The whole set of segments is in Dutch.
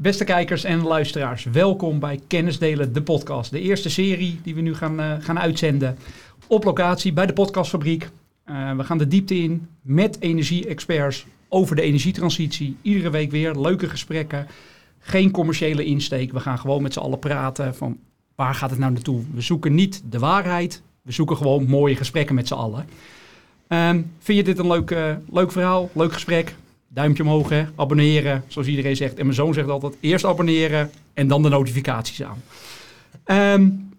Beste kijkers en luisteraars, welkom bij Kennisdelen, de podcast. De eerste serie die we nu gaan, uh, gaan uitzenden op locatie bij de podcastfabriek. Uh, we gaan de diepte in met energie-experts over de energietransitie. Iedere week weer leuke gesprekken. Geen commerciële insteek. We gaan gewoon met z'n allen praten van waar gaat het nou naartoe. We zoeken niet de waarheid. We zoeken gewoon mooie gesprekken met z'n allen. Um, vind je dit een leuk, uh, leuk verhaal, leuk gesprek? Duimpje omhoog, hè? abonneren, zoals iedereen zegt. En mijn zoon zegt altijd, eerst abonneren en dan de notificaties aan. Um,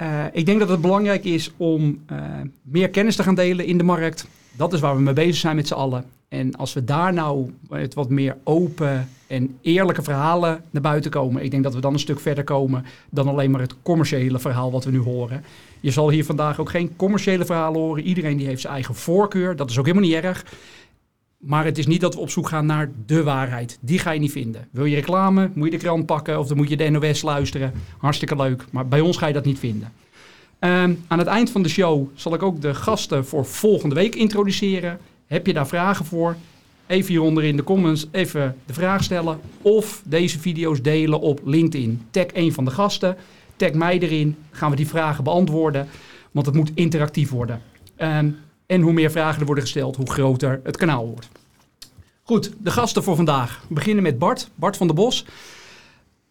uh, ik denk dat het belangrijk is om uh, meer kennis te gaan delen in de markt. Dat is waar we mee bezig zijn met z'n allen. En als we daar nou met wat meer open en eerlijke verhalen naar buiten komen, ik denk dat we dan een stuk verder komen dan alleen maar het commerciële verhaal wat we nu horen. Je zal hier vandaag ook geen commerciële verhalen horen. Iedereen die heeft zijn eigen voorkeur. Dat is ook helemaal niet erg. Maar het is niet dat we op zoek gaan naar de waarheid. Die ga je niet vinden. Wil je reclame, moet je de krant pakken of dan moet je de NOS luisteren. Hartstikke leuk. Maar bij ons ga je dat niet vinden. Um, aan het eind van de show zal ik ook de gasten voor volgende week introduceren. Heb je daar vragen voor? Even hieronder in de comments even de vraag stellen. Of deze video's delen op LinkedIn. Tag een van de gasten. Tag mij erin. Gaan we die vragen beantwoorden. Want het moet interactief worden. Um, en hoe meer vragen er worden gesteld, hoe groter het kanaal wordt. Goed, de gasten voor vandaag. We beginnen met Bart, Bart van der Bos.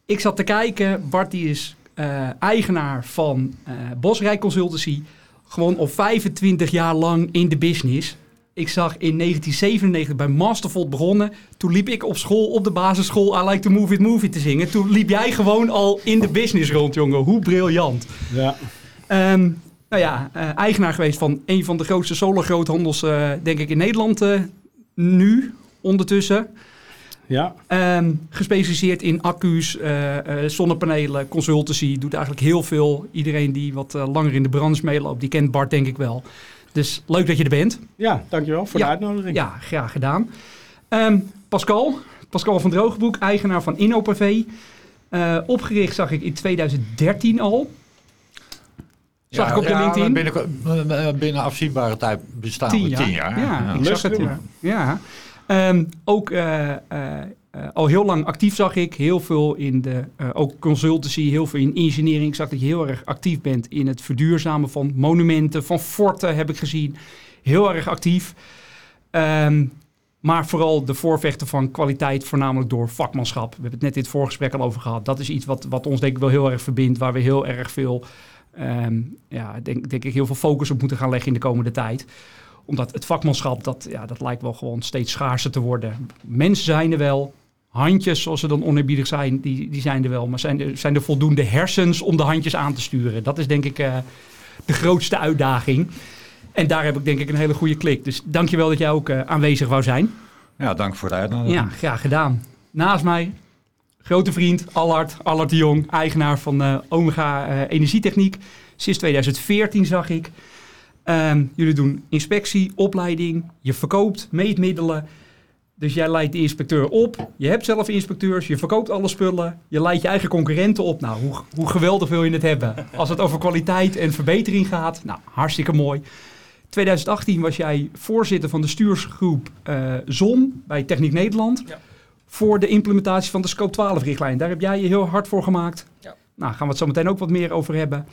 Ik zat te kijken, Bart die is uh, eigenaar van uh, Bosrijk Consultancy. Gewoon al 25 jaar lang in de business. Ik zag in 1997 bij Mastervolt begonnen. Toen liep ik op school, op de basisschool, I like to move it, move it te zingen. Toen liep jij gewoon al in de business rond, jongen. Hoe briljant. Ja. Um, nou ja, uh, eigenaar geweest van een van de grootste solar-groothandels, uh, denk ik, in Nederland uh, nu, ondertussen. Ja. Um, gespecialiseerd in accu's, zonnepanelen, consultancy. Doet eigenlijk heel veel. Iedereen die wat langer in de branche meeloopt, die kent Bart denk ik wel. Dus leuk dat je er bent. Ja, dankjewel voor ja, de uitnodiging. Ja, graag gedaan. Um, Pascal, Pascal van Droogboek, eigenaar van InnoPV. opgericht zag ik in 2013 al. Zag ja, ik op ja, LinkedIn? Binnen, binnen afzienbare tijd bestaan tien jaar. tien jaar. Ja, ja. ik zag het. Ja. ja. Um, ook uh, uh, uh, al heel lang actief zag ik. Heel veel in de ook consultancy, heel veel in engineering. Ik zag dat je heel erg actief bent in het verduurzamen van monumenten, van forten heb ik gezien. Heel erg actief. Um, maar vooral de voorvechten van kwaliteit, voornamelijk door vakmanschap. We hebben het net in het voorgesprek al over gehad. Dat is iets wat, wat ons denk ik wel heel erg verbindt, waar we heel erg veel Um, ja, denk, denk ik heel veel focus op moeten gaan leggen in de komende tijd. Omdat het vakmanschap, dat, ja, dat lijkt wel gewoon steeds schaarser te worden. Mensen zijn er wel, handjes, zoals ze dan oneerbiedig zijn, die, die zijn er wel. Maar zijn er, zijn er voldoende hersens om de handjes aan te sturen? Dat is denk ik uh, de grootste uitdaging. En daar heb ik denk ik een hele goede klik. Dus dankjewel dat jij ook uh, aanwezig wou zijn. Ja, dank voor de uitnodiging. Ja, graag gedaan. Naast mij grote vriend, Allard, Allard de Jong, eigenaar van uh, Omega uh, Energietechniek. Sinds 2014 zag ik. Um, jullie doen inspectie, opleiding, je verkoopt meetmiddelen. Dus jij leidt de inspecteur op. Je hebt zelf inspecteurs, je verkoopt alle spullen. Je leidt je eigen concurrenten op. Nou, hoe, hoe geweldig wil je het hebben? Als het over kwaliteit en verbetering gaat, nou, hartstikke mooi. 2018 was jij voorzitter van de stuursgroep uh, Zon bij Techniek Nederland. Ja voor de implementatie van de Scope 12-richtlijn. Daar heb jij je heel hard voor gemaakt. Ja. Nou, gaan we het zo meteen ook wat meer over hebben.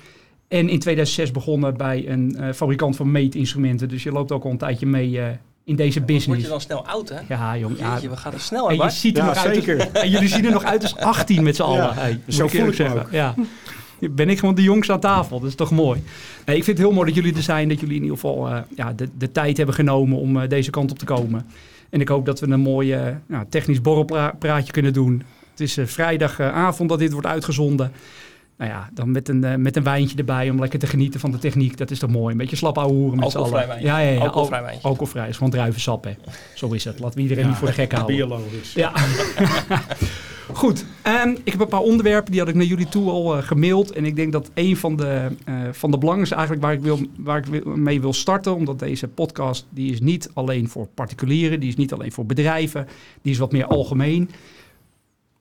En in 2006 begonnen bij een uh, fabrikant van meetinstrumenten. Dus je loopt ook al een tijdje mee uh, in deze business. Word je dan snel oud, hè? Ja, jong. Ja. we gaan er snel en je ziet er ja, nog zeker. Uit als, en jullie zien er nog uit als 18 met z'n allen. Hey, zo voel ik zeggen. Ja. Ben ik gewoon de jongste aan tafel. Dat is toch mooi. Nee, ik vind het heel mooi dat jullie er zijn. Dat jullie in ieder geval uh, ja, de, de tijd hebben genomen om uh, deze kant op te komen. En ik hoop dat we een mooi uh, nou, technisch borrelpraatje kunnen doen. Het is uh, vrijdagavond dat dit wordt uitgezonden. Nou ja, dan met een, uh, met een wijntje erbij om lekker te genieten van de techniek. Dat is toch mooi. Een beetje slap ouwe hoeren met z'n allen. Wijntje. Ja, ja, ja. Alcoholvrij wijntje. Alcoholvrij is gewoon druivensap, hè. Zo is het. Laten we iedereen ja, niet voor de gek houden. Biologisch. Ja. Goed, um, ik heb een paar onderwerpen die had ik naar jullie toe al uh, gemaild. En ik denk dat een van de, uh, van de belangen is eigenlijk waar ik, wil, waar ik mee wil starten. Omdat deze podcast, die is niet alleen voor particulieren, die is niet alleen voor bedrijven. Die is wat meer algemeen.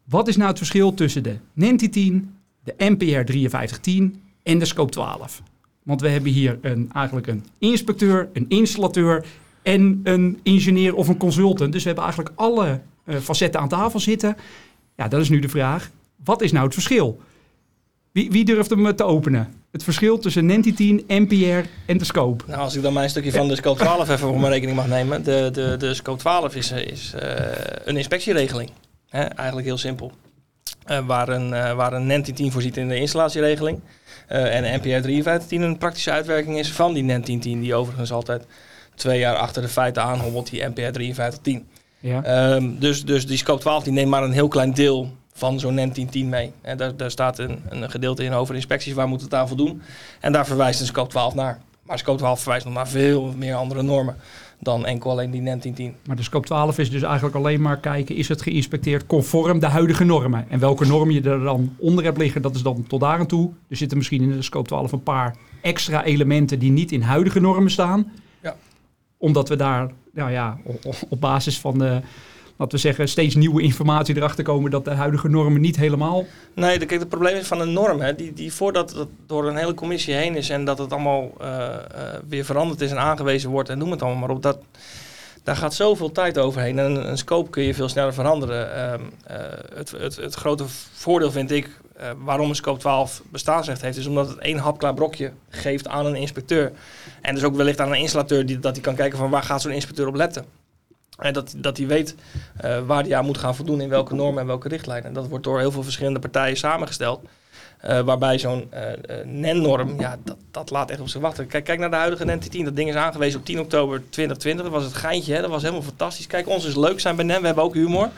Wat is nou het verschil tussen de NENTI 10, de NPR 5310 en de Scope 12? Want we hebben hier een, eigenlijk een inspecteur, een installateur en een ingenieur of een consultant. Dus we hebben eigenlijk alle uh, facetten aan tafel zitten. Ja, dat is nu de vraag. Wat is nou het verschil? Wie, wie durft hem te openen? Het verschil tussen NENTI 10, NPR en de scope. Nou, als ik dan mijn stukje van de scope 12 even voor mijn rekening mag nemen. De, de, de scope 12 is, is uh, een inspectieregeling. Hè? Eigenlijk heel simpel. Waar een, uh, waar een NENTI 10 voorziet in de installatieregeling. en de NPR 5310 een praktische uitwerking is van die NENTI 10. Die overigens altijd twee jaar achter de feiten aanhobbelt, die NPR 5310. Ja. Um, dus, dus die scope 12 die neemt maar een heel klein deel van zo'n NEN 1010 mee. En daar, daar staat een, een gedeelte in over inspecties, waar moet het aan voldoen. En daar verwijst een scope 12 naar. Maar scope 12 verwijst nog naar veel meer andere normen dan enkel alleen die NEN 1010. Maar de scope 12 is dus eigenlijk alleen maar kijken, is het geïnspecteerd conform de huidige normen? En welke norm je er dan onder hebt liggen, dat is dan tot daar aan toe. Er zitten misschien in de scope 12 een paar extra elementen die niet in huidige normen staan. Ja. Omdat we daar nou ja, op basis van de we zeggen, steeds nieuwe informatie erachter komen dat de huidige normen niet helemaal. Nee, kijk, het probleem is van een norm, hè, die, die voordat het door een hele commissie heen is en dat het allemaal uh, uh, weer veranderd is en aangewezen wordt en noem het allemaal maar op, dat, daar gaat zoveel tijd overheen. En een, scope kun je veel sneller veranderen. Uh, het, het, het grote voordeel vind ik, waarom een scope 12 bestaansrecht heeft, is omdat het één hapklaar brokje geeft aan een inspecteur. En dus ook wellicht aan een installateur die, dat hij kan kijken van waar gaat zo'n inspecteur op letten. En dat, dat hij weet uh, waar hij aan moet gaan voldoen in welke normen en welke richtlijnen. Dat wordt door heel veel verschillende partijen samengesteld. Uh, waarbij zo'n NEN-norm, ja, dat, dat laat echt op zich wachten. Kijk, kijk naar de huidige NEN 10. Dat ding is aangewezen op 10 oktober 2020. Dat was het geintje, hè? dat was helemaal fantastisch. Kijk, ons is leuk zijn bij NEN, we hebben ook humor.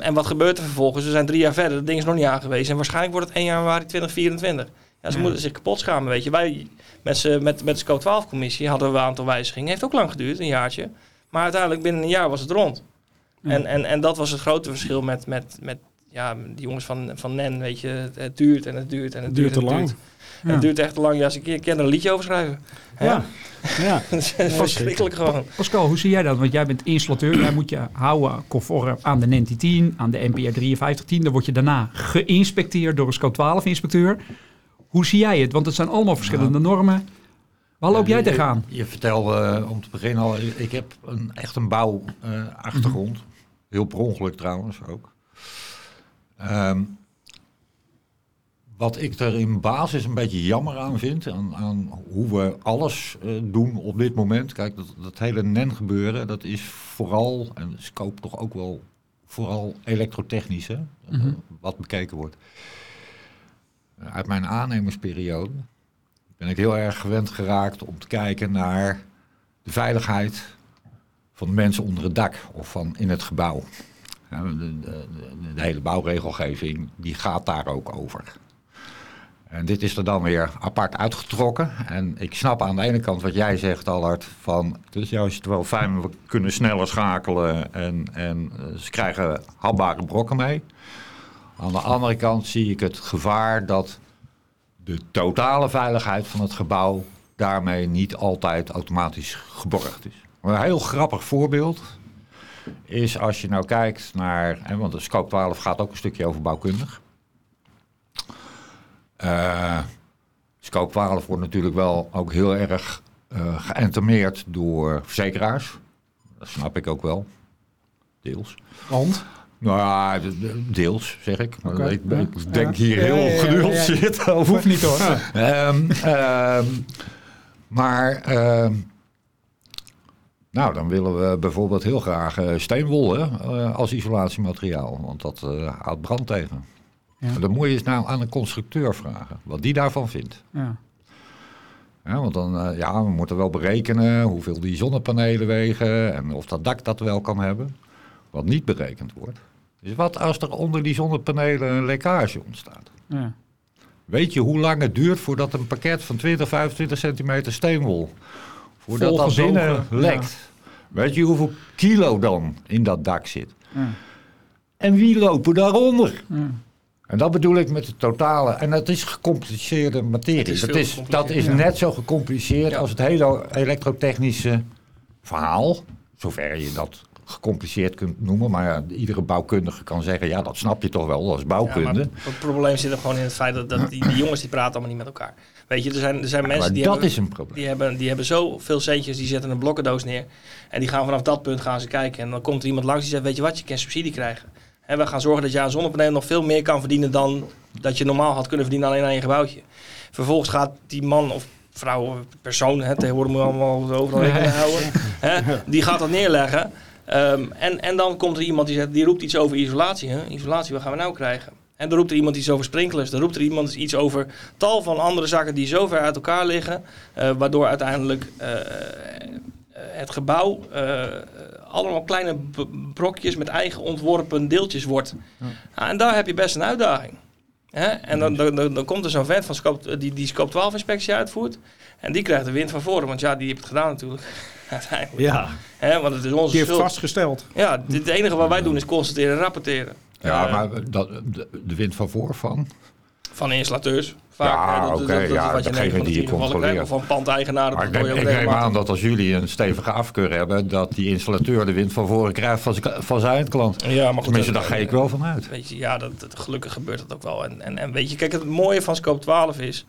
En wat gebeurt er vervolgens? We zijn drie jaar verder, dat ding is nog niet aangewezen. En waarschijnlijk wordt het 1 januari 2024. Ja, ze ja. moeten zich kapot schamen, weet je. Wij met, met, met de SCO 12-commissie hadden we een aantal wijzigingen. Heeft ook lang geduurd, een jaartje. Maar uiteindelijk binnen een jaar was het rond. Ja. En, en, en dat was het grote verschil met, met, met ja, die jongens van, van NEN, weet je. Het, het duurt en het duurt en het duurt. duurt te lang. Duurt. Ja. Het duurt echt te lang. Ja, als ik, ik kan er een liedje over schrijven. Ja. ja. dat is verschrikkelijk gewoon. Pascal, hoe zie jij dat? Want jij bent installateur. jij moet je houden conform aan de NEN 10, aan de NPR 5310. Dan word je daarna geïnspecteerd door een SCO 12 inspecteur. Hoe zie jij het? Want het zijn allemaal verschillende normen. Waar loop jij tegenaan? Je, je vertelde uh, om te beginnen al, ik heb een, echt een bouwachtergrond. Uh, mm -hmm. Heel per ongeluk trouwens ook. Um, wat ik er in basis een beetje jammer aan vind, aan, aan hoe we alles uh, doen op dit moment. Kijk, dat, dat hele NEN gebeuren, dat is vooral, en scope toch ook wel vooral elektrotechnisch, hè, mm -hmm. wat bekeken wordt. Uit mijn aannemersperiode ben ik heel erg gewend geraakt om te kijken naar de veiligheid van de mensen onder het dak of van in het gebouw. De, de, de, hele bouwregelgeving die gaat daar ook over. En dit is er dan weer apart uitgetrokken. En ik snap aan de ene kant wat jij zegt, Allard, van het is juist wel fijn, we kunnen sneller schakelen en, en ze krijgen hapbare brokken mee. Aan de andere kant zie ik het gevaar dat de totale veiligheid van het gebouw daarmee niet altijd automatisch geborgd is. Een heel grappig voorbeeld is als je nou kijkt naar, want de scope 12 gaat ook een stukje over bouwkundig. Uh, scope 12 wordt natuurlijk wel ook heel erg uh, door verzekeraars. Dat snap ik ook wel, deels. Want? Nou ja, deels zeg ik. Okay. Ik, ik denk ja. hier heel ja, ja, genuanceerd ja, over. Hoeft niet hoor. um, um, maar um, nou, dan willen we bijvoorbeeld heel graag uh, steenwol hè, uh, als isolatiemateriaal. Want dat uh, houdt brand tegen. Dan moet je eens nou aan een constructeur vragen. Wat die daarvan vindt. Ja. Ja, want dan, ja, we moeten wel berekenen hoeveel die zonnepanelen wegen en of dat dak dat wel kan hebben. Wat niet berekend wordt, dus wat als er onder die zonnepanelen een lekkage ontstaat? Ja. Weet je hoe lang het duurt voordat een pakket van 20, 25 centimeter steenwol, voordat dat binnen lekt? Ja. Weet je hoeveel kilo dan in dat dak zit? Ja. En wie lopen daaronder? En dat bedoel ik met de totale. En dat is gecompliceerde materie. Is dat is, dat is net zo gecompliceerd als het hele elektrotechnische verhaal. Zover je dat gecompliceerd kunt noemen. Maar ja, iedere bouwkundige kan zeggen, ja, dat snap je toch wel als bouwkunde. Ja, het probleem zit er gewoon in het feit dat, dat die, die, jongens die praten allemaal niet met elkaar. Weet je, er zijn, er zijn ja, mensen die dat hebben, is een probleem. Die hebben, die hebben zoveel centjes, die zetten een blokkendoos neer. En die gaan vanaf dat punt gaan ze kijken. En dan komt er iemand langs die zegt, weet je wat, je kan subsidie krijgen. En we gaan zorgen dat je aan zonnepanelen nog veel meer kan verdienen dan dat je normaal had kunnen verdienen alleen aan je gebouwtje. Vervolgens gaat die man of vrouw of persoon, hè, tegenwoordig moet je allemaal overal rekening mee houden, hè, die gaat dat neerleggen. Ehm, en, en dan komt er iemand die, zegt, die roept iets over isolatie. Hè? Isolatie, wat gaan we nou krijgen? En dan roept er iemand iets over sprinklers. Dan roept er iemand iets over tal van andere zaken die zo ver uit elkaar liggen. eh, waardoor uiteindelijk eh, het gebouw eh, allemaal kleine brokjes met eigen ontworpen deeltjes wordt. Nou, en daar heb je best een uitdaging. Hè? En dan, dan, dan, dan komt er zo'n vent van scope, die, die scope 12 inspectie uitvoert. En die krijgt de wind van voren. Want ja, die heeft het gedaan natuurlijk. Uiteindelijk. Ja, Hè? Want het is onze die heeft schuld. vastgesteld. Ja, het enige wat wij doen is constateren en rapporteren. Ja, Eh, maar dat, de, de wind van voor van. Van installateurs. Vaak, Ja, oké, is ja, wat je degene die je controleert. van pandeigenaren. Maar ik neem, ik neem aan dat als jullie een stevige afkeur hebben, dat die installateur de wind van voren krijgt van zijn, van zijn eindklant. Ja, maar goed, Tenminste, daar ga ik wel van uit. Weet je, ja, dat, dat- gelukkig gebeurt dat ook wel. En, en, en weet je, kijk, het mooie van Scope 12 is,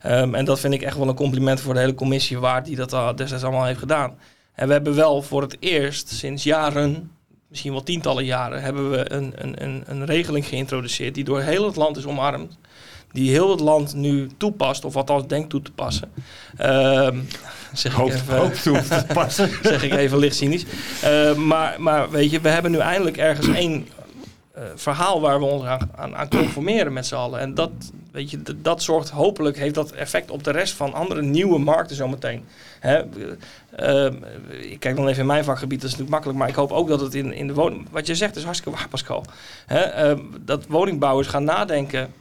ehm, en dat vind ik echt wel een compliment voor de hele commissie waard die dat al destijds allemaal heeft gedaan. En we hebben wel voor het eerst sinds jaren, misschien wel tientallen jaren, hebben we een, een, een, een regeling geïntroduceerd die door heel het land is omarmd. Die heel het land nu toepast, of althans denkt toe te passen. Ehm, zeg ik even, hoop toe te passen. zeg ik even licht cynisch. Eh, maar, maar weet je, we hebben nu eindelijk ergens één verhaal waar we ons aan, aan, conformeren met z'n allen. En dat, weet je, dat zorgt hopelijk, heeft dat effect op de rest van andere nieuwe markten zometeen. Hè? eh, eh, ik kijk dan even in mijn vakgebied, dat is natuurlijk makkelijk, maar ik hoop ook dat het in, in de woning... Wat je zegt is hartstikke waar, Pascal. Hè? eh, dat woningbouwers gaan nadenken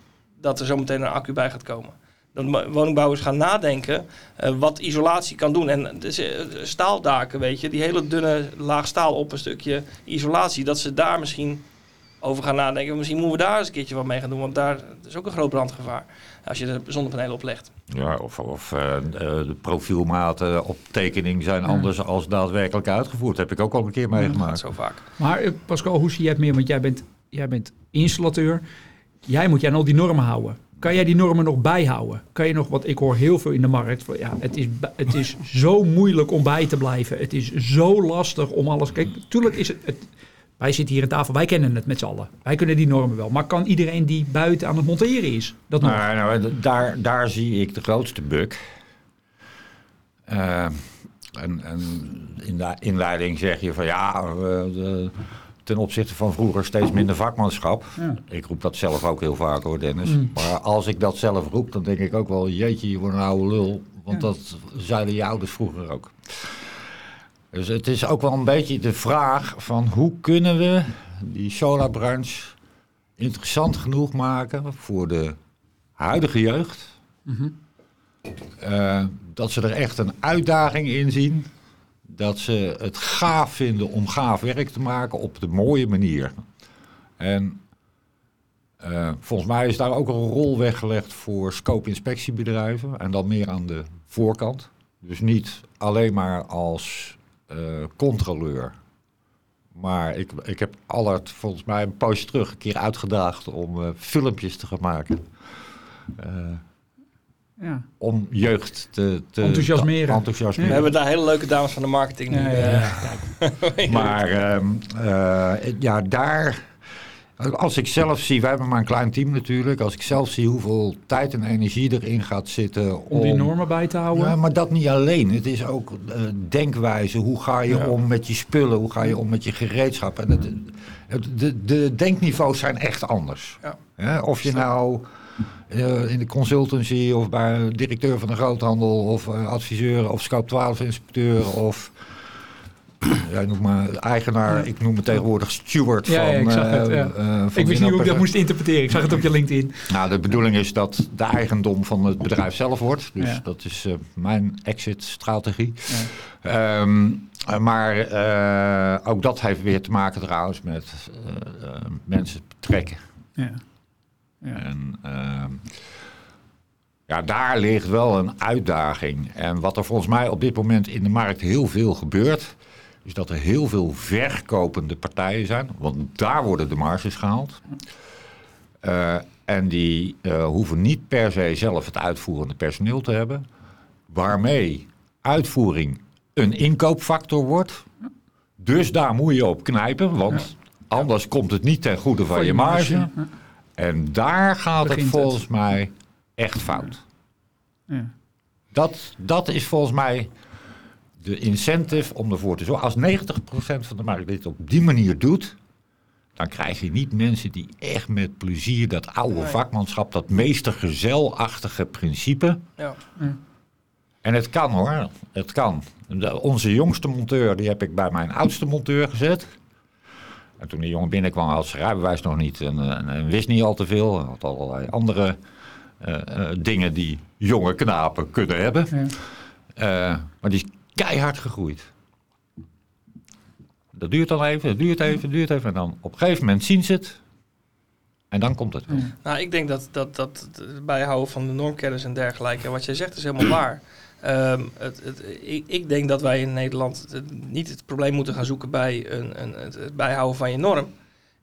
dat er zometeen een accu bij gaat komen. Dat woningbouwers gaan nadenken eh, wat isolatie kan doen. En dus, eh, staaldaken, weet je, die hele dunne laag staal op een stukje isolatie, dat ze daar misschien over gaan nadenken. Misschien moeten we daar eens een keertje wat mee gaan doen, want daar is ook een groot brandgevaar als je de zonnepanelen oplegt. Ja, of, of eh, eh, de profielmaten op tekening zijn anders als daadwerkelijk uitgevoerd. Heb ik ook al een keer meegemaakt. zo vaak. Maar eh, Pascal, hoe zie jij het meer? Want jij bent, jij bent installateur. Jij moet jij aan al die normen houden. Kan jij die normen nog bijhouden? Kan je nog, wat ik hoor heel veel in de markt. van, Ja, het, is, het is zo moeilijk om bij te blijven. Het is zo lastig om alles. Kijk, tuurlijk is het, het. Wij zitten hier aan tafel, wij kennen het met z'n allen. Wij kunnen die normen wel. Maar kan iedereen die buiten aan het monteren is dat nog? Nou, nou, daar, daar zie ik de grootste bug. Eh, en, en in de inleiding zeg je van ja, eh, de- ten opzichte van vroeger steeds minder vakmanschap. Ja. Ik roep dat zelf ook heel vaak hoor, Dennis. Mm. Maar als ik dat zelf roep, dan denk ik ook wel, jeetje, je wordt een oude lul. Want Ja. dat zeiden je ouders vroeger ook. Dus het is ook wel een beetje de vraag van hoe kunnen we die solarbranche interessant genoeg maken voor de huidige jeugd. Mhm. Eh, dat ze er echt een uitdaging in zien. Dat ze het gaaf vinden om gaaf werk te maken op de mooie manier. En eh, volgens mij is daar ook een rol weggelegd voor scope-inspectiebedrijven. En dan meer aan de voorkant. Dus niet alleen maar als eh, controleur. Maar ik, ik heb Allard volgens mij een poosje terug een keer uitgedaagd om eh, filmpjes te gaan maken. Eh, Ja. om jeugd te, te Enthousiasmeren. We hebben daar hele leuke dames van de marketing nu. Ja, ja, eh, ja. Maar ehm, eh, ja, daar. Als ik zelf zie, wij hebben maar een klein team natuurlijk. Als ik zelf zie hoeveel tijd en energie erin gaat zitten. Om die normen bij te houden. Ja, maar dat niet alleen. Het is ook eh, denkwijze. Hoe ga je Ja. om met je spullen? Hoe ga je om met je gereedschap? En het, het- de, de denkniveaus zijn echt anders. Ja. Of je nou eh, in de consultancy of bij directeur van een groothandel of eh, adviseur of scope 12 inspecteur of ja, noem maar eigenaar. Ik noem me tegenwoordig steward Ja, van. ja, ik zag eh, het, ja. eh, van ik wist niet hoe ik dat moest interpreteren. Ik zag het op je LinkedIn. nou, de bedoeling is dat de eigendom van het bedrijf zelf wordt. Dus dat is eh, mijn exit-strategie. Ja. Ehm, eh, maar ook dat heeft weer te maken trouwens met eh, mensen betrekken. Ja. Ja. En ehm, ja, daar ligt wel een uitdaging. En wat er volgens mij op dit moment in de markt heel veel gebeurt, is dat er heel veel verkopende partijen zijn. Want daar worden de marges gehaald. Eh, en die eh, hoeven niet per se zelf het uitvoerende personeel te hebben. Waarmee uitvoering een inkoopfactor wordt. Dus daar moet je op knijpen, want Anders komt het niet ten goede van, je marge. En daar gaat Begint het het. volgens mij echt fout. Ja. Dat, dat is volgens mij de incentive om ervoor te zorgen. Als 90% van de markt dit op die manier doet, dan krijg je niet mensen die echt met plezier dat oude Nee. vakmanschap, dat meestergezelachtige principe. Ja. En het kan hoor, het kan. De- onze jongste monteur, die heb ik bij mijn oudste monteur gezet. En toen die jongen binnenkwam, had zijn rijbewijs nog niet en, eh, en, en wist niet al te veel. Hij had allerlei andere eh, eh, dingen die jonge knapen kunnen hebben. Ja. Eh, maar die keihard gegroeid. Dat duurt dan even, dat duurt even, dat duurt even. En dan op een gegeven moment zien ze het. En dan komt het wel. Nou, ik denk dat, dat, dat het bijhouden van de normkennis en dergelijke, wat jij zegt is helemaal waar. Ehm, het, het, ik, ik denk dat wij in Nederland het- niet het probleem moeten gaan zoeken bij een, een, het, het bijhouden van je norm.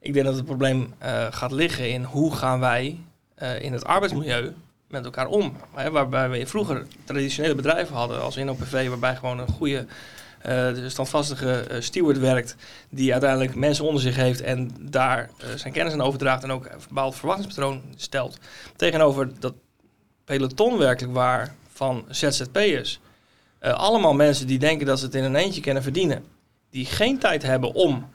Ik denk dat het probleem eh, gaat liggen in hoe gaan wij eh, in het arbeidsmilieu met elkaar om. Hè, waarbij we vroeger traditionele bedrijven hadden als InnoPV, waarbij gewoon een goede, eh, standvastige eh, steward werkt, die uiteindelijk mensen onder zich heeft en daar eh, zijn kennis aan overdraagt en ook een bepaald verwachtingspatroon stelt. Tegenover dat peloton werkelijk waar van ZZP'ers. Eh, allemaal mensen die denken dat ze het in een eentje kunnen verdienen. Die geen tijd hebben om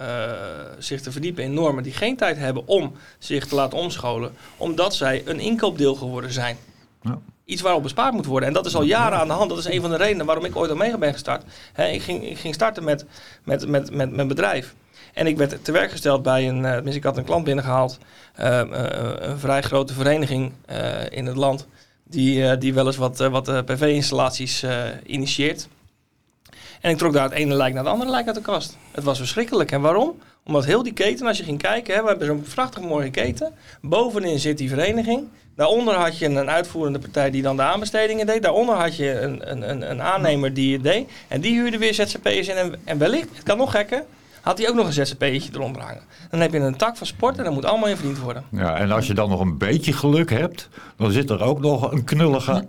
eh, zich te verdiepen in normen. Die geen tijd hebben om zich te laten omscholen. Omdat zij een inkoopdeel geworden zijn. Ja. Iets waarop bespaard moet worden. En dat is al jaren aan de hand. Dat is een van de redenen waarom ik ooit Omega ben gestart. Ik, ging, ik ging starten met, met, met, met mijn bedrijf. En ik werd te werk gesteld bij een, tenminste ik had een klant binnengehaald, eh, een vrij grote vereniging in het land, die, die wel eens wat, wat PV-installaties initieert. En ik trok daar het ene lijk naar het andere lijk uit de kast. Het was verschrikkelijk. En waarom? Omdat heel die keten, als je ging kijken, hè, we hebben zo'n prachtig mooie keten. Bovenin zit die vereniging. Daaronder had je een uitvoerende partij die dan de aanbestedingen deed. Daaronder had je een, een, een, een aannemer die het deed. En die huurde weer ZZP'ers in. En, en wellicht, het kan nog gekker, had hij ook nog een ZZP'tje eronder hangen. Dan heb je een tak van sport en dat moet allemaal in verdiend worden. Ja, en als je dan nog een beetje geluk hebt, dan zit er ook nog een knullige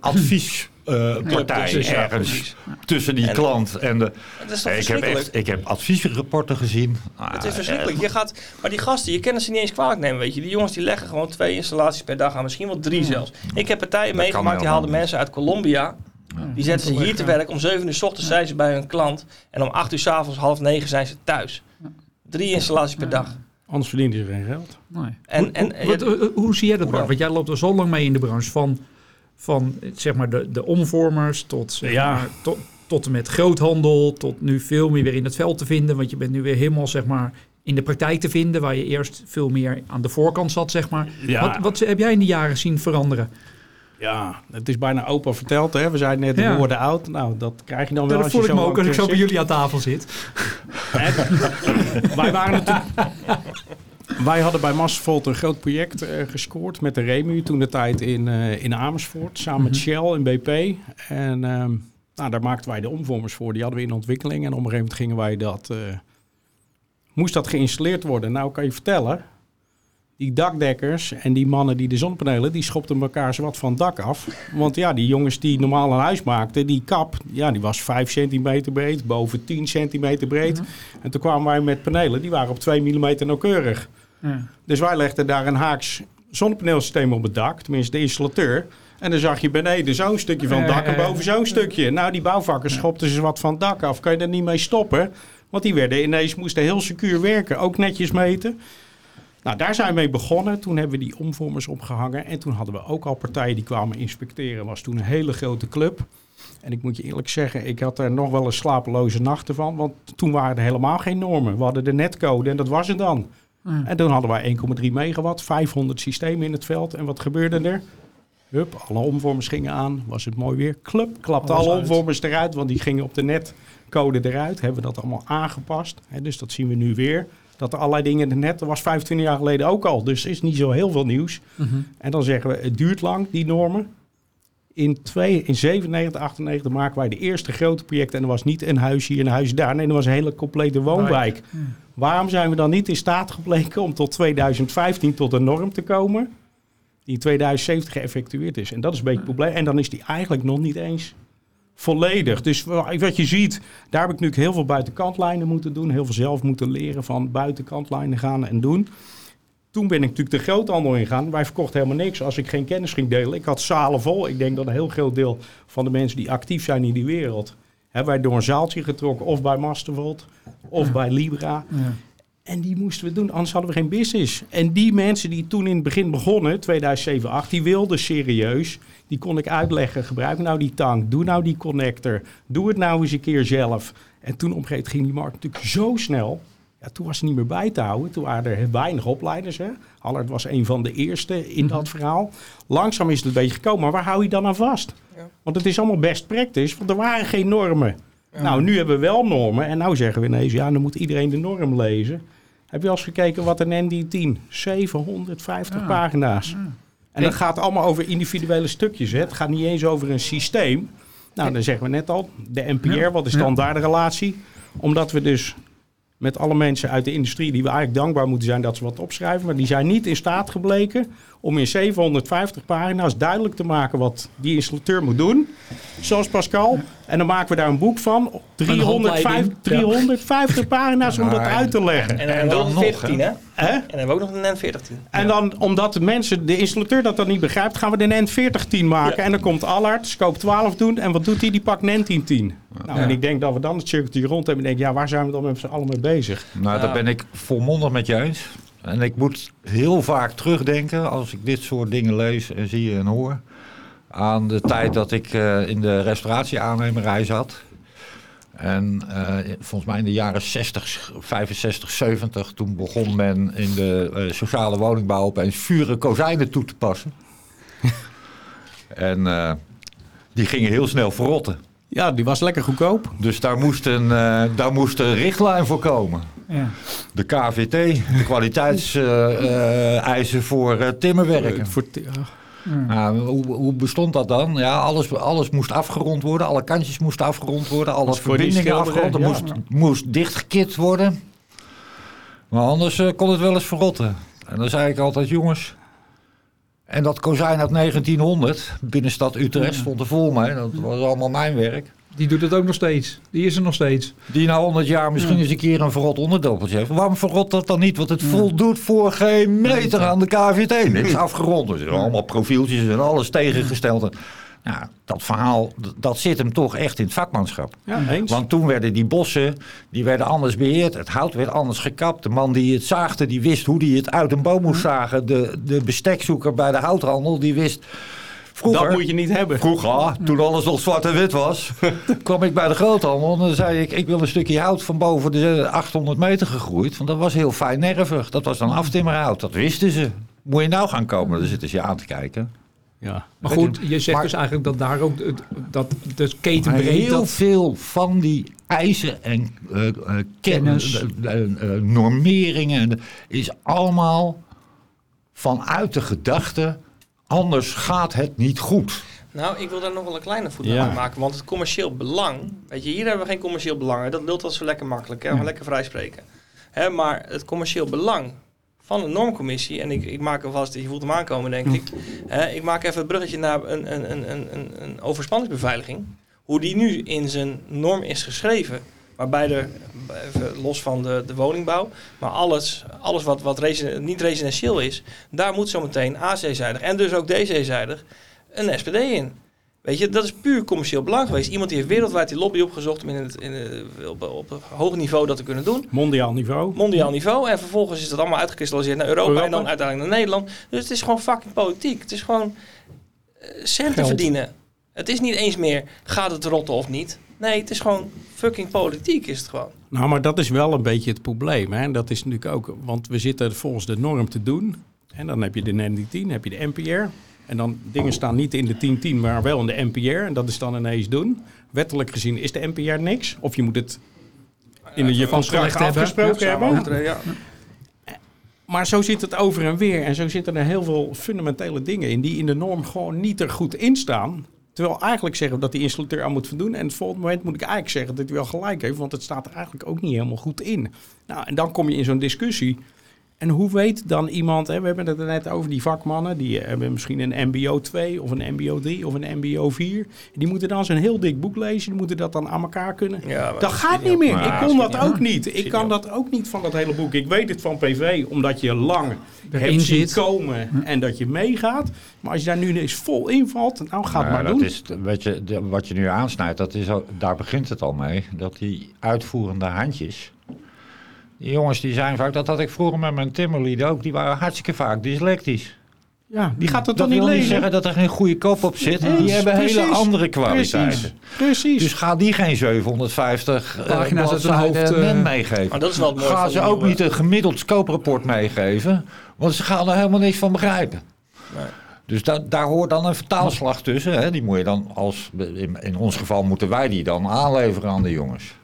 tussen, ja, ergens tussen die En- klant en de. Het is toch ik heb verschrikkelijk? echt, ik heb adviesrapporten gezien. Het is Ah, verschrikkelijk. Je gaat, maar die gasten, je kan ze niet eens kwalijk nemen, weet je. Die jongens die leggen gewoon twee installaties per dag aan, misschien wel drie zelfs. Ik heb partijen meegemaakt, die haalden mensen uit Colombia. Die zetten ze hier te werk. Om 7 uur s ochtends zijn ze bij hun klant. En om 8 uur s avonds, half negen zijn ze thuis. Drie installaties per dag. Anders verdienen ze geen geld. Nee. En- hoe, en- hoe, wat- hoe- hoe zie jij dat, Bart? dan? Want jij loopt er zo lang mee in de branche. Van, van zeg maar de, de omvormers tot, zeg Ja. maar, tot, tot en met groothandel. Tot nu veel meer weer in het veld te vinden. Want je bent nu weer helemaal zeg maar, in de praktijk te vinden. Waar je eerst veel meer aan de voorkant zat. Zeg maar. Ja. Wat, wat heb jij in die jaren zien veranderen? Ja, het is bijna opa verteld. Hè? We zijn net de Ja. woorden oud. Nou, dat krijg je dan wel dat als voel ik me ook als ik zo bij jullie aan tafel zit. Wij waren natuurlijk... Wij hadden bij Mastervolt een groot project eh, gescoord met de Remu toen de tijd in, eh, in Amersfoort. Samen met Shell en BP. En ehm, nou, daar maakten wij de omvormers voor. Die hadden we in ontwikkeling. En op een gegeven moment gingen wij dat... eh, moest dat geïnstalleerd worden? Nou, kan je vertellen... Die dakdekkers en die mannen die de zonnepanelen, die schopten elkaar wat van dak af. Want ja, die jongens die normaal een huis maakten, die kap, ja, die was 5 centimeter breed, boven 10 centimeter breed. En toen kwamen wij met panelen, die waren op 2 mm nauwkeurig. Ja. Dus wij legden daar een haaks zonnepaneelsysteem op het dak, tenminste de installateur. En dan zag je beneden zo'n stukje van het dak en boven zo'n stukje. Nou, die bouwvakkers schopten ze wat van het dak af. Kan je er niet mee stoppen? Want die werden ineens, moesten heel secuur werken, ook netjes meten. Nou, daar zijn we mee begonnen. Toen hebben we die omvormers opgehangen. En toen hadden we ook al partijen die kwamen inspecteren. was toen een hele grote club. En ik moet je eerlijk zeggen, ik had er nog wel eens slapeloze nachten van. Want toen waren er helemaal geen normen. We hadden de netcode en dat was het dan. Ja. En toen hadden wij 1,3 megawatt, 500 systemen in het veld. En wat gebeurde er? Hup, alle omvormers gingen aan. Was het mooi weer. Club, klapte Alles alle uit. omvormers eruit, want die gingen op de netcode eruit. Hebben we dat allemaal aangepast. Dus dat zien we nu weer. Dat er allerlei dingen net, dat was 25 jaar geleden ook al. Dus is niet zo heel veel nieuws. Mhm. En dan zeggen we, het duurt lang, die normen. In, twee, in 97, 98 maken wij de eerste grote projecten. En er was niet een huis hier, een huis daar. Nee, er was een hele complete woonwijk. Ja. Waarom zijn we dan niet in staat gebleken om tot 2015 tot een norm te komen? Die in 2070 geëffectueerd is. En dat is een beetje het probleem. En dan is die eigenlijk nog niet eens Volledig. Dus wa- wat je ziet, daar heb ik nu heel veel buitenkantlijnen moeten doen. Heel veel zelf moeten leren van buitenkantlijnen gaan en doen. Toen ben ik natuurlijk de groothandel ingegaan. Wij verkochten helemaal niks als ik geen kennis ging delen. Ik had zalen vol. Ik denk dat een heel groot deel van de mensen die actief zijn in die wereld... hebben wij door een zaaltje getrokken. Of bij Mastervolt, of bij Libra. Ja. En die moesten we doen, anders hadden we geen business. En die mensen die toen in het begin begonnen, 2007, 2008, die wilden serieus. Die kon ik uitleggen, gebruik nou die tank, doe nou die connector, doe het nou eens een keer zelf. En toen op een gegeven moment ging die markt natuurlijk zo snel. Ja, toen was het niet meer bij te houden. Toen waren er weinig opleiders. Hè. Allard was een van de eerste in dat verhaal. Langzaam is het een beetje gekomen. Maar waar hou je dan aan vast? Ja. Want het is allemaal best practice, want er waren geen normen. Nou, nu hebben we wel normen. En nou zeggen we ineens, ja, dan moet iedereen de norm lezen. Heb je al eens gekeken wat een ND10? 750 Ja. pagina's. En dat gaat allemaal over individuele stukjes. Hè. Het gaat niet eens over een systeem. Nou, dan zeggen we net al, de NPR, wat de Ja. standaardenrelatie. Omdat we dus met alle mensen uit de industrie die we eigenlijk dankbaar moeten zijn dat ze wat opschrijven. Maar die zijn niet in staat gebleken om in 750 pagina's duidelijk te maken wat die installateur moet doen. Zoals Pascal. En dan maken we daar een boek van. 305, handleiding. 350 pagina's om dat uit te leggen. En dan, En hebben we dan ook nog nog, 14, hè? Hè? En dan hebben we ook nog een N14. En dan, omdat de mensen, de installateur dat dan niet begrijpt, gaan we de NEN 4010 maken. Ja. En dan komt Allard, scope 12 doen. En wat doet hij? Die pakt NEN 1010. Nou, Ja. en ik denk dat we dan het cirkeltje rond hebben. En denk, ja, waar zijn we dan met z'n allen mee bezig? Nou, daar ben ik volmondig met je eens. En ik moet heel vaak terugdenken als ik dit soort dingen lees en zie en hoor. Aan de tijd dat ik eh, in de restauratieaannemerij zat. En eh, volgens mij in de jaren 60, 65, 70, toen begon men in de eh, sociale woningbouw opeens vuren kozijnen toe te passen. en die gingen heel snel verrotten. Ja, die was lekker goedkoop. Dus daar moest een, eh, daar moest een richtlijn voor komen. Ja. De KVT, de kwaliteitseisen voor eh, timmerwerken. Voor ja. Nou, hoe, hoe bestond dat dan? Ja, alles, alles moest afgerond worden, alle kantjes moesten afgerond worden, alle voor die verbindingen afgerond, er ja. moest, moest dichtgekit worden. Maar anders eh, kon het wel eens verrotten. En dan zei ik altijd, jongens, en dat kozijn uit 1900, binnenstad Utrecht, stond er vol mee, dat was allemaal mijn werk. Die doet het ook nog steeds. Die is er nog steeds. Die na 100 jaar misschien eens een keer een verrot onderdoppeltje heeft. Waarom verrot dat dan niet? Want het voldoet voor geen meter aan de KVT. Niks afgerond. Er zijn allemaal profieltjes en alles tegengesteld. Nou, dat verhaal, dat zit hem toch echt in het vakmanschap. ja, eens. Want toen werden die bossen, die werden anders beheerd. Het hout werd anders gekapt. De man die het zaagde, die wist hoe hij het uit een boom moest zagen. De, de bestekzoeker bij de houthandel, die wist... Vroeger, dat moet je niet hebben. Vroeger, toen alles nog zwart en wit was, kwam ik bij de groothandel en dan zei ik, ik wil een stukje hout van boven de 800 meter gegroeid. Want dat was heel fijn nervig. Dat was dan aftimmerhout. Dat wisten ze. Moet je nou gaan komen? Dan zitten ze je aan te kijken. Ja. Maar goed, je zegt Maar- dus eigenlijk dat daar ook het- dat de Maar ketenbreed heel dat veel van die eisen en eh, eh, Kennis. kennis, eh, eh, normeringen en- is allemaal vanuit de gedachte, anders gaat het niet goed. Nou, ik wil daar nog wel een kleine voetnoot Ja. aan maken. Want het commercieel belang... Weet je, hier hebben we geen commercieel belang. hè. Dat lult dat zo lekker makkelijk. Hè? We lekker vrij spreken. Hè, maar het commercieel belang van de normcommissie... En ik, ik maak alvast... Je voelt hem aankomen, denk ik. Ik maak even het bruggetje naar een, een, een, een, een, een overspanningsbeveiliging. Hoe die nu in zijn norm is geschreven. Waarbij er, los van de, de woningbouw... Maar alles, alles wat, wat niet residentieel is... Daar moet zometeen AC-zijdig en dus ook DC-zijdig een SPD in. Weet je, dat is puur commercieel belang geweest. Iemand die heeft wereldwijd die lobby opgezocht om in het, in het- op, hoog niveau dat te kunnen doen. Mondiaal niveau. Mondiaal niveau. En vervolgens is dat allemaal uitgekristalliseerd naar Europa, Europa. en dan uiteindelijk naar Nederland. Dus het is gewoon fucking politiek. Het is gewoon eh, centen Geld. verdienen. Het is niet eens meer gaat het rotten of niet. Nee, het is gewoon fucking politiek is het gewoon. Nou, maar dat is wel een beetje het probleem. Hè? Dat is natuurlijk ook, want we zitten volgens de norm te doen. En dan heb je de ND10, heb je de NPR. En dan dingen staan niet in de 1010, maar wel in de NPR. En dat is dan ineens doen. Wettelijk gezien is de NPR niks. Of je moet het in je contract vastgelegd hebben. afgesproken hebben. Ja. Maar zo zit het over en weer. En zo zitten er heel veel fundamentele dingen in die in de norm gewoon niet er goed in staan. Terwijl eigenlijk zeggen we dat die installateur aan moet voldoen. En het volgende moment moet ik eigenlijk zeggen dat hij wel gelijk heeft. Want het staat er eigenlijk ook niet helemaal goed in. Nou, en dan kom je in zo'n discussie. En hoe weet dan iemand, hè, we hebben het er net over die vakmannen, die hebben misschien een MBO 2 of een MBO 3 of een MBO 4. Die moeten dan zo'n heel dik boek lezen, die moeten dat dan aan elkaar kunnen. Ja, Dat gaat niet meer. Maar ik kon dat ook niet. Ik kan dat ook niet van dat hele boek. Ik weet het van PV, omdat je lang Erin hebt zien zit. komen en dat je meegaat. Maar als je daar nu eens vol invalt, nou ga het Ja, maar dat doen. Is, wat, je, wat je nu aansnijdt, dat is al, daar begint het al mee. Dat die uitvoerende handjes. Die jongens die zijn vaak, dat had ik vroeger met mijn timmerlieden ook, die waren hartstikke vaak dyslectisch. Ja, die gaat het Dat toch niet wil niet lezen? zeggen dat er geen goede kop op zit. Ja, die hebben hele andere kwaliteiten. Precies. Precies. Dus ga die geen 750 eh, Pagina's uit hoofd, eh, meegeven. Maar dat is wel het mooie Ga ze ook nieuwe- niet een gemiddeld scooprapport meegeven, want ze gaan er helemaal niks van begrijpen. Nee. Dus da- daar hoort dan een vertaalslag tussen. Hè? Die moet je dan als, in, in ons geval moeten wij die dan aanleveren aan de jongens.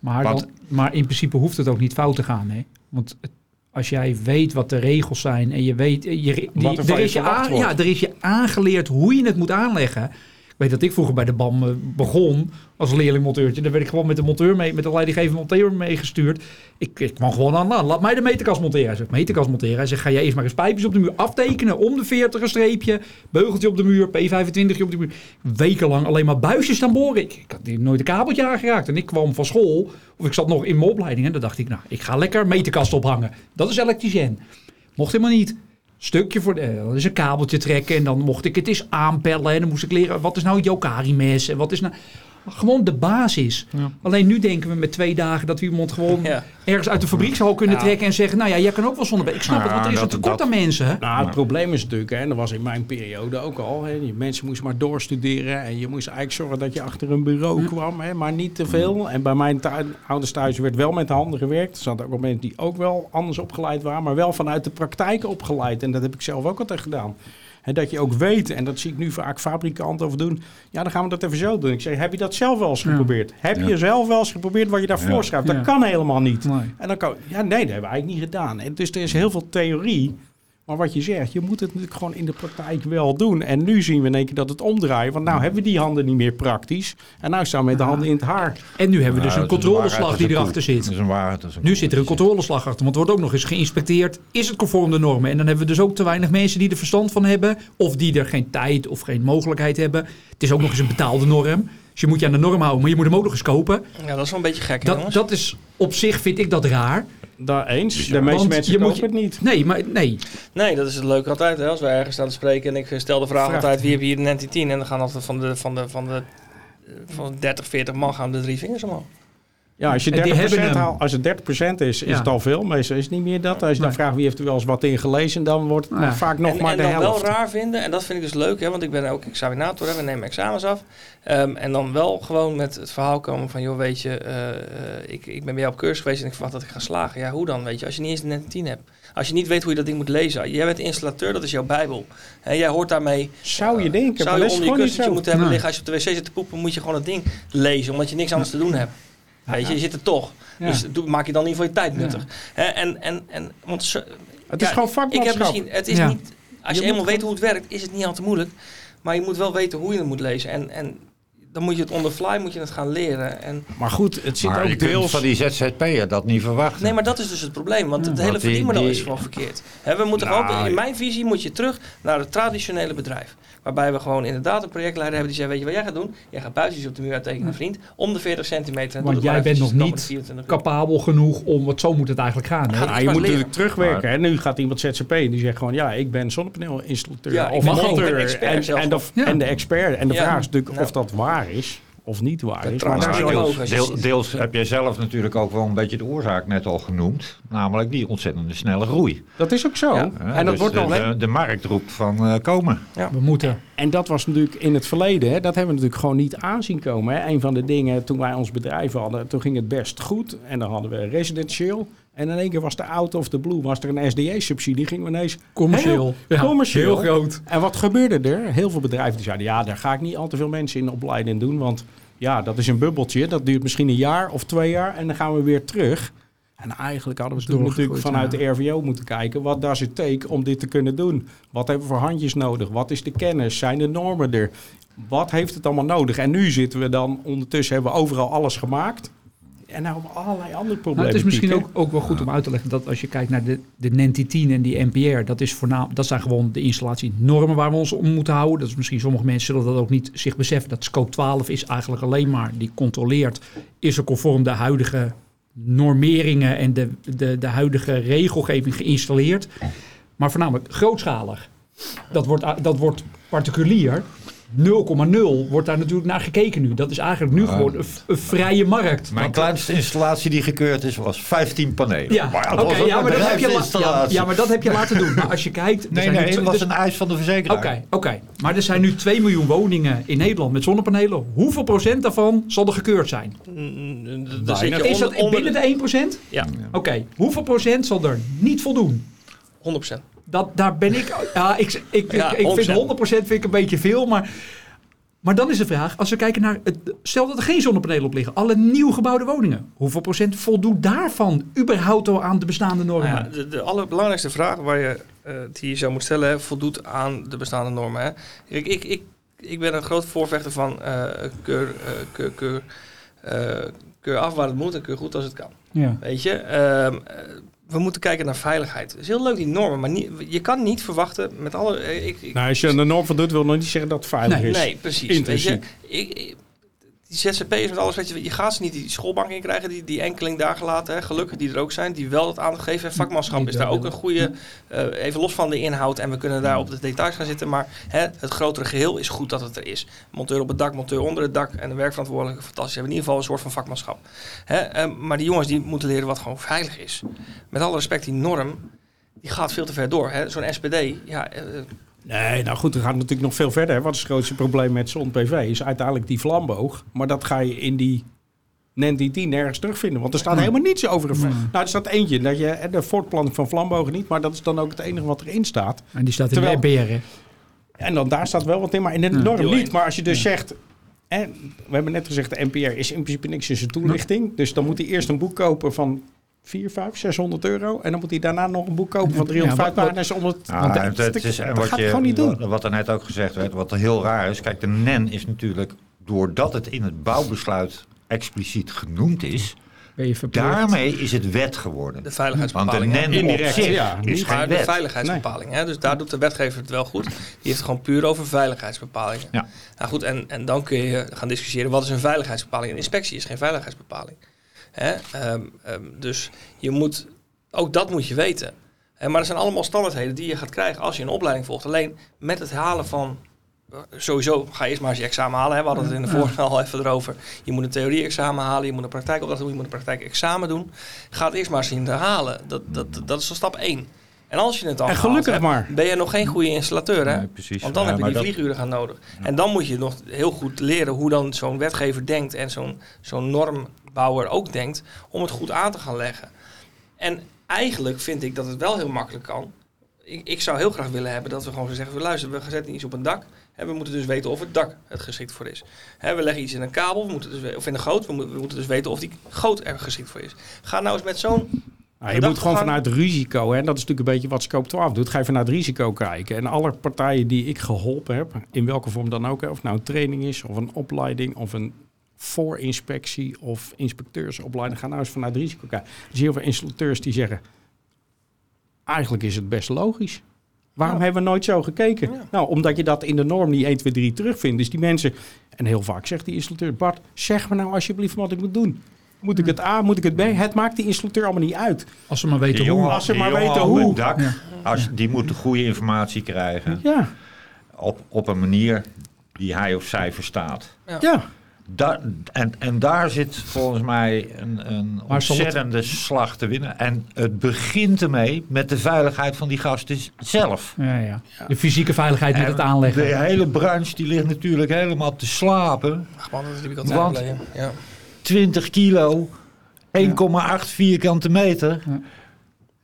Maar, Want- dan, maar in principe hoeft het ook niet fout te gaan. Hè? Want het- als jij weet wat de regels zijn en je weet... Je, die, er er, is je aan- ja, er is je aangeleerd hoe je het moet aanleggen. Weet dat ik vroeger bij de BAM eh, begon als leerlingmonteurtje. Daar werd ik gewoon met de monteur mee, met de leidinggevende monteur meegestuurd. Ik, ik kwam gewoon aan, nou, laat mij de meterkast monteren. Hij zegt, meterkast monteren. Hij zegt, ga jij eerst maar eens pijpjes op de muur aftekenen. Om de 40 een streepje, beugeltje op de muur, P25 op de muur. Wekenlang alleen maar buisjes staan boren. Ik, ik had nooit een kabeltje aangeraakt. En ik kwam van school, of ik zat nog in mijn opleiding. En dan dacht ik, nou, ik ga lekker meterkast ophangen. Dat is elektricien. Mocht helemaal niet. Stukje voor de, eh, is een kabeltje trekken en dan mocht ik het eens aanpellen. En dan moest ik leren, wat is nou het Yokari-mes en wat is nou... Gewoon de basis. Ja. Alleen nu denken we met twee dagen dat we iemand gewoon Ja. ergens uit de fabriekshal kunnen Ja. trekken en zeggen, nou ja, jij kan ook wel zonder... Ik snap het, want er is een tekort dat- aan mensen. Nou, het probleem is natuurlijk, hè, en dat was in mijn periode ook al. Hè, die mensen moesten maar doorstuderen en je moest eigenlijk zorgen dat je achter een bureau kwam, hè, maar niet te veel. En bij mijn ouders thuis werd wel met de handen gewerkt. Er zaten ook mensen die ook wel anders opgeleid waren, maar wel vanuit de praktijk opgeleid. En dat heb ik zelf ook altijd gedaan. En dat je ook weet, en dat zie ik nu vaak fabrikanten over doen. Ja, dan gaan we dat even zo doen. Ik zeg, heb je dat zelf wel eens Ja. geprobeerd? Heb Ja. je zelf wel eens geprobeerd wat je daarvoor Ja. schrijft? Ja. Dat kan helemaal niet. Nee. En dan kan, ja, nee, dat hebben we eigenlijk niet gedaan. En dus er is heel veel theorie. Maar wat je zegt, je moet het natuurlijk gewoon in de praktijk wel doen. En nu zien we in één keer dat het omdraait. Want nou hebben we die handen niet meer praktisch. En nou staan we met de handen in het haar. En nu hebben we Nou, dus een controleslag waarheid, die een erachter zit. Dat is een waarheid. dat is een Nu zit er een controleslag achter, want er wordt ook nog eens geïnspecteerd. Is het conform de normen? En dan hebben we dus ook te weinig mensen die er verstand van hebben. Of die er geen tijd of geen mogelijkheid hebben. Het is ook nog eens een betaalde norm. Dus je moet je aan de norm houden, maar je moet hem ook nog eens kopen. Ja, dat is wel een beetje gek, hè, Dat, jongens. dat is op zich, vind ik dat raar. Daar eens. De meeste mensen je moet het niet. Nee, maar nee. Nee, dat is het leuke altijd. Hè? Als we ergens staan te spreken en ik stel de vraag Vraag. altijd wie heb je hier een NT10 en dan gaan altijd van de, van de, van de, van de 30, 40 man gaan de drie vingers omhoog. Ja, als je En die 30% hebben hem. haalt, als het 30% is, is Ja. het al veel. Meestal is het niet meer dat. Als je dan Nee. vraagt wie heeft er wel eens wat in gelezen, dan wordt het Ja. vaak nog en, maar en de dan helft. wel raar vinden, en dat vind ik dus leuk, hè, want ik ben ook examinator, hè, we nemen examens af. Ehm, en dan wel gewoon met het verhaal komen van, joh, weet je, eh, eh, ik, ik ben bij jou op cursus geweest en ik verwacht dat ik ga slagen. Ja, hoe dan, weet je, als je niet eens een net 10 hebt. Als je niet weet hoe je dat ding moet lezen. Jij bent installateur, dat is jouw bijbel. Hè, jij hoort daarmee, Zou je denken, zou maar je dat onder je kussentje moeten hebben liggen. Als je op de wc zit te poepen, moet je gewoon het ding lezen, omdat je niks anders te doen hebt. Weet je, je zit er toch. Ja. Dus doe, maak je dan in ieder geval je tijd nuttig. Hè, en, en, en, want zo- Het is ja, gewoon ik heb vakmanschap. misschien, het is Ja. niet, als je, Je eenmaal moet weet hoe het werkt, is het niet al te moeilijk. Maar je moet wel weten hoe je het moet lezen. En, en dan moet je het on the fly moet je het gaan leren. En, Maar goed, het zit Maar ook deels... van die ZZP'er dat niet verwachten. nee, maar dat is dus het probleem. Want het hele verdienmodel die- is gewoon verkeerd. Hè, we moeten Nou, gewoon, in mijn visie moet je terug naar het traditionele bedrijf. Waarbij we gewoon inderdaad een projectleider hebben die zegt, weet je wat jij gaat doen? Jij gaat buitens op de muur uittekenen, vriend. Om de 40 centimeter. En Want jij bent nog niet komende 24 uur. Capabel genoeg om, want zo moet het eigenlijk gaan. Hè? Ja, Nou, moet je moet leren. natuurlijk terugwerken. Hè? Nu gaat iemand ZZP en die zegt gewoon... ja, ik ben zonnepaneelinstallateur Ja, of monteur. en, en, de, nog. Ja. en de expert. En de Ja. vraag is natuurlijk Nou. of dat waar is of niet waar is. Maar daar deels, heb jij zelf natuurlijk ook wel een beetje de oorzaak net al genoemd. Namelijk die ontzettende snelle groei. dat is ook zo. Ja. En dat Dus wordt de, al... hè, de, de markt roept van eh, komen. We moeten. En dat was natuurlijk in het verleden, hè, dat hebben we natuurlijk gewoon niet aanzien komen. Hè. Een van de dingen toen wij ons bedrijf hadden, toen ging het best goed. En dan hadden we residentieel. En in één keer was de out of the blue, was er een SDA-subsidie. Gingen we ineens Commercieel. Heel commercieel. Heel groot. En wat gebeurde er? Heel veel bedrijven die zeiden, ja, daar ga ik niet al te veel mensen in opleiden en doen. Want ja, dat is een bubbeltje. Dat duurt misschien een jaar of twee jaar en dan gaan we weer terug. En eigenlijk hadden we toen natuurlijk vanuit ja. de RVO moeten kijken. Wat does it take om dit te kunnen doen? Wat hebben we voor handjes nodig? Wat is de kennis? Zijn de normen er? Wat heeft het allemaal nodig? En nu zitten we dan, ondertussen hebben we overal alles gemaakt. En nou allerlei andere Nou, problemen. het is misschien ook, ook wel goed om uit te leggen dat als je kijkt naar de, de NENTI 10 en die NPR, dat, is voornaam, dat zijn gewoon de installatienormen waar we ons om moeten houden. Dat is misschien sommige mensen zullen dat ook niet zich beseffen. Dat scope 12 is eigenlijk alleen maar die controleert, is er conform de huidige normeringen en de, de, de huidige regelgeving geïnstalleerd. Maar voornamelijk grootschalig. Dat wordt, dat wordt particulier. 0,0 wordt daar natuurlijk naar gekeken nu. Dat is eigenlijk nu gewoon een, vrije markt. Mijn Dat- kleinste installatie die gekeurd is, was 15 panelen. ja, Maar dat ja, een maar dat heb je ja, ja, maar dat heb je laten doen. Maar als je kijkt... er Nee, nee, het was dus- een eis van de verzekeraar. Oké, oké. Maar er zijn nu 2 miljoen woningen in Nederland met zonnepanelen. Hoeveel procent daarvan zal er gekeurd zijn? Is dat onder binnen de 1 procent? Ja, Oké. Hoeveel procent zal er niet voldoen? 100%. Dat, daar ben ik... Ja, ik, ik, Ja, ik, ik vind 100%. 100 procent vind ik een beetje veel, maar... Maar dan is de vraag, als we kijken naar... Het, stel dat er geen zonnepanelen op liggen. Alle nieuw gebouwde woningen. Hoeveel procent voldoet daarvan überhaupt al aan de bestaande normen? Nou ja, de, de allerbelangrijkste vraag waar je, eh, die je zou moeten stellen, hè, voldoet aan de bestaande normen. Hè. Ik, ik, ik, ik ben een groot voorvechter van eh, keur, keur, keur, keur af waar het moet en keur goed als het kan. Ja. Weet je, Ehm, eh, we moeten kijken naar veiligheid. Het is heel leuk die normen, maar niet, je kan niet verwachten met alle... Ik, ik, Nou, als je de norm van doet, wil nog niet zeggen dat het veilig Nee, is. Nee, precies. Weet je, Intrinsiek. ik- die ZZP'ers met alles, weet je, je gaat ze niet die schoolbank in krijgen, die, die enkeling daar gelaten, hè, gelukkig die er ook zijn, die wel dat aandacht geven. En vakmanschap is daar ook een goede, eh, even los van de inhoud en we kunnen daar op de details gaan zitten, maar hè, het grotere geheel is goed dat het er is. Monteur op het dak, monteur onder het dak en de werkverantwoordelijke, fantastisch. We hebben in ieder geval een soort van vakmanschap. Hè, eh, maar die jongens die moeten leren wat gewoon veilig is. Met alle respect, die norm, die gaat veel te ver door. Zo'n SPD, ja, eh, Nee, nou goed, er gaat natuurlijk nog veel verder. hè. Wat is het grootste probleem met zon PV? Is uiteindelijk die vlamboog. Maar dat ga je in die 10 nergens terugvinden. Want er staat helemaal niets over. een- Nou, er staat eentje. Dat je, de voortplanting van vlambogen niet. Maar dat is dan ook het enige wat erin staat. En die staat in Terwijl- de NPR, hè? En dan daar staat wel wat in, maar in de norm Deel niet. Maar als je dus zegt... En we hebben net gezegd, de NPR is in principe niks in zijn toelichting. Dus dan moet hij eerst een boek kopen van 4, 5, 600 euro. En dan moet hij daarna nog een boek kopen van 305 Ja, pagina's. Om het, want en het, het is, en dat gaat je, gewoon niet doen. wat- er net ook gezegd werd, wat er heel raar is. Kijk, de NEN is natuurlijk, doordat het in het bouwbesluit expliciet genoemd is, Ben je verplicht. daarmee is het wet geworden. de Want de veiligheidsbepaling. NEN Indirect, op zich ja. is Maar geen de veiligheidsbepaling. Hè? Dus daar doet de wetgever het wel goed. Die heeft het gewoon puur over veiligheidsbepalingen. Ja. Nou goed, en, en dan kun je gaan discussiëren wat is een veiligheidsbepaling. Een inspectie is geen veiligheidsbepaling. Hè? Ehm, ehm, dus je moet, ook dat moet je weten. Hè, maar er zijn allemaal standaardheden die je gaat krijgen als je een opleiding volgt. Alleen met het halen van eh, Sowieso ga eerst maar eens je examen halen. Hè. We hadden het in de vorige al even erover. Je moet een theorie-examen halen, je moet een praktijkopdracht doen, je moet een praktijkexamen doen. Ga het eerst maar eens zien te halen. Dat, dat, dat is al stap 1. En als je het dan En gelukkig hebt, maar. ben je nog geen goede installateur. Hè? Nee, precies. Want dan Ja, heb je die dat- vlieguren gaan nodig. En dan moet je nog heel goed leren hoe dan zo'n wetgever denkt en zo'n zo'n normbouwer ook denkt om het goed aan te gaan leggen. En eigenlijk vind ik dat het wel heel makkelijk kan. Ik, ik zou heel graag willen hebben dat we gewoon zeggen, we luisteren, we zetten iets op een dak. Hè, we moeten dus weten of het dak het geschikt voor is. Hè, we leggen iets in een kabel, we moeten dus, of in een goot, we, moeten- we moeten dus weten of die goot er geschikt voor is. Ga nou eens met zo'n Nou, je moet gewoon vanuit risico, hè, dat is natuurlijk een beetje wat Scope 12 doet, ga je vanuit risico kijken. En alle partijen die ik geholpen heb, in welke vorm dan ook, of nou een training is, of een opleiding, of een voorinspectie of inspecteursopleiding, ga nou eens vanuit risico kijken. Er zijn heel veel installateurs die zeggen, eigenlijk is het best logisch. Waarom Ja. hebben we nooit zo gekeken? Ja. Nou, omdat je dat in de norm niet 1, 2, 3 terugvindt. Dus die mensen, en heel vaak zegt die installateur, Bart, zeg me nou alsjeblieft wat ik moet doen. Moet ik het A, moet ik het B? Het maakt die installateur allemaal niet uit. Als ze maar weten Die hoe. als ze maar weten hoe. het dak, Ja. als, die moet goede informatie krijgen Ja, op, op een manier die hij of zij verstaat. ja. Da en, en daar zit volgens mij een, een ontzettende slag te winnen. En het begint ermee met de veiligheid van die gasten zelf. Ja, ja. De fysieke veiligheid met En het aanleggen. De hele branche die ligt natuurlijk helemaal te slapen. Ach man, dat al Want- Ja. 20 kilo, 1,8 vierkante meter. Ja.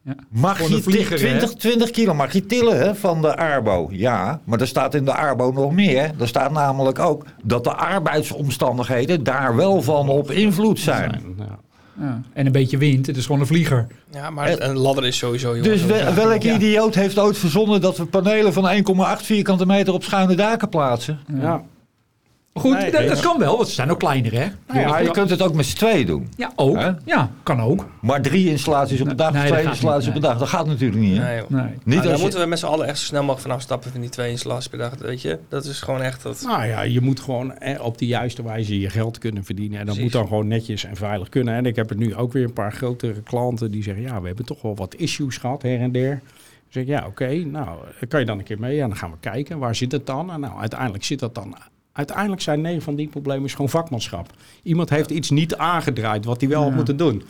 Ja. Mag je een vlieger, ti- 20, 20 kilo mag je tillen hè, van de Arbo? Ja, maar er staat in de Arbo nog meer. Er staat namelijk ook dat de arbeidsomstandigheden daar wel van op invloed zijn. Ja. Ja. En een beetje wind. Het is gewoon een vlieger. ja, maar een ladder is sowieso... Dus welke Ja. idioot heeft ooit verzonnen dat we panelen van 1,8 vierkante meter op schuine daken plaatsen? Ja. Goed, Nee, dat, dat kan wel, want ze zijn ook kleiner, hè? Nou ja, maar je kunt het ook met z'n tweeën doen. Ja, ook. Hè? Ja, kan ook. Maar drie installaties op een dag, Nee, twee installaties niet, op een dag, dat gaat natuurlijk niet. Hè? Nee. Niet Nou, als daar je- moeten we met z'n allen echt zo snel mogelijk vanaf stappen van die twee installaties per dag. Weet je, dat is gewoon echt dat. Nou ja, je moet gewoon eh, op de juiste wijze je geld kunnen verdienen. En dat Precies. moet dan gewoon netjes en veilig kunnen. En ik heb er nu ook weer een paar grotere klanten die zeggen... ja, we hebben toch wel wat issues gehad her en der. Dan zeg ik, ja, oké, nou, kan je dan een keer mee? Ja, dan gaan we kijken. Waar zit het dan? En nou, uiteindelijk zit dat dan... Uiteindelijk zijn negen van die problemen is gewoon vakmanschap. Iemand heeft iets niet aangedraaid wat hij wel had moeten doen.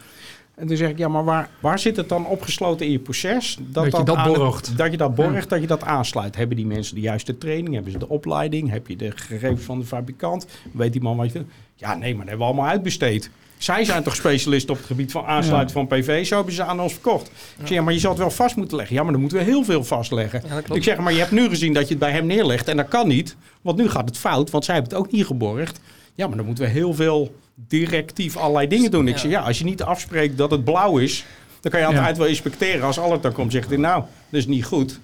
En dan zeg ik, ja, maar waar, waar zit het dan opgesloten in je proces? Dat je dat aan het- borgt. dat je dat borgt, dat je dat aansluit. Hebben die mensen de juiste training? Hebben ze de opleiding? Heb je de gegevens van de fabrikant? Weet die man wat je? Ja, nee, maar dat hebben we allemaal uitbesteed. Zij zijn toch specialisten op het gebied van aansluiten van PV? Zo hebben ze aan ons verkocht. Ik zeg, ja, maar je zal het wel vast moeten leggen. Ja, maar dan moeten we heel veel vastleggen. Ik zeg, maar je hebt nu gezien dat je het bij hem neerlegt. En dat kan niet, want nu gaat het fout. Want zij hebben het ook niet geborgd. Ja, maar dan moeten we heel veel directief allerlei dingen doen. Ik Ja. zeg, ja, als je niet afspreekt dat het blauw is... dan kan je Ja. altijd wel inspecteren. Als Allert dan komt, zegt hij, nou, dat is niet goed.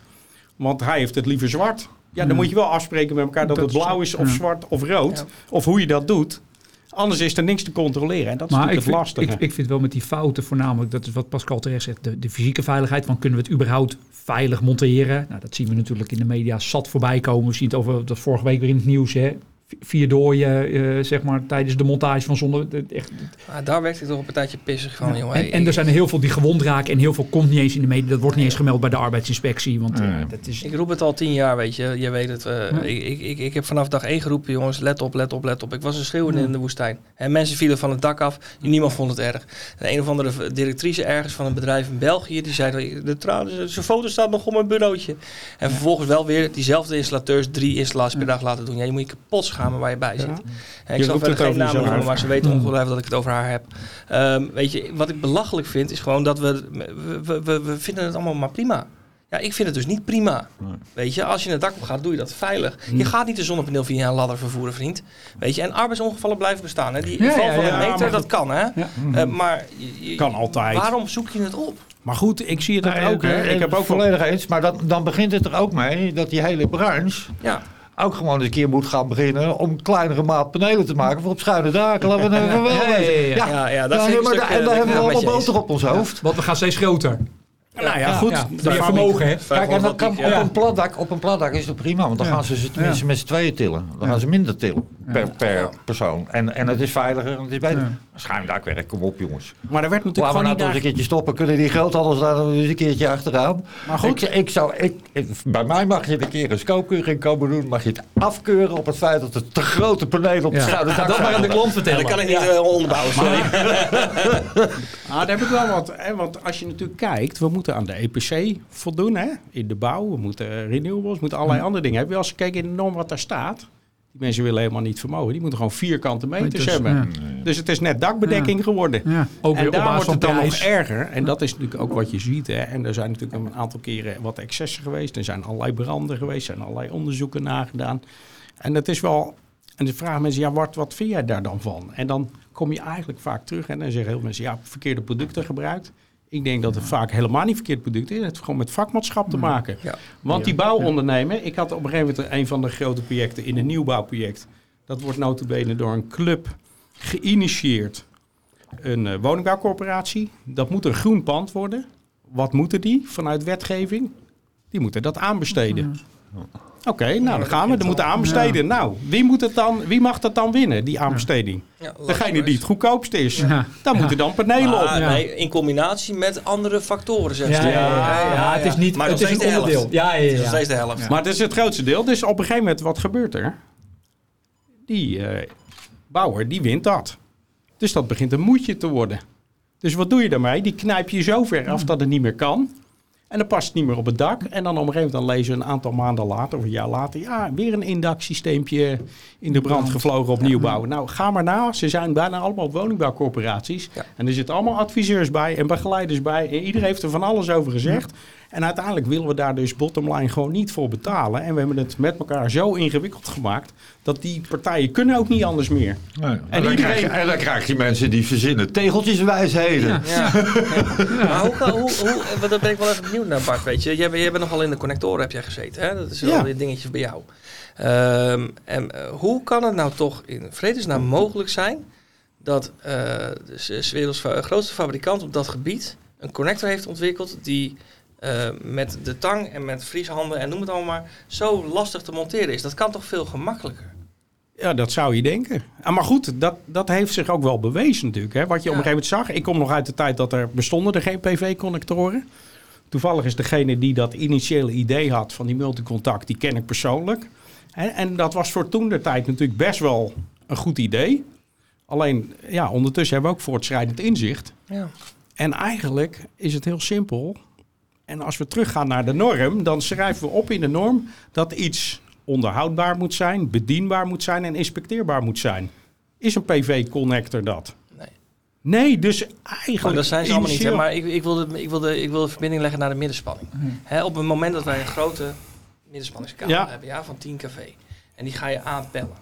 Want hij heeft het liever zwart. Ja, dan moet je wel afspreken met elkaar dat, Dat het blauw is of ja. zwart of rood. Ja. Of hoe je dat doet. Anders is er niks te controleren. En dat is Maar ik natuurlijk vind, het ik, ik vind wel met die fouten voornamelijk, dat is wat Pascal terecht zegt, de, de fysieke veiligheid. Van kunnen we het überhaupt veilig monteren? Nou, dat zien we natuurlijk in de media zat voorbij komen. We zien het over, dat vorige week weer in het nieuws, hè. Vier dooien, eh, zeg maar, tijdens de montage van zonder... de- Echt, Ah, daar werkte ik toch een tijdje pissig van, jongen. en, en er zijn heel veel die gewond raken en heel veel komt niet eens in de media. Dat wordt niet eens gemeld bij de arbeidsinspectie, want eh, Nee. dat is... Ik roep het al tien jaar, weet je. Je weet het. eh, Ja. ik, ik, ik, ik heb vanaf dag één geroepen, jongens, let op, let op, let op. Ik was een schreeuwende Ja. in de woestijn. En mensen vielen van het dak af. Niemand vond het erg. En een of andere directrice ergens van een bedrijf in België, die zei, de trouwens, zijn foto staat nog op mijn bureautje. En vervolgens wel weer diezelfde installateurs drie installaties per dag laten doen. Ja, je moet je kapot schamen waar je bij zit. Ja. En ik Je zal verder het geen namen jezelf. noemen, maar ze weten Mm. ongetwijfeld dat ik het over haar heb. Ehm, weet je, wat ik belachelijk vind, is gewoon dat we, we, we, vinden het allemaal maar prima. Ja, ik vind het dus niet prima. Nee. Weet je, als je het dak op gaat, doe je dat veilig. Mm. Je gaat niet een zonnepaneel via een ladder vervoeren, vriend. Weet je, en arbeidsongevallen blijven bestaan. Hè? Die Ja, val van ja, een meter, maar dat kan, hè? Ja. Eh, maar je- je- Kan altijd. waarom zoek je het op? Maar goed, ik zie het Nou, ook. Hè. eh, Ik heb ook volledig eens, maar dan, dan begint het er ook mee dat die hele branche Ja, ook gewoon eens een keer moet gaan beginnen om kleinere maat panelen te maken voor op schuine daken. Laten we even wel Ja, ja, ja, ja. ja, ja, dat Ja, vind ik maar een da- stuk, en eh, dan dat hebben we allemaal boter op ons hoofd. Want we gaan steeds groter. Nou ja, Ja, goed. ja. de Meer fabriek- vermogen, hè? Kijk, en dan kan, op, Ja. een platdak, op een platdak is het prima, want dan Ja. gaan ze ze tenminste Ja. met z'n tweeën tillen. Dan Ja. gaan ze minder tillen per, per Ja. persoon. En, en het is veiliger en het is beter. Ja. Schuimdakwerk, kom op jongens. Maar er werd natuurlijk Laten we gewoon nou toch eens een keertje stoppen. Kunnen die groothandels daar eens een keertje achteraan? Maar goed, Ik, ik zou, ik, ik- bij mij mag je een keer een scoopkeuring komen doen. Mag je het afkeuren op het feit dat er te grote panelen op het Ja. schuine dak Dat maar aan de klant vertellen. dat kan ik niet eh, onderbouwen, sorry. Ah, daar heb ik wel wat. Want als je natuurlijk kijkt, we moeten aan de EPC voldoen. Hè? In de bouw, we moeten renewables, we moeten allerlei andere dingen. Heb je wel eens gekeken in de norm wat daar staat? Die mensen willen helemaal niet vermogen. Die moeten gewoon vierkante meters Meters, hebben. ja. Dus het is net dakbedekking geworden. Ja, ook weer En op daar basis wordt van het dan nog erger. En dat is natuurlijk ook wat je ziet. Hè. En er zijn natuurlijk een aantal keren wat excessen geweest. Er zijn allerlei branden geweest. Er zijn allerlei onderzoeken nagedaan. En dat is wel... En dan vragen mensen, ja, wat, wat vind jij daar dan van? En dan kom je eigenlijk vaak terug en dan zeggen heel veel mensen, ja, verkeerde producten gebruikt. Ik denk dat het vaak helemaal niet verkeerd product is. Het heeft gewoon met vakmanschap te maken. Ja. Want die bouwondernemer, ik had op een gegeven moment een van de grote projecten in een nieuwbouwproject. Dat wordt notabene door een club geïnitieerd. Een eh, woningbouwcorporatie. Dat moet een groen pand worden. Wat moeten die vanuit wetgeving? Die moeten dat aanbesteden. Oké, nou dan gaan we. Dan moeten aanbesteden. Nou, wie, moet het dan, wie mag dat dan winnen, die aanbesteding? Ja, Degene die het goedkoopste is. Ja. Dan moeten dan panelen op. Maar, Ja. nee, in combinatie met andere factoren, zegt Ja, ja, ja, ja, het is niet Maar het is een onderdeel. Ja, ja, Het is ja. nog steeds de helft. Maar het is het grootste deel. Dus op een gegeven moment, wat gebeurt er? Die eh, bouwer, die wint dat. Dus dat begint een moedje te worden. Dus wat doe je daarmee? Die knijp je zo ver af dat het niet meer kan. En dan past het niet meer op het dak. En dan op een gegeven moment dan lezen een aantal maanden later of een jaar later... ja, weer een indaksysteempje in de brand gevlogen op nieuwbouw. Nou, ga maar na. Ze zijn bijna allemaal woningbouwcorporaties. Ja. En er zitten allemaal adviseurs bij en begeleiders bij. En iedereen heeft er van alles over gezegd. En uiteindelijk willen we daar dus bottomline gewoon niet voor betalen. En we hebben het met elkaar zo ingewikkeld gemaakt dat die partijen kunnen ook niet anders meer. Nee. En, En dan iedereen- krijg je, en dan krijg je mensen die verzinnen tegeltjeswijsheden. Ja. Ja. maar hoe, kan- hoe, hoe, eh, daar ben ik wel even benieuwd naar, Bart. Weet je, jij, bent- jij bent nogal in de connectoren heb jij gezeten. Hè? Dat is wel Ja. een dingetje bij jou. Ehm, en eh, hoe kan het nou toch in vredesnaam mogelijk zijn dat eh de werelds grootste fabrikant op dat gebied een connector heeft ontwikkeld die eh, met de tang en met vrieshanden en noem het allemaal maar zo lastig te monteren is? Dat kan toch veel gemakkelijker? Ja, dat zou je denken. Ah, maar goed, dat, dat heeft zich ook wel bewezen natuurlijk. Hè? Wat je op een gegeven moment zag. Ik kom nog uit de tijd dat er bestonden er geen PV-connectoren. Toevallig is degene die dat initiële idee had van die multicontact, die ken ik persoonlijk. En, en dat was voor toen de tijd natuurlijk best wel een goed idee. Alleen, ja, ondertussen hebben we ook voortschrijdend inzicht. Ja. En eigenlijk is het heel simpel. En als we teruggaan naar de norm, dan schrijven we op in de norm dat iets onderhoudbaar moet zijn, bedienbaar moet zijn en inspecteerbaar moet zijn. Is een PV-connector dat? Nee. Nee, dus eigenlijk. Maar dat zijn ze allemaal niet. Hè? Maar ik, ik, wil de, ik, wil de, ik wil de verbinding leggen naar de middenspanning. Hè, op het moment dat wij een grote middenspanningskabel Ja. hebben ja, van 10 kV. En die ga je aanpellen.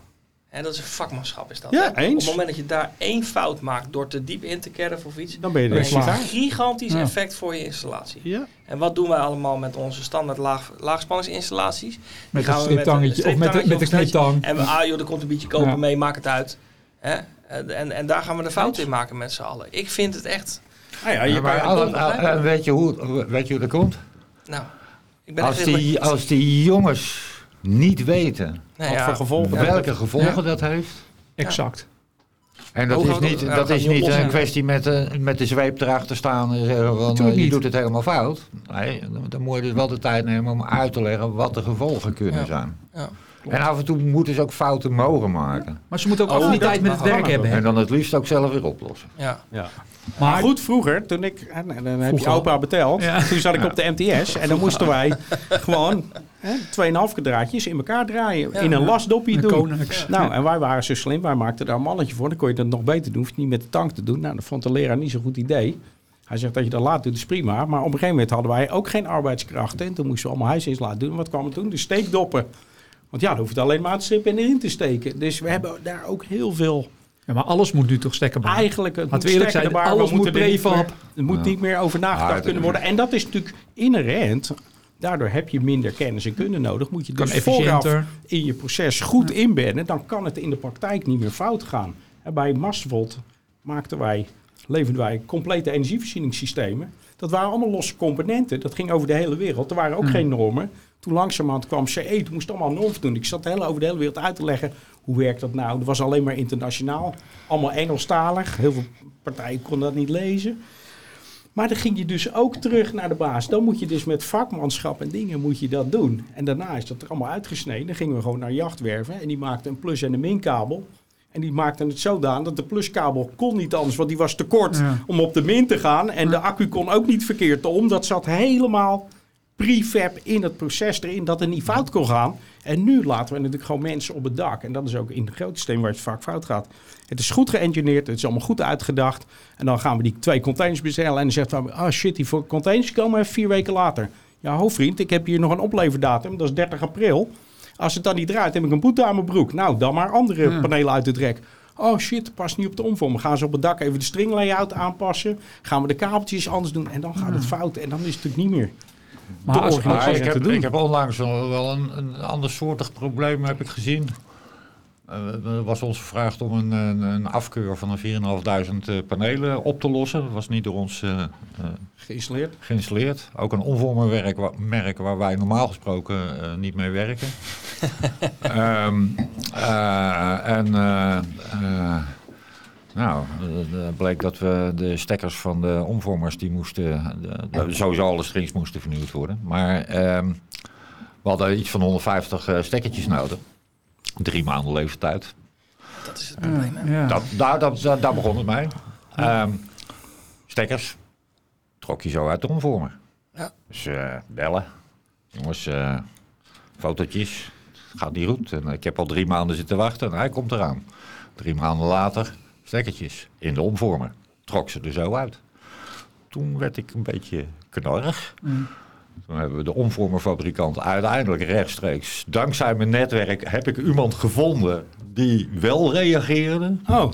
En dat is een vakmanschap is dat. Ja, hè? eens. Op het moment dat je daar één fout maakt door te diep in te kerven of iets. Dan ben je Dan er een gigantisch Ja. effect voor je installatie. Ja. En wat doen wij allemaal met onze standaard laag, laagspanningsinstallaties? Met gaan een we met een striptangetje of met, de- met een striptangetje kniptang. En we, ah joh, er komt een beetje koper Ja. mee, maak het uit. Hè? En, en, daar gaan we de fout in maken met z'n allen. Ik vind het echt... Nou ja, je maar al- al- al- weet, je hoe, weet je hoe dat komt? Nou, ik ben Als die, als die jongens niet weten wat ja, voor gevolgen welke gevolgen dat heeft. Exact. En dat is niet, dat- is niet een kwestie met, eh, met de zweep erachter staan en zeggen van eh, je niet. doet het helemaal fout. Nee, dan, moet je dus wel de tijd nemen om uit te leggen wat de gevolgen kunnen Ja. zijn. Ja. En af en toe moeten ze ook fouten mogen maken. Maar ze moeten ook Oh, affiniteit dat met het werk hebben. hè? En dan het liefst ook zelf weer oplossen. Ja. Ja. Maar goed, vroeger, toen ik, en, en dan heb je opa beteld, Ja. toen zat ik op de MTS en dan moesten wij gewoon hè, 2,5 draadjes in elkaar draaien, in een lasdopje doen. Nou, en wij waren zo slim, wij maakten daar een mannetje voor. Dan kon je dat nog beter doen, hoef je niet met de tank te doen. Nou, dat vond de leraar niet zo'n goed idee. Hij zegt dat je dat laat doet, is prima. Maar op een gegeven moment hadden wij ook geen arbeidskrachten. En toen moesten we allemaal huisjes laten doen. En wat kwam er toen? De steekdoppen. Want ja, dan hoef je het alleen maar aan te strippen en erin te steken. Dus we hebben daar ook heel veel... Ja, maar alles moet nu toch stekkenbaar. Eigenlijk, het Laten moet we eerlijk sterker zijn, de baar, alles moet niet prefab. meer- Er moet Ja. niet meer over nagedacht kunnen worden. En dat is natuurlijk inherent. Daardoor heb je minder kennis en kunde nodig. Moet je dus vooraf efficiënter. in je proces goed inbennen, dan kan het in de praktijk niet meer fout gaan. En bij Mastervolt maakten wij, leverden wij complete energievoorzieningssystemen. Dat waren allemaal losse componenten. Dat ging over de hele wereld. Er waren ook Hmm. geen normen. Toen langzamerhand kwam CE, toen moest allemaal normen doen. Ik zat heel over de hele wereld uit te leggen, hoe werkt dat nou? Dat was alleen maar internationaal. Allemaal Engelstalig. Heel veel partijen konden dat niet lezen. Maar dan ging je dus ook terug naar de baas. Dan moet je dus met vakmanschap en dingen moet je dat doen. En daarna is dat er allemaal uitgesneden. Dan gingen we gewoon naar jachtwerven. En die maakten een plus- en een minkabel. En die maakten het zodanig dat de pluskabel kon niet anders. Want die was te kort Ja. om op de min te gaan. En de accu kon ook niet verkeerd om. Dat zat helemaal prefab in het proces erin. Dat er niet fout kon gaan. En nu laten we natuurlijk gewoon mensen op het dak. En dat is ook in het grote systeem waar het vaak fout gaat. Het is goed geëngineerd. Het is allemaal goed uitgedacht. En dan gaan we die twee containers bestellen. En dan zegt hij, ah shit, die voor containers komen even vier weken later. Ja, hoofdvriend, ik heb hier nog een opleverdatum. Dat is 30 april. Als het dan niet draait, heb ik een boete aan mijn broek. Nou, dan maar andere Ja. panelen uit het rek. Oh shit, past niet op de omvormer. Gaan ze op het dak even de string layout aanpassen. Gaan we de kabeltjes anders doen. En dan gaat het fout. En dan is het natuurlijk niet meer. Maar als, Maar ik, te heb, doen. ik heb onlangs wel een, een ander soortig probleem heb ik gezien. Eh, er was ons gevraagd om een, een, een afkeur van een 4.500 eh, panelen op te lossen. Dat was niet door ons eh, eh, Geïnstalleerd. geïnstalleerd. Ook een onvormerwerk wa- merk waar wij normaal gesproken eh, niet mee werken. Ehm, eh, en nou, eh, eh, bleek dat we de stekkers van de omvormers, die moesten, de, de- sowieso alle strings moesten vernieuwd worden. Maar ehm, we hadden iets van 150 eh, stekkertjes nodig. Drie maanden leeftijd. Dat is het probleem. ja. Dat, daar, dat, daar, daar begon het mee. Ehm, stekkers trok je zo uit de omvormer. Ja. Dus eh, bellen. Jongens, eh fotootjes. Gaat niet goed. En ik heb al drie maanden zitten wachten en hij komt eraan. Drie maanden later, stekkertjes in de omvormer. Trok ze er zo uit. Toen werd ik een beetje knorrig. Mm. Toen hebben we de omvormerfabrikant uiteindelijk rechtstreeks. Dankzij mijn netwerk heb ik iemand gevonden die wel reageerde. Oh,